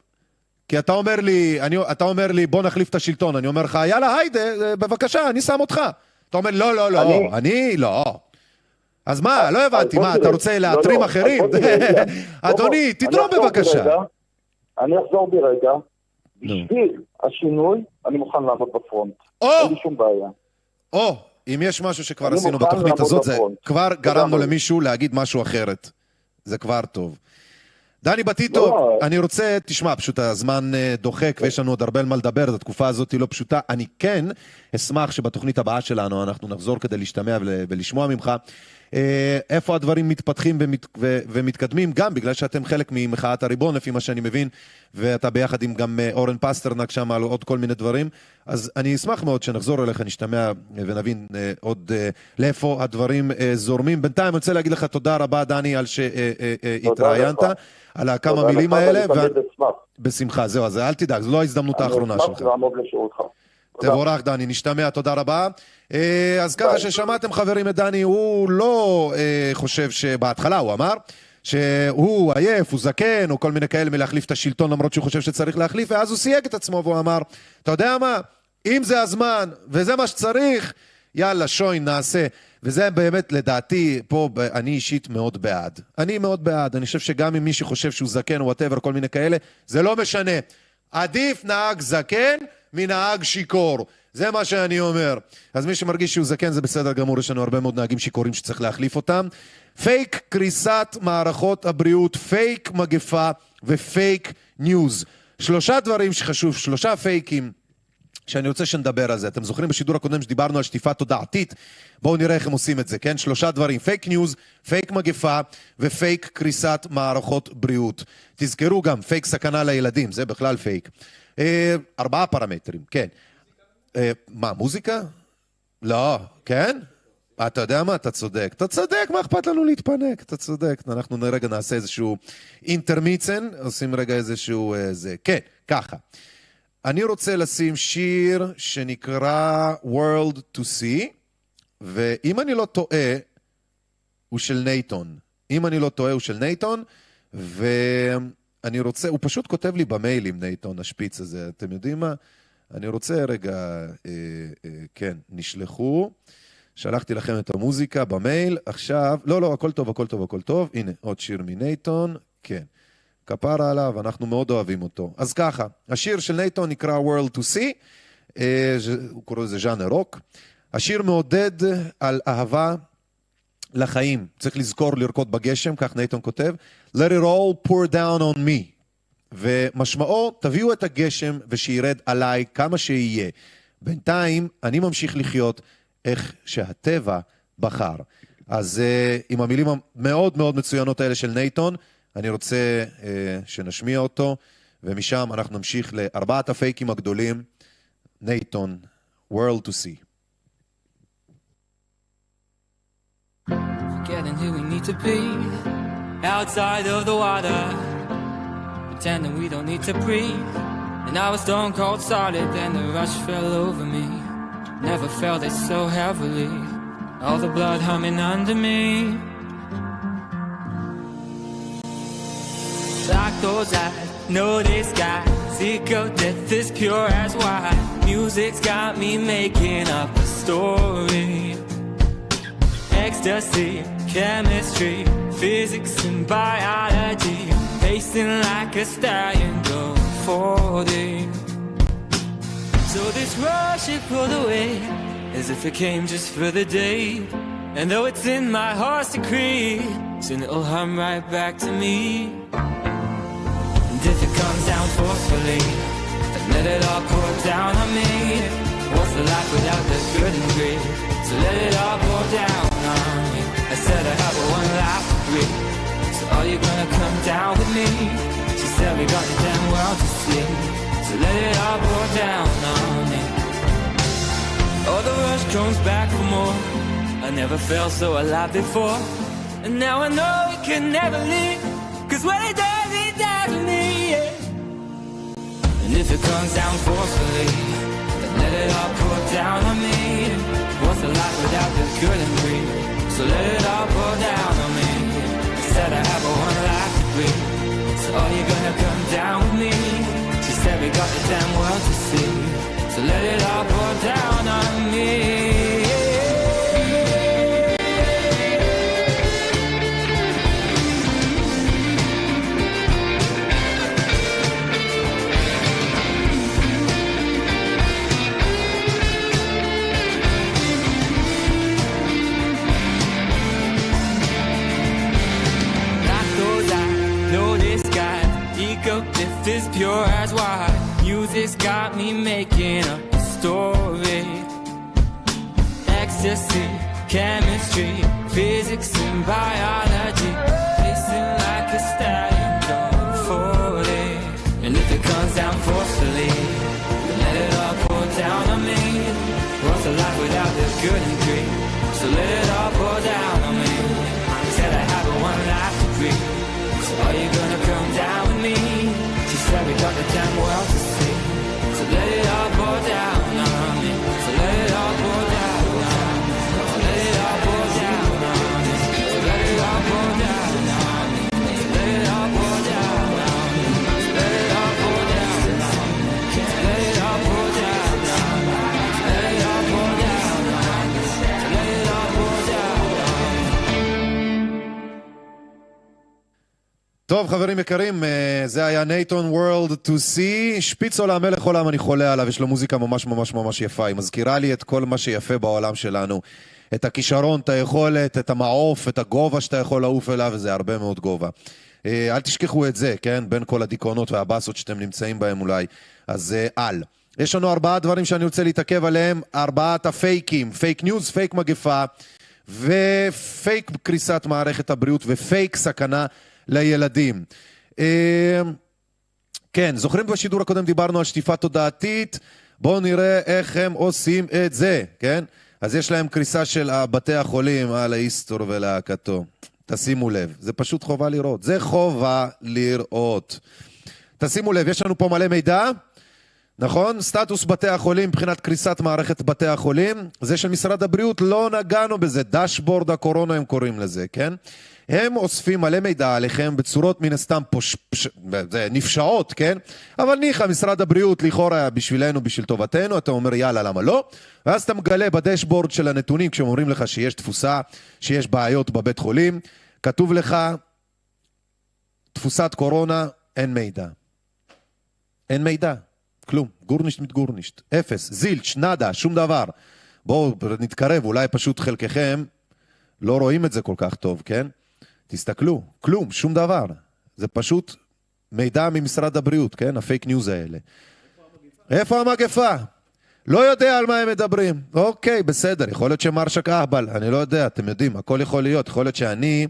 כי אתה אומר לי, אני, אתה אומר לי, בוא נחליף את השלטון. אני אומר לך, יאללה, היידה, אה, בבקשה, אני שם אותך. אתה אומר, לא, לא, לא, אני, אני- לא. אז מה, לא הבנתי, מה. אתה רוצה לא, להתרים לא, אחרים? רגע. בוא, אדוני, תתרום בבקשה. אני אחזור ברגע. נו. בשביל השינוי, אני מוכן לעמוד בפרונט. או! אין לי שום בעיה. או, אם יש משהו שכבר עשינו בתוכנית הזאת, זה. כבר גרמנו. למישהו להגיד משהו אחרת. זה כבר טוב. דני בטיטו, לא. אני רוצה, תשמע, פשוט הזמן אה, דוחק ויש לנו עוד הרבה על מה לדבר, התקופה הזאת היא לא פשוטה. אני כן אשמח שבתוכנית הבאה שלנו אנחנו נחזור כדי להשתמע ול- ולשמוע ממך איפה הדברים מתפתחים ומת, ו, ומתקדמים, גם בגלל שאתם חלק ממחאת הריבון, לפי מה שאני מבין, ואתה ביחד עם גם אה, אורן פסטרנק שם על עוד כל מיני דברים. אז אני אשמח מאוד שנחזור אליך, נשתמע אה, ונבין אה, עוד אה, לאיפה הדברים אה, זורמים. בינתיים אני רוצה להגיד לך תודה רבה, דני, על שהתראיינת, לך. על הכמה תודה מילים לך, האלה. ואני תמיד אשמח. בשמחה, זהו, אז אל תדאג, זו לא ההזדמנות האחרונה אני שלך. אשמח לעמוד לשירותך. תבורך דני, נשתמע, תודה רבה. אה, אז ככה ששמעתם חברים את דני, הוא לא אה, חושב שבהתחלה הוא אמר שהוא עייף, הוא זקן, או כל מיני כאלה מלהחליף את השלטון למרות שהוא חושב שצריך להחליף, ואז הוא סייג את עצמו והוא אמר, אתה יודע מה, אם זה הזמן וזה מה שצריך, יאללה, שוין, נעשה. וזה באמת, לדעתי, פה אני אישית מאוד בעד. אני מאוד בעד. אני חושב שגם אם מי שחושב שהוא זקן whatever, כל מיני כאלה, זה לא משנה. עדיף נהג זקן מנהג שיכור. זה מה שאני אומר. אז מי שמרגיש שהוא זקן זה בסדר גמור, יש לנו הרבה מאוד נהגים שיכורים שצריך להחליף אותם. פייק קריסת מערכות הבריאות, פייק מגפה, ופייק ניוז. שלושה דברים שחשוב, שלושה פייקים שאני רוצה שנדבר על זה. אתם זוכרים בשידור הקודם שדיברנו על שטיפה תודעתית? בואו נראה איך הם עושים את זה, כן? שלושה דברים, פייק ניוז, פייק מגפה ופייק קריסת מערכות בריאות. תזכרו גם, פייק סכנה לילדים, זה בכלל פייק. אה, ארבעה פרמטרים, כן. אה, מה, מוזיקה? לא, כן? אתה יודע מה? אתה צודק. אתה צודק, מה אכפת לנו להתפנק? אתה צודק. אנחנו רגע נעשה איזשהו אינטרמיצן, עושים רגע איזשהו... אה, זה. כן, ככה. אני רוצה לשים שיר שנקרא World to See, ואם אני לא טועה, הוא של נייטון. אם אני לא טועה, הוא של נייטון, ואני רוצה, הוא פשוט כותב לי במיילים, נייטון, השפיץ הזה. אתם יודעים מה? אני רוצה רגע, אה, אה, כן, נשלחו. שלחתי לכם את המוזיקה במייל, עכשיו, לא, לא, הכל טוב, הכל טוב, הכל טוב. הנה, עוד שיר מנייטון, כן. כפרה עליו, אנחנו מאוד אוהבים אותו. אז ככה, השיר של נייטון נקרא World to See, אה, הוא קורא לזה ז'אנר רוק. השיר מעודד על אהבה לחיים. צריך לזכור לרקוד בגשם, כך נייטון כותב. Let it all pour down on me. ומשמעו, תביאו את הגשם ושירד עליי כמה שיהיה. בינתיים, אני ממשיך לחיות איך שהטבע בחר. אז uh, עם המילים המאוד מאוד מצוינות האלה של נייטון, אני רוצה uh, שנשמיע אותו, ומשם אנחנו נמשיך לארבעת הפייקים הגדולים, נייטון, World to See. Getting who we need to be outside of the water, pretending we don't need to breathe. And I was stone cold solid, then the rush fell over me. Never felt it so heavily. All the blood humming under me. Like those eyes, know this guy. Eco death is pure as wine. Music's got me making up a story. Ecstasy, chemistry, physics and biology. Pacing like a stallion going 40. So this rush it pulled away as if it came just for the day. And though it's in my heart's decree, soon it'll hum right back to me. And if it comes down forcefully, let it all pour down on me. What's the life without the good and greed? So let it all pour down on me. Breathe. So are you gonna come down with me? She said we got the damn world to see. So let it all pour down on me. Oh, the rush comes back for more. I never felt so alive before. And now I know it can never leave. Cause when it does, it does to me. Yeah. And if it comes down forcefully, then let it all pour down on me. What's a life without the good and greed? So let it all pour down said I have a one life to breathe. So are you gonna come down with me? She said we got the damn world to see. So let it all pour down on me. Is pure as wine. Music's got me making up a story. Ecstasy, chemistry, physics and biology. Pacing like a stallion going 40. And if it comes down forcefully, let it all pour down on me. What's a life without the good and greed? So let it all pour said we got the damn world to see. So let it all pour down טוב, חברים יקרים, אה, זה היה נייטון World to See. שפיץ עולם, מלך עולם, אני חולה עליו, יש לו מוזיקה ממש ממש ממש יפה. היא מזכירה לי את כל מה שיפה בעולם שלנו. את הכישרון, את היכולת, את המעוף, את הגובה שאתה יכול לעוף אליו, וזה הרבה מאוד גובה. אה, אל תשכחו את זה, כן? בין כל הדיכאונות והבאסות שאתם נמצאים בהם אולי. אז אה, אל. יש לנו ארבעה דברים שאני רוצה להתעכב עליהם, ארבעת הפייקים, פייק ניוז, פייק מגפה, ופייק קריסת מערכת הבריאות, ופייק סכנה לילדים. אה, כן, זוכרים בשידור הקודם דיברנו על שטיפה תודעתית? בואו נראה איך הם עושים את זה, כן? אז יש להם קריסה של בתי החולים על האיסטור ולהקתו. תשימו לב, זה פשוט חובה לראות. זה חובה לראות. תשימו לב, יש לנו פה מלא מידע, נכון? סטטוס בתי החולים מבחינת קריסת מערכת בתי החולים, זה של משרד הבריאות, לא נגענו בזה, דשבורד הקורונה הם קוראים לזה, כן? הם אוספים מלא מידע עליכם בצורות מן הסתם פוש, פש, נפשעות, כן? אבל ניחא, משרד הבריאות לכאורה בשבילנו, בשביל טובתנו, אתה אומר יאללה, למה לא? ואז אתה מגלה בדשבורד של הנתונים, כשאומרים לך שיש תפוסה, שיש בעיות בבית חולים, כתוב לך, תפוסת קורונה, אין מידע. אין מידע, כלום, גורנישט mit גורנישט, אפס, זילץ', נאדה, שום דבר. בואו נתקרב, אולי פשוט חלקכם לא רואים את זה כל כך טוב, כן? תסתכלו, כלום, שום דבר. זה פשוט מידע ממשרד הבריאות, כן? הפייק ניוז האלה. איפה המגפה? לא יודע על מה הם מדברים. אוקיי, בסדר, יכול להיות שמרשק אהבל, אני לא יודע, אתם יודעים, הכל יכול להיות. יכול להיות שאני,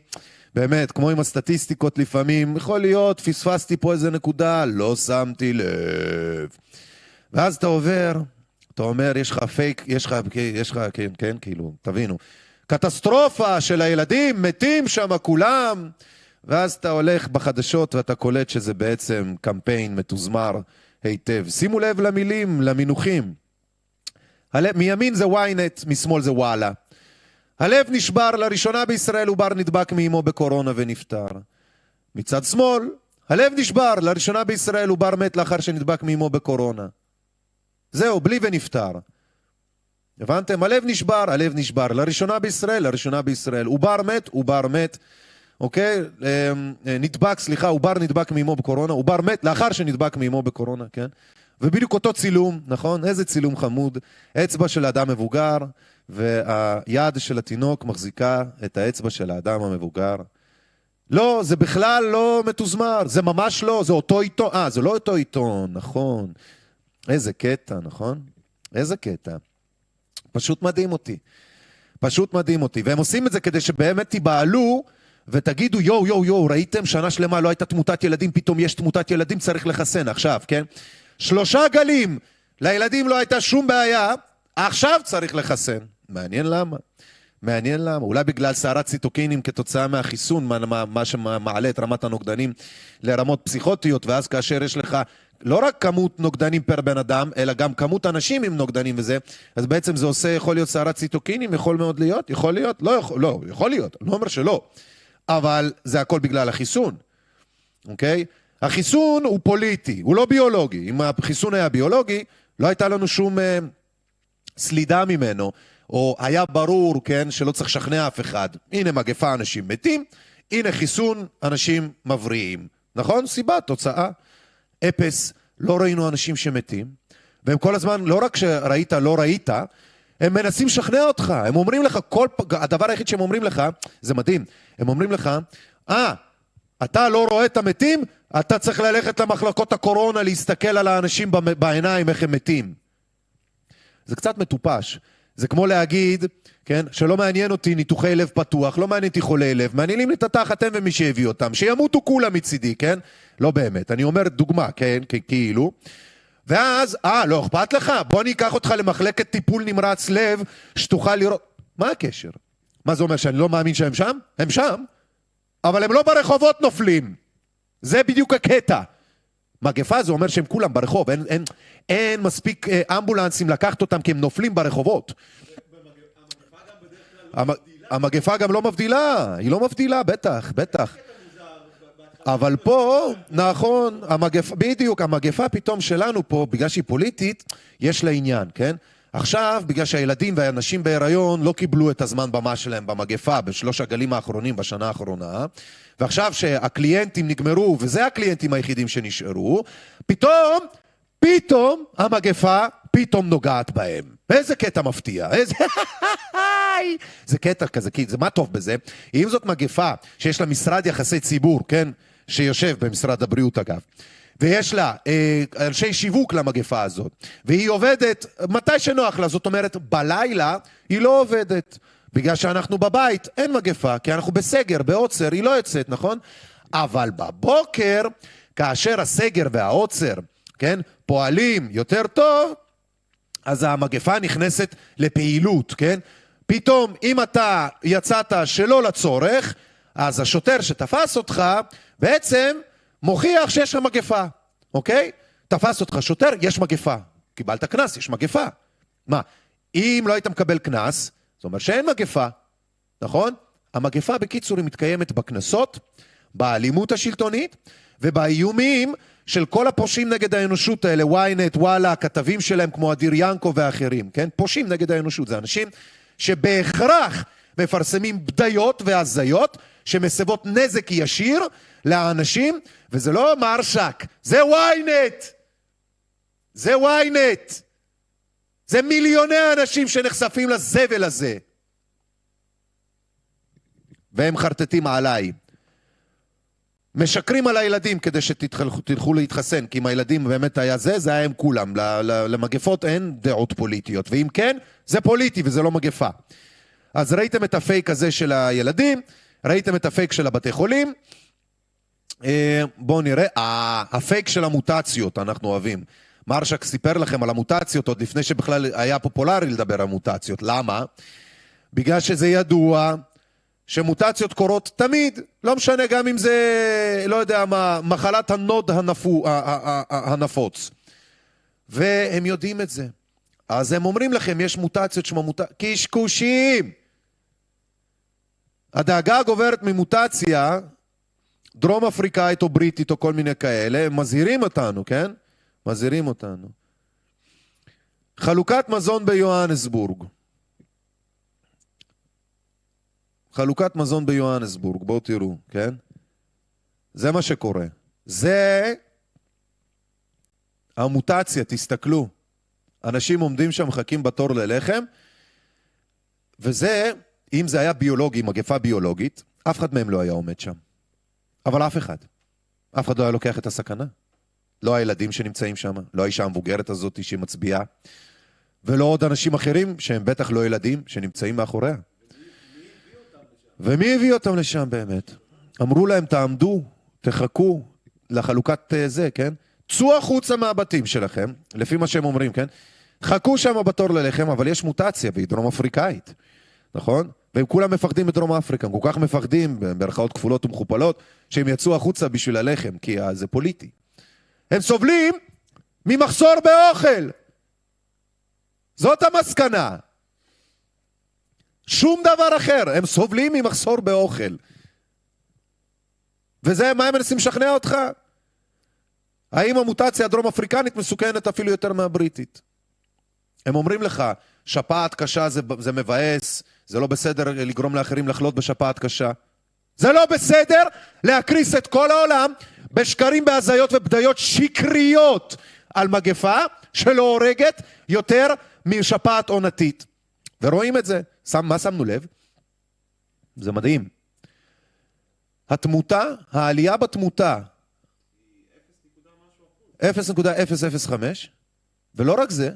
באמת, כמו עם הסטטיסטיקות לפעמים, יכול להיות, פספסתי פה איזה נקודה, לא שמתי לב. ואז אתה עובר, אתה אומר, יש לך פייק, יש לך, יש לך, כן, כן, כאילו, תבינו. קטסטרופה של הילדים, מתים שם כולם, ואז אתה הולך בחדשות ואתה קולט שזה בעצם קמפיין מתוזמר היטב. שימו לב למילים, למינוחים. מימין זה ynet, משמאל זה וואלה. הלב נשבר, לראשונה בישראל עובר נדבק מאמו בקורונה ונפטר. מצד שמאל, הלב נשבר, לראשונה בישראל עובר מת לאחר שנדבק מאמו בקורונה. זהו, בלי ונפטר. הבנתם? הלב נשבר, הלב נשבר. לראשונה בישראל, לראשונה בישראל. עובר מת, עובר מת. אוקיי? אמ, נדבק, סליחה, עובר נדבק מאמו בקורונה, עובר מת לאחר שנדבק מאמו בקורונה, כן? ובדיוק אותו צילום, נכון? איזה צילום חמוד. אצבע של אדם מבוגר, והיד של התינוק מחזיקה את האצבע של האדם המבוגר. לא, זה בכלל לא מתוזמר, זה ממש לא, זה אותו עיתון. אה, זה לא אותו עיתון, נכון. איזה קטע, נכון? איזה קטע. פשוט מדהים אותי. פשוט מדהים אותי. והם עושים את זה כדי שבאמת תיבהלו ותגידו, יואו, יואו, יואו, ראיתם? שנה שלמה לא הייתה תמותת ילדים, פתאום יש תמותת ילדים, צריך לחסן עכשיו, כן? שלושה גלים, לילדים לא הייתה שום בעיה, עכשיו צריך לחסן. מעניין למה. מעניין למה. אולי בגלל סערת ציטוקינים כתוצאה מהחיסון, מה, מה, מה שמעלה את רמת הנוגדנים לרמות פסיכוטיות, ואז כאשר יש לך לא רק כמות נוגדנים פר בן אדם, אלא גם כמות אנשים עם נוגדנים וזה, אז בעצם זה עושה, יכול להיות סערת ציטוקינים, יכול מאוד להיות, יכול להיות, לא יכול, לא, יכול להיות, אני לא אומר שלא, אבל זה הכל בגלל החיסון, אוקיי? החיסון הוא פוליטי, הוא לא ביולוגי. אם החיסון היה ביולוגי, לא הייתה לנו שום אה, סלידה ממנו, או היה ברור, כן, שלא צריך לשכנע אף אחד. הנה מגפה, אנשים מתים, הנה חיסון, אנשים מבריאים. נכון? סיבה, תוצאה. אפס, לא ראינו אנשים שמתים, והם כל הזמן, לא רק שראית, לא ראית, הם מנסים לשכנע אותך, הם אומרים לך, כל, הדבר היחיד שהם אומרים לך, זה מדהים, הם אומרים לך, אה, ah, אתה לא רואה את המתים? אתה צריך ללכת למחלקות הקורונה, להסתכל על האנשים בעיניים, איך הם מתים. זה קצת מטופש. זה כמו להגיד, כן, שלא מעניין אותי ניתוחי לב פתוח, לא מעניין אותי חולי לב, מעניינים לי את התחת הם ומי שהביא אותם, שימותו כולם מצידי, כן? לא באמת, אני אומר דוגמה, כן, כאילו. ואז, אה, לא אכפת לך? בוא אני אקח אותך למחלקת טיפול נמרץ לב, שתוכל לראות... מה הקשר? מה זה אומר, שאני לא מאמין שהם שם? הם שם, אבל הם לא ברחובות נופלים. זה בדיוק הקטע. מגפה זה אומר שהם כולם ברחוב, אין, אין, אין מספיק אה, אמבולנסים לקחת אותם כי הם נופלים ברחובות. המגפה גם לא מבדילה, היא לא מבדילה, בטח, בטח. אבל פה, נכון, המגפה, בדיוק, המגפה פתאום שלנו פה, בגלל שהיא פוליטית, יש לה עניין, כן? עכשיו, בגלל שהילדים והנשים בהיריון לא קיבלו את הזמן במה שלהם במגפה בשלוש הגלים האחרונים בשנה האחרונה, ועכשיו שהקליינטים נגמרו, וזה הקליינטים היחידים שנשארו, פתאום, פתאום המגפה פתאום נוגעת בהם. איזה קטע מפתיע, איזה... זה קטע כזה, כי זה מה טוב בזה? אם זאת מגפה שיש לה משרד יחסי ציבור, כן? שיושב במשרד הבריאות אגב, ויש לה אה, אנשי שיווק למגפה הזאת, והיא עובדת מתי שנוח לה, זאת אומרת, בלילה היא לא עובדת. בגלל שאנחנו בבית, אין מגפה, כי אנחנו בסגר, בעוצר, היא לא יוצאת, נכון? אבל בבוקר, כאשר הסגר והעוצר, כן, פועלים יותר טוב, אז המגפה נכנסת לפעילות, כן? פתאום, אם אתה יצאת שלא לצורך, אז השוטר שתפס אותך, בעצם מוכיח שיש שם מגפה, אוקיי? תפס אותך שוטר, יש מגפה. קיבלת קנס, יש מגפה. מה, אם לא היית מקבל קנס, זאת אומרת שאין מגפה, נכון? המגפה בקיצור היא מתקיימת בקנסות, באלימות השלטונית ובאיומים של כל הפושעים נגד האנושות האלה, ynet, וואלה, הכתבים שלהם כמו אדיר ינקו ואחרים, כן? פושעים נגד האנושות, זה אנשים שבהכרח מפרסמים בדיות והזיות שמסבות נזק ישיר לאנשים, וזה לא מרשק, זה ynet! זה ynet! זה מיליוני אנשים שנחשפים לזבל הזה. והם חרטטים עליי. משקרים על הילדים כדי שתלכו להתחסן, כי אם הילדים באמת היה זה, זה היה הם כולם. למגפות אין דעות פוליטיות, ואם כן, זה פוליטי וזה לא מגפה. אז ראיתם את הפייק הזה של הילדים, ראיתם את הפייק של הבתי חולים. אה, בואו נראה, אה, הפייק של המוטציות, אנחנו אוהבים. מרשק סיפר לכם על המוטציות עוד לפני שבכלל היה פופולרי לדבר על מוטציות. למה? בגלל שזה ידוע שמוטציות קורות תמיד, לא משנה גם אם זה, לא יודע מה, מחלת הנוד הנפו, הנפוץ. והם יודעים את זה. אז הם אומרים לכם, יש מוטציות שמה מוטציות, קשקושים! הדאגה הגוברת ממוטציה, דרום אפריקאית או בריטית או כל מיני כאלה, הם מזהירים אותנו, כן? מזהירים אותנו. חלוקת מזון ביוהנסבורג. חלוקת מזון ביוהנסבורג, בואו תראו, כן? זה מה שקורה. זה המוטציה, תסתכלו. אנשים עומדים שם, מחכים בתור ללחם, וזה, אם זה היה ביולוגי, מגפה ביולוגית, אף אחד מהם לא היה עומד שם. אבל אף אחד. אף אחד לא היה לוקח את הסכנה. לא הילדים שנמצאים שם, לא האישה המבוגרת הזאת שמצביעה, ולא עוד אנשים אחרים שהם בטח לא ילדים שנמצאים מאחוריה. ומי הביא אותם לשם באמת? אמרו להם, תעמדו, תחכו לחלוקת אה, זה, כן? צאו החוצה מהבתים שלכם, לפי מה שהם אומרים, כן? חכו שם בתור ללחם, אבל יש מוטציה, והיא דרום אפריקאית, נכון? והם כולם מפחדים מדרום אפריקה, הם כל כך מפחדים, במרכאות כפולות ומכופלות, שהם יצאו החוצה בשביל הלחם, כי זה פוליטי. הם סובלים ממחסור באוכל. זאת המסקנה. שום דבר אחר, הם סובלים ממחסור באוכל. וזה מה הם מנסים לשכנע אותך? האם המוטציה הדרום אפריקנית מסוכנת אפילו יותר מהבריטית? הם אומרים לך, שפעת קשה זה, זה מבאס, זה לא בסדר לגרום לאחרים לחלות בשפעת קשה. זה לא בסדר להקריס את כל העולם בשקרים, בהזיות ובדיות שקריות על מגפה שלא הורגת יותר משפעת עונתית. ורואים את זה. שם, מה שמנו לב? זה מדהים. התמותה, העלייה בתמותה 0.005, ולא רק זה,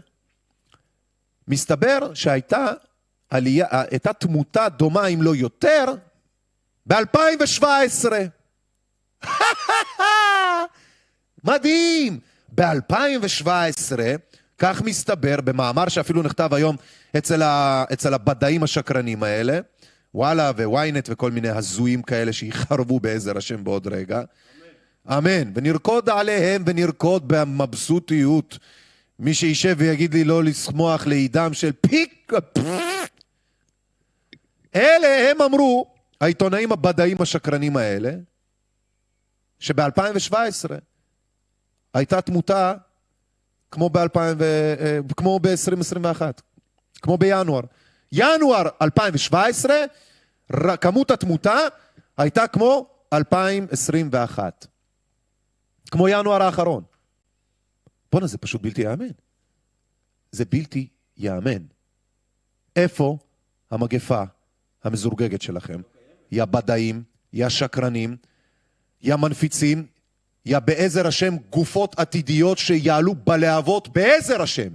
מסתבר שהייתה עלייה, הייתה תמותה דומה אם לא יותר ב-2017. מדהים! ב-2017, כך מסתבר, במאמר שאפילו נכתב היום אצל, ה, אצל הבדאים השקרנים האלה, וואלה וויינט וכל מיני הזויים כאלה שיחרבו בעזר השם בעוד רגע. אמן. אמן. ונרקוד עליהם ונרקוד במבסוטיות. מי שישב ויגיד לי לא לשמוח לעידם של פיק... אלה הם אמרו, העיתונאים הבדאים השקרנים האלה, שב-2017 הייתה תמותה כמו ב-2021, כמו ב-2021, כמו בינואר. ינואר 2017, כמות התמותה הייתה כמו 2021. כמו ינואר האחרון. בואנה, זה פשוט בלתי ייאמן. זה בלתי ייאמן. איפה המגפה המזורגגת שלכם? יא בדאים, יא שקרנים, יא מנפיצים, יא בעזר השם גופות עתידיות שיעלו בלהבות בעזר השם.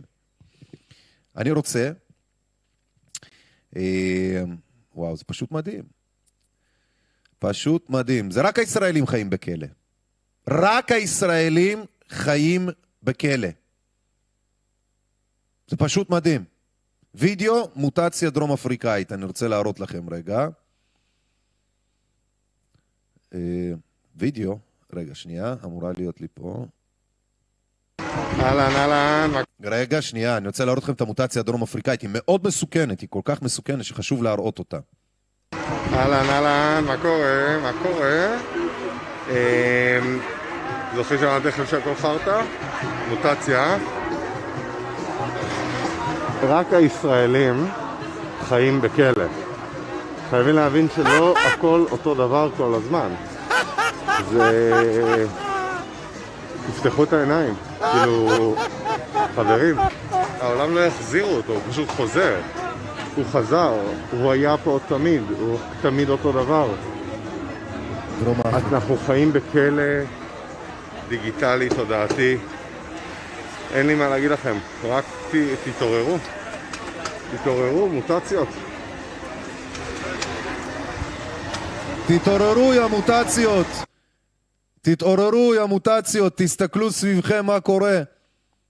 אני רוצה, אה, וואו, זה פשוט מדהים. פשוט מדהים. זה רק הישראלים חיים בכלא. רק הישראלים חיים בכלא. זה פשוט מדהים. וידאו, מוטציה דרום אפריקאית, אני רוצה להראות לכם רגע. אה, וידאו, רגע, שנייה, אמורה להיות לי פה. אהלן, אהלן. רגע, שנייה, אני רוצה להראות לכם את המוטציה הדרום אפריקאית, היא מאוד מסוכנת, היא כל כך מסוכנת שחשוב להראות אותה. אהלן, אהלן, מה קורה? מה קורה? אמ, זוכרים שאמרתי לכם שהכל חרטא? מוטציה. רק הישראלים חיים בכלא. חייבים להבין שלא הכל אותו דבר כל הזמן. זה... תפתחו את העיניים. כאילו, חברים, העולם לא יחזירו אותו, הוא פשוט חוזר. הוא חזר, הוא היה פה תמיד, הוא תמיד אותו דבר. אנחנו חיים בכלא דיגיטלי, תודעתי. אין לי מה להגיד לכם, רק ת, תתעוררו. תתעוררו, מוטציות. תתעוררו יא מוטציות! תתעוררו יא מוטציות, תסתכלו סביבכם מה קורה.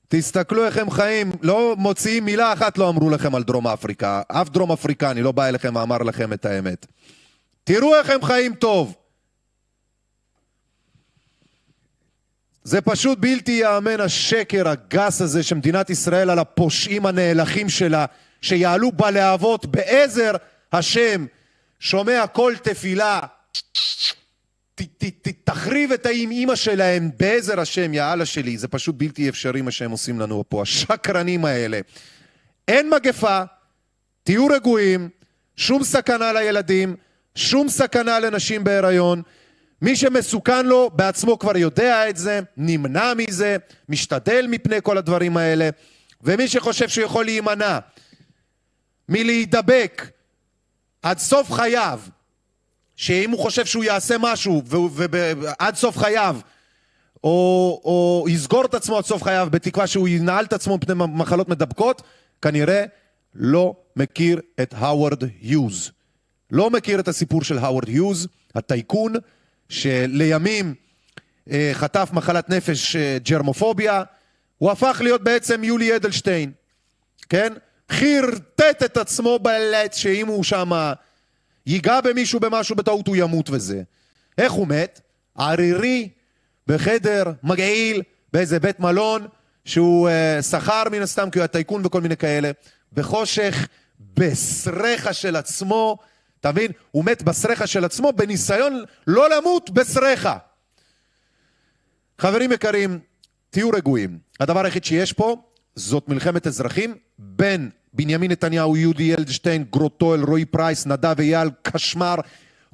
תסתכלו איך הם חיים, לא מוציאים מילה אחת לא אמרו לכם על דרום אפריקה. אף דרום אפריקני לא בא אליכם ואמר לכם את האמת. תראו איך הם חיים טוב. זה פשוט בלתי ייאמן השקר הגס הזה שמדינת ישראל על הפושעים הנאלחים שלה, שיעלו בלהבות בעזר השם, שומע כל תפילה, ת, ת, ת, תחריב את האימא שלהם בעזר השם, יא אללה שלי, זה פשוט בלתי אפשרי מה שהם עושים לנו פה, השקרנים האלה. אין מגפה, תהיו רגועים, שום סכנה לילדים, שום סכנה לנשים בהיריון. מי שמסוכן לו בעצמו כבר יודע את זה, נמנע מזה, משתדל מפני כל הדברים האלה, ומי שחושב שהוא יכול להימנע מלהידבק עד סוף חייו, שאם הוא חושב שהוא יעשה משהו ועד סוף חייו או, או יסגור את עצמו עד סוף חייו בתקווה שהוא ינעל את עצמו מפני מחלות מדבקות, כנראה לא מכיר את האוורד היוז. לא מכיר את הסיפור של האוורד היוז, הטייקון, שלימים אה, חטף מחלת נפש אה, ג'רמופוביה, הוא הפך להיות בעצם יולי אדלשטיין, כן? חרטט את עצמו בלט שאם הוא שמה ייגע במישהו במשהו בטעות הוא ימות וזה. איך הוא מת? ערירי, בחדר מגעיל, באיזה בית מלון, שהוא uh, שכר מן הסתם כי הוא היה טייקון וכל מיני כאלה, בחושך, בסרחה של עצמו, אתה מבין? הוא מת בסרחה של עצמו בניסיון לא למות בסרחה. חברים יקרים, תהיו רגועים. הדבר היחיד שיש פה זאת מלחמת אזרחים בין בנימין נתניהו, יהודי ילדשטיין, גרוטואל, רועי פרייס, נדב אייל, קשמר,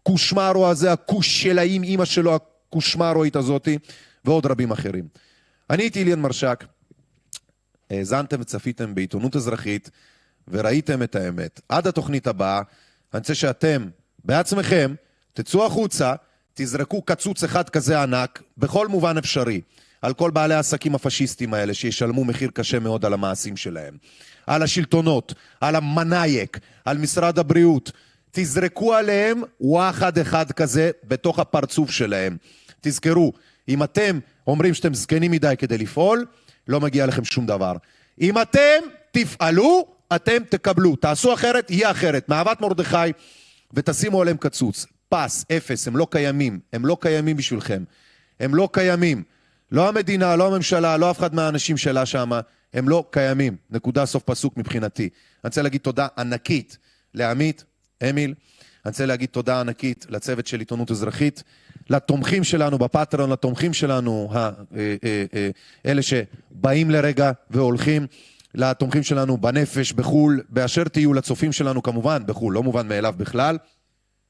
קושמרו הזה, הכוש של האם אימא שלו, הקושמרוית הזאתי, ועוד רבים אחרים. אני הייתי אליאן מרשק, האזנתם וצפיתם בעיתונות אזרחית וראיתם את האמת. עד התוכנית הבאה, אני רוצה שאתם בעצמכם תצאו החוצה, תזרקו קצוץ אחד כזה ענק, בכל מובן אפשרי, על כל בעלי העסקים הפשיסטים האלה שישלמו מחיר קשה מאוד על המעשים שלהם. על השלטונות, על המנאייק, על משרד הבריאות. תזרקו עליהם וואחד אחד כזה בתוך הפרצוף שלהם. תזכרו, אם אתם אומרים שאתם זקנים מדי כדי לפעול, לא מגיע לכם שום דבר. אם אתם תפעלו, אתם תקבלו. תעשו אחרת, יהיה אחרת. מאהבת מרדכי, ותשימו עליהם קצוץ. פס, אפס, הם לא קיימים. הם לא קיימים בשבילכם. הם לא קיימים. לא המדינה, לא הממשלה, לא אף אחד מהאנשים שלה שמה. הם לא קיימים. נקודה סוף פסוק מבחינתי. אני רוצה להגיד תודה ענקית לעמית, אמיל. אני רוצה להגיד תודה ענקית לצוות של עיתונות אזרחית, לתומכים שלנו בפטרון, לתומכים שלנו, אה, אה, אה, אלה שבאים לרגע והולכים, לתומכים שלנו בנפש, בחו"ל, באשר תהיו לצופים שלנו כמובן, בחו"ל, לא מובן מאליו בכלל.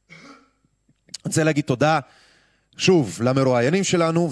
אני רוצה להגיד תודה, שוב, למרואיינים שלנו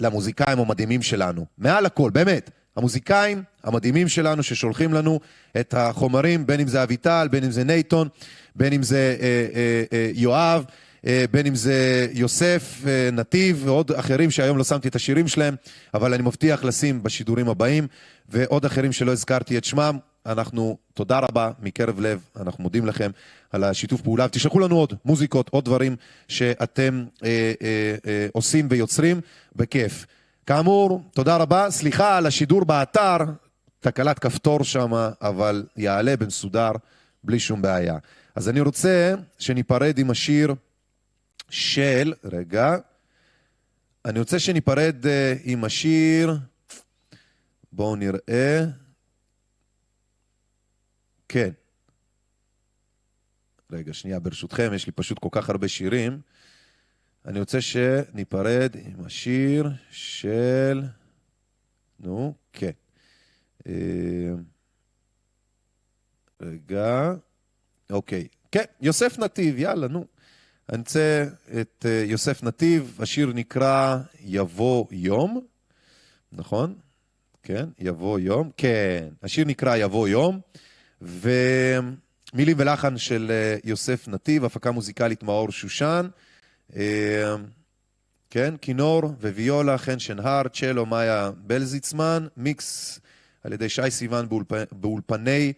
ולמוזיקאים המדהימים שלנו. מעל הכל, באמת. המוזיקאים המדהימים שלנו ששולחים לנו את החומרים, בין אם זה אביטל, בין אם זה נייטון, בין אם זה אה, אה, אה, יואב, אה, בין אם זה יוסף, אה, נתיב ועוד אחרים שהיום לא שמתי את השירים שלהם, אבל אני מבטיח לשים בשידורים הבאים, ועוד אחרים שלא הזכרתי את שמם. אנחנו, תודה רבה מקרב לב, אנחנו מודים לכם על השיתוף פעולה, ותשלחו לנו עוד מוזיקות, עוד דברים שאתם אה, אה, אה, עושים ויוצרים, בכיף. כאמור, תודה רבה. סליחה על השידור באתר, תקלת כפתור שם, אבל יעלה במסודר, בלי שום בעיה. אז אני רוצה שניפרד עם השיר של, רגע, אני רוצה שניפרד uh, עם השיר, בואו נראה, כן. רגע, שנייה, ברשותכם, יש לי פשוט כל כך הרבה שירים. אני רוצה שניפרד עם השיר של... נו, כן. אה, רגע, אוקיי. כן, יוסף נתיב, יאללה, נו. אני רוצה את אה, יוסף נתיב, השיר נקרא יבוא יום, נכון? כן, יבוא יום, כן, השיר נקרא יבוא יום, ומילים ולחן של אה, יוסף נתיב, הפקה מוזיקלית מאור שושן, כן, כינור וויולה, חן שנהר, צ'לו, מאיה בלזיצמן, מיקס על ידי שי סיוון באולפ... באולפני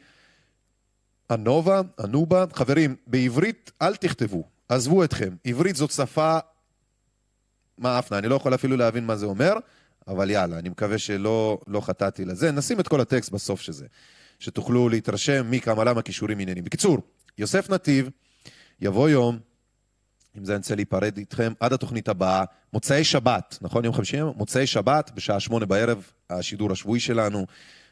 הנובה, הנובה. חברים, בעברית אל תכתבו, עזבו אתכם. עברית זאת שפה מאפנה, אני לא יכול אפילו להבין מה זה אומר, אבל יאללה, אני מקווה שלא לא חטאתי לזה. נשים את כל הטקסט בסוף שזה, שתוכלו להתרשם מי, כמה, למה, כישורים, עניינים. בקיצור, יוסף נתיב, יבוא יום, עם זה אני רוצה להיפרד איתכם עד התוכנית הבאה, מוצאי שבת, נכון? יום חמישי? מוצאי שבת, בשעה שמונה בערב, השידור השבועי שלנו.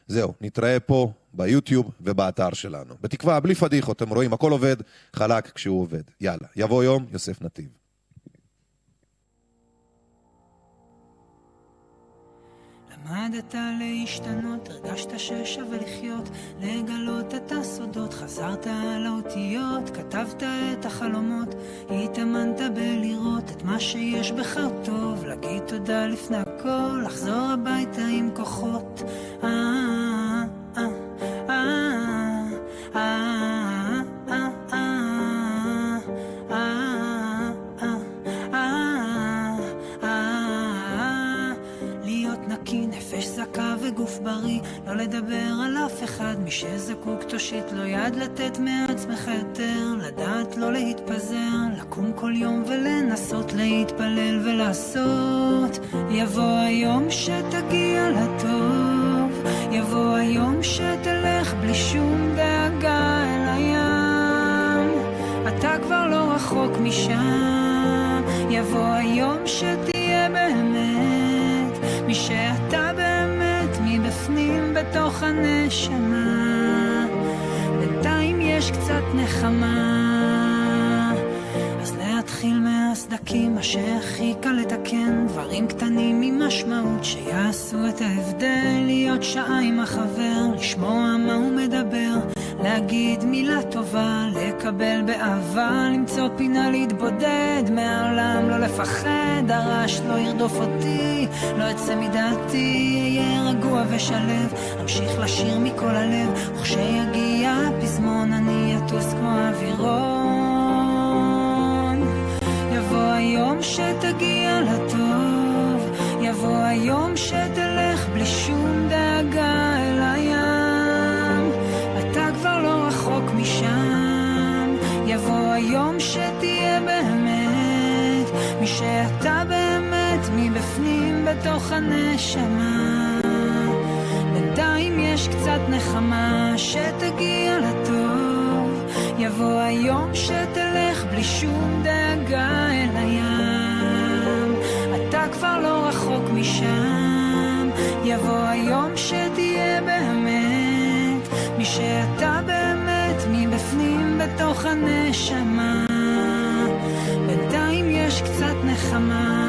זהו, נתראה פה ביוטיוב ובאתר שלנו. בתקווה, בלי פדיחות, אתם רואים, הכל עובד חלק כשהוא עובד. יאללה, יבוא יום, יוסף נתיב. למדת להשתנות, הרגשת ששווה לחיות, לגלות את הסודות, חזרת על האותיות, כתבת את החלומות, התאמנת בלראות את מה שיש בך טוב, להגיד תודה לפני הכל, לחזור הביתה עם כוחות. אה, אה, אה, אה, אה, זכה וגוף בריא, לא לדבר על אף אחד, מי שזקוק תושיט לו יד לתת מעצמך יותר, לדעת לא להתפזר, לקום כל יום ולנסות להתפלל ולעשות. יבוא היום שתגיע לטוב, יבוא היום שתלך בלי שום דאגה אל הים, אתה כבר לא רחוק משם, יבוא היום שתהיה באמת, מי שאתה בתוך הנשמה, בינתיים יש קצת נחמה. אז להתחיל מהסדקים, מה שהכי קל לתקן, דברים קטנים עם משמעות שיעשו את ההבדל, להיות שעה עם החבר, לשמוע מה הוא מדבר, להגיד מילה טובה, לקבל באהבה, למצוא פינה להתבודד מהעולם, לא לפחד, הרעש לא ירדוף אותי, לא אצא מדעתי, אהיה רגוע ושלב, אמשיך לשיר מכל הלב, וכשיגיע הפזמון אני אטוס כמו אווירון. יבוא היום שתגיע לטוב, יבוא היום שתלך בלי שום דאגה יבוא היום שתהיה באמת, מי שאתה באמת, מבפנים בתוך הנשמה. בינתיים יש קצת נחמה שתגיע לטוב, יבוא היום שתלך בלי שום דאגה אל הים, אתה כבר לא רחוק משם, יבוא היום שתהיה באמת, מי שאתה הנשמה, בינתיים יש קצת נחמה.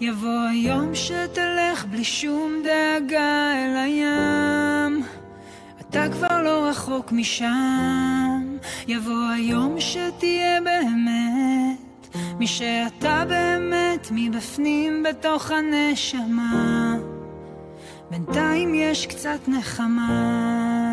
יבוא היום שתלך בלי שום דאגה אל הים. אתה כבר לא רחוק משם, יבוא היום שתהיה באמת, מי שאתה באמת מבפנים בתוך הנשמה. בינתיים יש קצת נחמה.